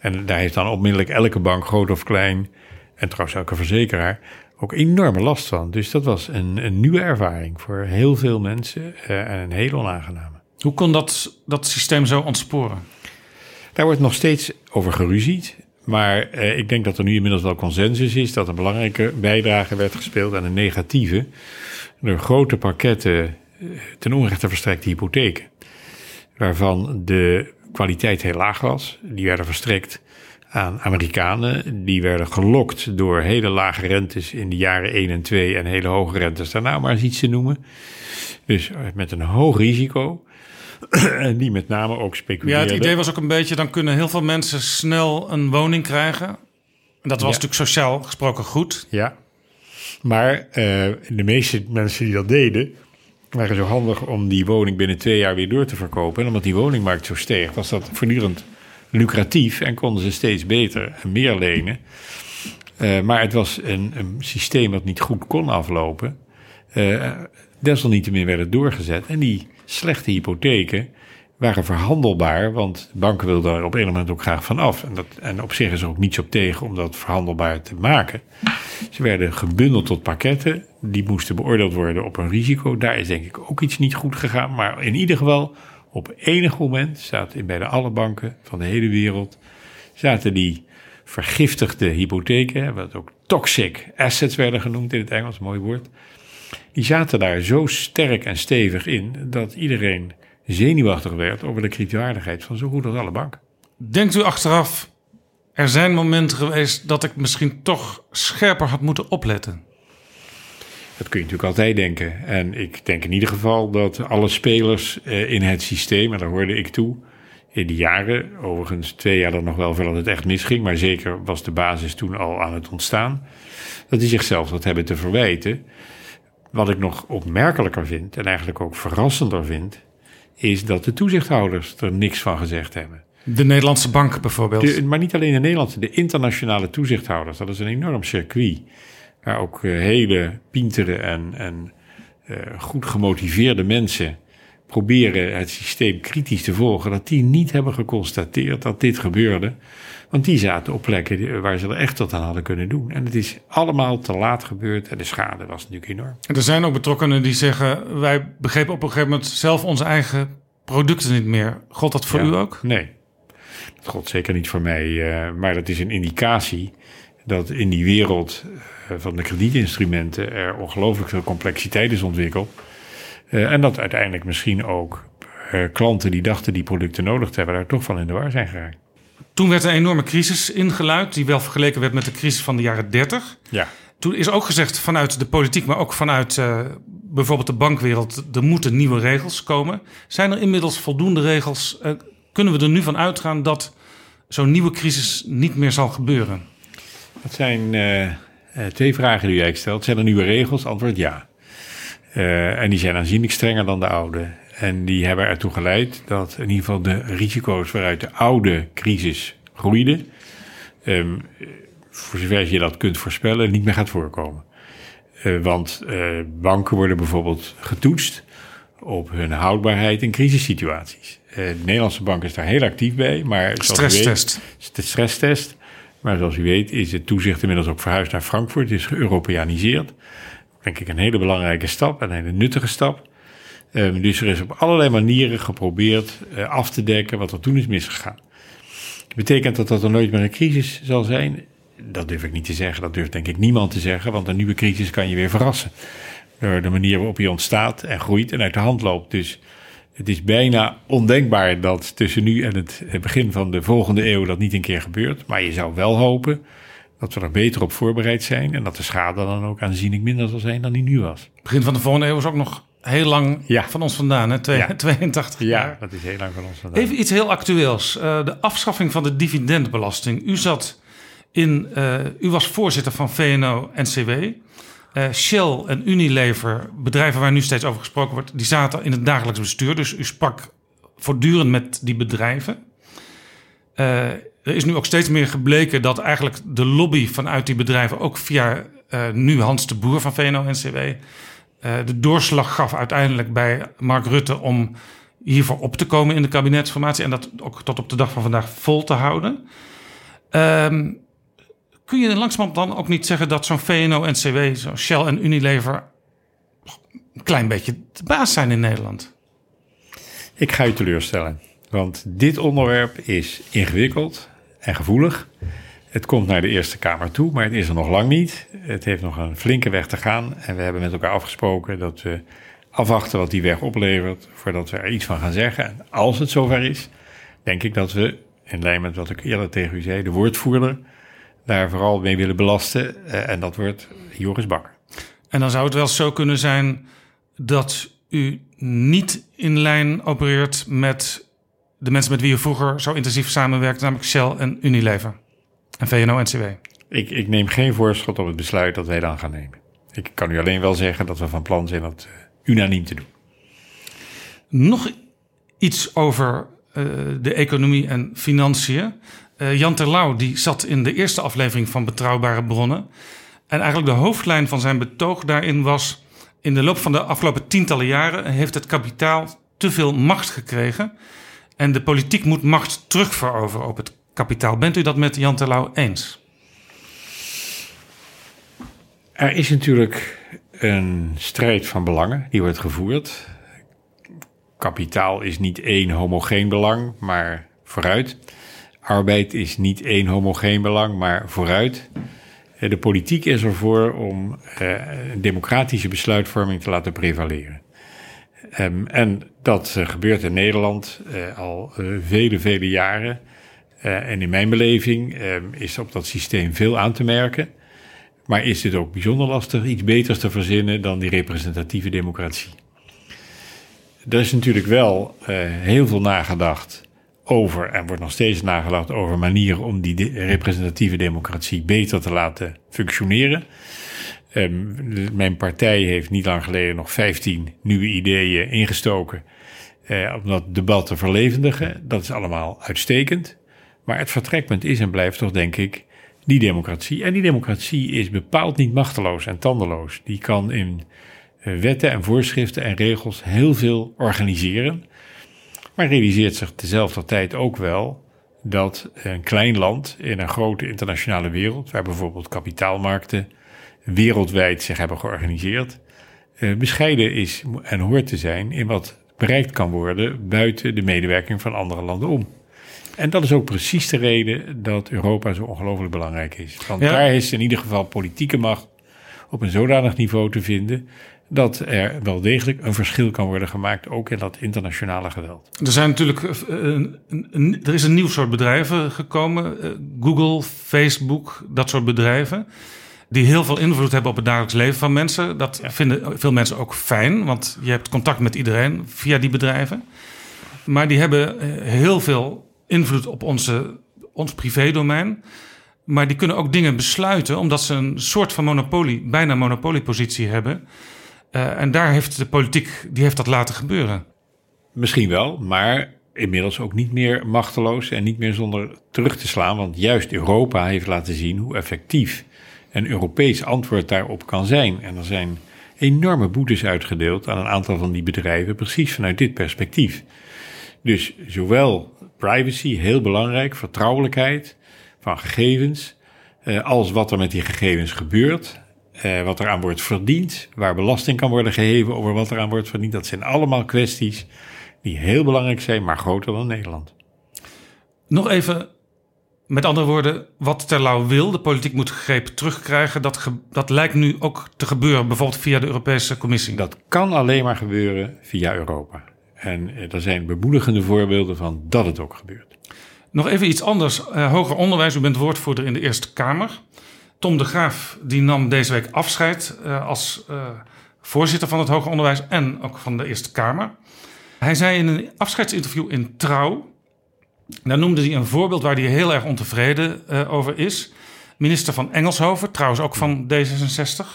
En daar heeft dan onmiddellijk elke bank, groot of klein, en trouwens elke verzekeraar, ook enorme last van. Dus dat was een, een nieuwe ervaring voor heel veel mensen eh, en een heel onaangename. Hoe kon dat, dat systeem zo ontsporen? Daar wordt nog steeds over geruzied. Maar eh, ik denk dat er nu inmiddels wel consensus is dat een belangrijke bijdrage werd gespeeld aan een negatieve. Door grote pakketten eh, ten onrechte verstrekte hypotheken. Waarvan de kwaliteit heel laag was. Die werden verstrekt aan Amerikanen. Die werden gelokt door hele lage rentes in de jaren 1 en 2 en hele hoge rentes daarna maar eens iets te noemen. Dus eh, met een hoog risico. en die met name ook Ja, speculeerden. het idee was ook een beetje, dan kunnen heel veel mensen snel een woning krijgen. En dat was Ja. natuurlijk sociaal gesproken goed. Ja. Maar eh, de meeste mensen die dat deden, waren zo handig om die woning binnen twee jaar weer door te verkopen. En omdat die woningmarkt zo steeg, was dat voortdurend lucratief en konden ze steeds beter en meer lenen. Eh, maar het was een, een systeem dat niet goed kon aflopen. Eh, desalniettemin werd het doorgezet. En die slechte hypotheken waren verhandelbaar, want banken wilden daar op een moment ook graag van af. En, dat, en op zich is er ook niets op tegen om dat verhandelbaar te maken. Ze werden gebundeld tot pakketten. Die moesten beoordeeld worden op een risico. Daar is denk ik ook iets niet goed gegaan. Maar in ieder geval, op enig moment zaten bij de alle banken van de hele wereld... zaten die vergiftigde hypotheken, wat ook toxic assets werden genoemd in het Engels, mooi woord... die zaten daar zo sterk en stevig in... dat iedereen zenuwachtig werd over de kredietwaardigheid van zo goed als alle banken. Denkt u achteraf, er zijn momenten geweest dat ik misschien toch scherper had moeten opletten? Dat kun je natuurlijk altijd denken. En ik denk in ieder geval dat alle spelers eh, in het systeem, en daar hoorde ik toe, in die jaren, overigens twee jaar dan nog wel voordat het echt misging, maar zeker was de basis toen al aan het ontstaan, dat die zichzelf dat hebben te verwijten. Wat ik nog opmerkelijker vind, en eigenlijk ook verrassender vind, is dat de toezichthouders er niks van gezegd hebben. De Nederlandse bank bijvoorbeeld. De, maar niet alleen de Nederlandse, de internationale toezichthouders. Dat is een enorm circuit. Waar ook eh, hele pintere en, en eh, goed gemotiveerde mensen proberen het systeem kritisch te volgen. Dat die niet hebben geconstateerd dat dit gebeurde. Want die zaten op plekken waar ze er echt wat aan hadden kunnen doen. En het is allemaal te laat gebeurd en de schade was natuurlijk enorm. En er zijn ook betrokkenen die zeggen, wij begrepen op een gegeven moment zelf onze eigen producten niet meer. God dat voor Ja. u ook? Nee, dat zeker niet voor mij. eh, maar dat is een indicatie dat in die wereld eh, van de kredietinstrumenten er ongelooflijk veel complexiteit is ontwikkeld. Eh, en dat uiteindelijk misschien ook eh, klanten die dachten die producten nodig te hebben, daar toch van in de war zijn geraakt. Toen werd een enorme crisis ingeluid, die wel vergeleken werd met de crisis van de jaren 30. Ja. Toen is ook gezegd vanuit de politiek, maar ook vanuit bijvoorbeeld de bankwereld, er moeten nieuwe regels komen. Zijn er inmiddels voldoende regels? Kunnen we er nu van uitgaan dat zo'n nieuwe crisis niet meer zal gebeuren? Dat zijn eh, eh, twee vragen die jij stelt. Zijn er nieuwe regels? Antwoord ja. Eh, en die zijn aanzienlijk strenger dan de oude. En die hebben ertoe geleid dat in ieder geval de risico's waaruit de oude crisis groeiden, ehm, voor zover je dat kunt voorspellen, niet meer gaat voorkomen. Want banken worden bijvoorbeeld getoetst op hun houdbaarheid in crisissituaties. De Nederlandse bank is daar heel actief bij, maar Stresstest. de stresstest. Maar zoals u weet is het toezicht inmiddels ook verhuisd naar Frankfurt. Het is geëuropeaniseerd. Denk ik een hele belangrijke stap, een hele nuttige stap. Ehm, dus er is op allerlei manieren geprobeerd eh, af te dekken wat er toen is misgegaan. Betekent dat dat er nooit meer een crisis zal zijn? Dat durf ik niet te zeggen. Dat durft denk ik niemand te zeggen. Want een nieuwe crisis kan je weer verrassen. Door de manier waarop die ontstaat en groeit en uit de hand loopt. Dus het is bijna ondenkbaar dat tussen nu en het begin van de volgende eeuw dat niet een keer gebeurt. Maar je zou wel hopen dat we er beter op voorbereid zijn. En dat de schade dan ook aanzienlijk minder zal zijn dan die nu was. Begin van de volgende eeuw is ook nog heel lang Ja. van ons vandaan, hè? Twee- Ja. 82 Ja, jaar. dat is heel lang van ons vandaan. Even iets heel actueels. Eh, de afschaffing van de dividendbelasting. U zat in, eh, u was voorzitter van VNO-NCW. Eh Shell en Unilever, bedrijven waar nu steeds over gesproken wordt, die zaten in het dagelijks bestuur. Dus u sprak voortdurend met die bedrijven. Eh, er is nu ook steeds meer gebleken dat eigenlijk de lobby vanuit die bedrijven, ook via eh, nu Hans de Boer van VNO-NCW, de doorslag gaf uiteindelijk bij Mark Rutte om hiervoor op te komen in de kabinetsformatie en dat ook tot op de dag van vandaag vol te houden. Ehm, kun je langzamerhand dan ook niet zeggen dat zo'n VNO-NCW, zo'n Shell en Unilever een klein beetje de baas zijn in Nederland? Ik ga u teleurstellen. Want dit onderwerp is ingewikkeld en gevoelig. Het komt naar de Eerste Kamer toe, maar het is er nog lang niet. Het heeft nog een flinke weg te gaan. En we hebben met elkaar afgesproken dat we afwachten wat die weg oplevert... voordat we er iets van gaan zeggen. En als het zover is, denk ik dat we, in lijn met wat ik eerder tegen u zei... de woordvoerder daar vooral mee willen belasten. Eh, En dat wordt Joris Bakker. En dan zou het wel zo kunnen zijn dat u niet in lijn opereert met de mensen met wie u vroeger zo intensief samenwerkte, namelijk Shell en Unilever en VNO-NCW. Ik, ik neem geen voorschot op het besluit dat wij dan gaan nemen. Ik kan u alleen wel zeggen dat we van plan zijn dat eh, unaniem te doen. Nog iets over eh, de economie en financiën. Eh, Jan Terlouw die zat in de eerste aflevering van Betrouwbare Bronnen. En eigenlijk de hoofdlijn van zijn betoog daarin was... in de loop van de afgelopen tientallen jaren heeft het kapitaal te veel macht gekregen... en de politiek moet macht terugveroveren op het kapitaal. Bent u dat met Jan Terlouw eens? Er is natuurlijk een strijd van belangen die wordt gevoerd. Kapitaal is niet één homogeen belang, maar vooruit. Arbeid is niet één homogeen belang, maar vooruit. Eh, De politiek is ervoor om eh, democratische besluitvorming te laten prevaleren. Ehm, en dat eh, gebeurt in Nederland al vele, vele jaren. En in mijn beleving ehm, is op dat systeem veel aan te merken. Maar is dit ook bijzonder lastig iets beters te verzinnen dan die representatieve democratie? Er is natuurlijk wel heel veel nagedacht over, en wordt nog steeds nagedacht over manieren om die representatieve democratie beter te laten functioneren. Ehm, mijn partij heeft niet lang geleden nog 15 nieuwe ideeën ingestoken eh, om dat debat te verlevendigen. Dat is allemaal uitstekend. Maar het vertrekpunt is en blijft toch, denk ik, die democratie. En die democratie is bepaald niet machteloos en tandeloos. Die kan in eh, wetten en voorschriften en regels heel veel organiseren. Maar realiseert zich tezelfde tijd ook wel dat een klein land in een grote internationale wereld, waar bijvoorbeeld kapitaalmarkten wereldwijd zich hebben georganiseerd, eh, bescheiden is en hoort te zijn in wat bereikt kan worden buiten de medewerking van andere landen om. En dat is ook precies de reden dat Europa zo ongelooflijk belangrijk is. Want Ja. daar is in ieder geval politieke macht op een zodanig niveau te vinden dat er wel degelijk een verschil kan worden gemaakt, ook in dat internationale geweld. Er zijn natuurlijk eh, een, er is een nieuw soort bedrijven gekomen. eh, Google, Facebook, dat soort bedrijven. Die heel veel invloed hebben op het dagelijks leven van mensen. Dat vinden veel mensen ook fijn, want je hebt contact met iedereen via die bedrijven. Maar die hebben eh, heel veel invloed op onze, ons privédomein. Maar die kunnen ook dingen besluiten, omdat ze een soort van monopolie, bijna monopoliepositie hebben. Eh, en daar heeft de politiek, die heeft dat laten gebeuren. Misschien wel, maar inmiddels ook niet meer machteloos en niet meer zonder terug te slaan. Want juist Europa heeft laten zien hoe effectief een Europees antwoord daarop kan zijn. En er zijn enorme boetes uitgedeeld aan een aantal van die bedrijven, precies vanuit dit perspectief. Dus zowel privacy, heel belangrijk, vertrouwelijkheid van gegevens, eh, als wat er met die gegevens gebeurt, eh, wat er aan wordt verdiend, waar belasting kan worden geheven over wat er aan wordt verdiend. Dat zijn allemaal kwesties die heel belangrijk zijn, maar groter dan Nederland. Nog even, met andere woorden, wat Terlouw wil, de politiek moet gegrepen terugkrijgen, dat, ge- dat lijkt nu ook te gebeuren, bijvoorbeeld via de Europese Commissie. Dat kan alleen maar gebeuren via Europa. En eh, er zijn bemoedigende voorbeelden van dat het ook gebeurt. Nog even iets anders. Eh, hoger onderwijs, u bent woordvoerder in de Eerste Kamer. Tom de Graaf die nam deze week afscheid eh, als eh, voorzitter van het hoger onderwijs en ook van de Eerste Kamer. Hij zei in een afscheidsinterview in Trouw, daar noemde hij een voorbeeld waar hij heel erg ontevreden uh, over is. Minister van Engelshoven, trouwens ook van D66,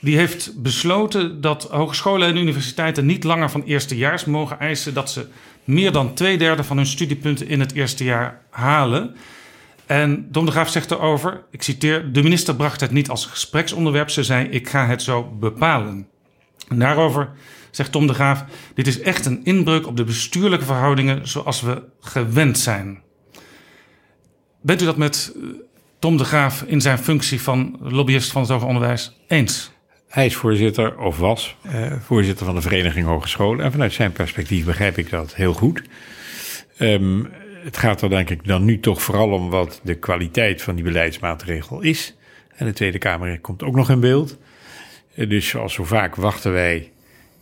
die heeft besloten dat hogescholen en universiteiten niet langer van eerstejaars mogen eisen dat ze meer dan twee derde van hun studiepunten in het eerste jaar halen. En Dom de Graaf zegt erover, ik citeer, de minister bracht het niet als gespreksonderwerp. Ze zei, ik ga het zo bepalen. En daarover zegt Tom de Graaf, dit is echt een inbreuk op de bestuurlijke verhoudingen zoals we gewend zijn. Bent u dat met eh, Tom de Graaf in zijn functie van lobbyist van het hoger onderwijs eens? Hij is voorzitter, of was eh, voorzitter van de Vereniging Hogescholen. En vanuit zijn perspectief begrijp ik dat heel goed. Um, het gaat er denk ik dan nu toch vooral om wat de kwaliteit van die beleidsmaatregel is. En de Tweede Kamer komt ook nog in beeld. Eh, dus zoals zo vaak wachten wij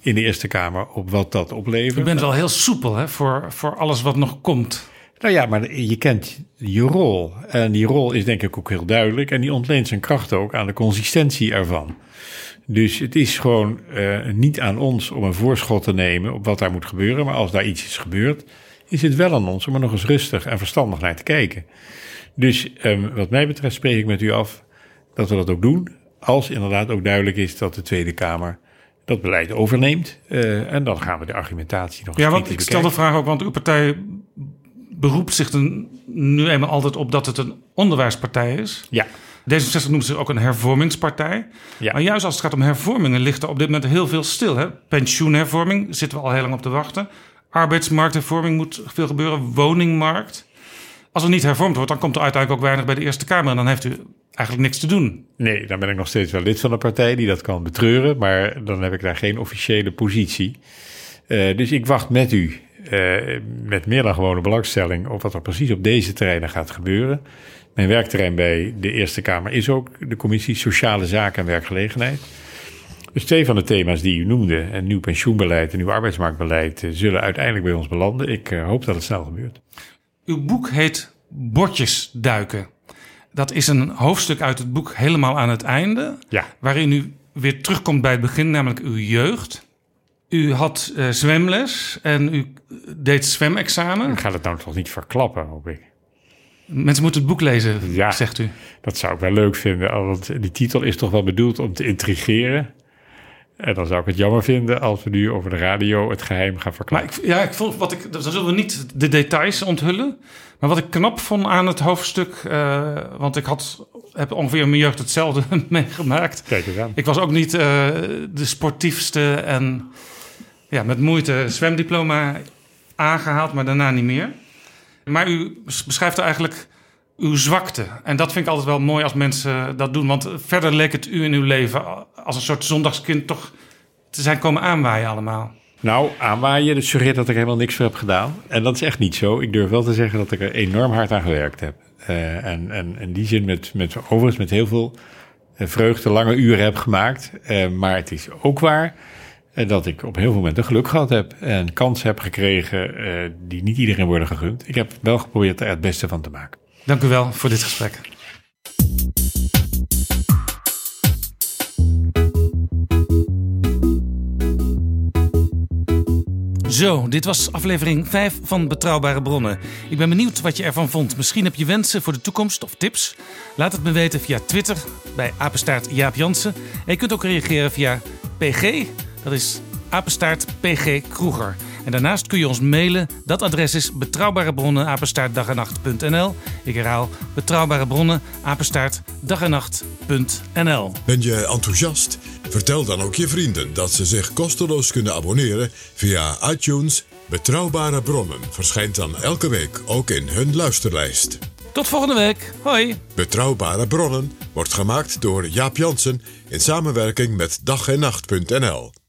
in de Eerste Kamer op wat dat oplevert. U bent wel heel soepel hè, voor, voor alles wat nog komt. Nou ja, maar je kent je rol. En die rol is denk ik ook heel duidelijk. En die ontleent zijn kracht ook aan de consistentie ervan. Dus het is gewoon uh, niet aan ons om een voorschot te nemen op wat daar moet gebeuren. Maar als daar iets is gebeurd, is het wel aan ons om er nog eens rustig en verstandig naar te kijken. Dus um, wat mij betreft spreek ik met u af dat we dat ook doen. Als inderdaad ook duidelijk is dat de Tweede Kamer dat beleid overneemt. Uh, en dan gaan we de argumentatie nog eens Ja, want ik stel de vraag ook, want uw partij beroept zich nu eenmaal altijd op dat het een onderwijspartij is. Ja. D66 noemt zich ook een hervormingspartij. Ja. Maar juist als het gaat om hervormingen ligt er op dit moment heel veel stil. Hè? Pensioenhervorming zitten we al heel lang op te wachten. Arbeidsmarkthervorming moet veel gebeuren. Woningmarkt. Als er niet hervormd wordt, dan komt er uiteindelijk ook weinig bij de Eerste Kamer. En dan heeft u eigenlijk niks te doen. Nee, dan ben ik nog steeds wel lid van een partij die dat kan betreuren. Maar dan heb ik daar geen officiële positie. Uh, dus ik wacht met u, uh, met meer dan gewone belangstelling, op wat er precies op deze terreinen gaat gebeuren. Mijn werkterrein bij de Eerste Kamer is ook de Commissie Sociale Zaken en Werkgelegenheid. Dus twee van de thema's die u noemde, en nieuw pensioenbeleid en nieuw arbeidsmarktbeleid, eh, zullen uiteindelijk bij ons belanden. Ik uh, hoop dat het snel gebeurt. Uw boek heet Bordjes duiken. Dat is een hoofdstuk uit het boek helemaal aan het einde, ja. waarin u weer terugkomt bij het begin, namelijk uw jeugd. U had uh, zwemles en u deed zwemexamen. Ik ga het nou toch niet verklappen, hoop ik. Mensen moeten het boek lezen, ja, zegt u. Dat zou ik wel leuk vinden, want die titel is toch wel bedoeld om te intrigeren. En dan zou ik het jammer vinden als we nu over de radio het geheim gaan verklaren. Maar ik, ja, ik vond wat ik. Dan zullen we niet de details onthullen. Maar wat ik knap vond aan het hoofdstuk. Uh, want ik had, heb ongeveer in mijn jeugd hetzelfde meegemaakt. Kijk eens aan. Ik was ook niet uh, de sportiefste en ja, met moeite zwemdiploma aangehaald, maar daarna niet meer. Maar u beschrijft er eigenlijk uw zwakte. En dat vind ik altijd wel mooi als mensen dat doen. Want verder leek het u in uw leven als een soort zondagskind toch te zijn komen aanwaaien allemaal. Nou, aanwaaien, dat suggereert dat ik helemaal niks voor heb gedaan. En dat is echt niet zo. Ik durf wel te zeggen dat ik er enorm hard aan gewerkt heb. Uh, en, en in die zin met, met overigens met heel veel vreugde lange uren heb gemaakt. Maar het is ook waar dat ik op heel veel momenten geluk gehad heb. En kansen heb gekregen die niet iedereen worden gegund. Ik heb wel geprobeerd er het beste van te maken. Dank u wel voor dit gesprek. Zo, dit was aflevering 5 van Betrouwbare Bronnen. Ik ben benieuwd wat je ervan vond. Misschien heb je wensen voor de toekomst of tips. Laat het me weten via Twitter bij apenstaart Jaap Jansen. En je kunt ook reageren via PG, dat is apenstaart PG Kroeger. En daarnaast kun je ons mailen. Dat adres is betrouwbare bronnen apenstaartdagenacht.nl. Ik herhaal betrouwbare bronnen apenstaartdagenacht.nl. Ben je enthousiast? Vertel dan ook je vrienden dat ze zich kosteloos kunnen abonneren via iTunes. Betrouwbare bronnen verschijnt dan elke week ook in hun luisterlijst. Tot volgende week. Hoi. Betrouwbare bronnen wordt gemaakt door Jaap Jansen in samenwerking met dag en nacht.nl.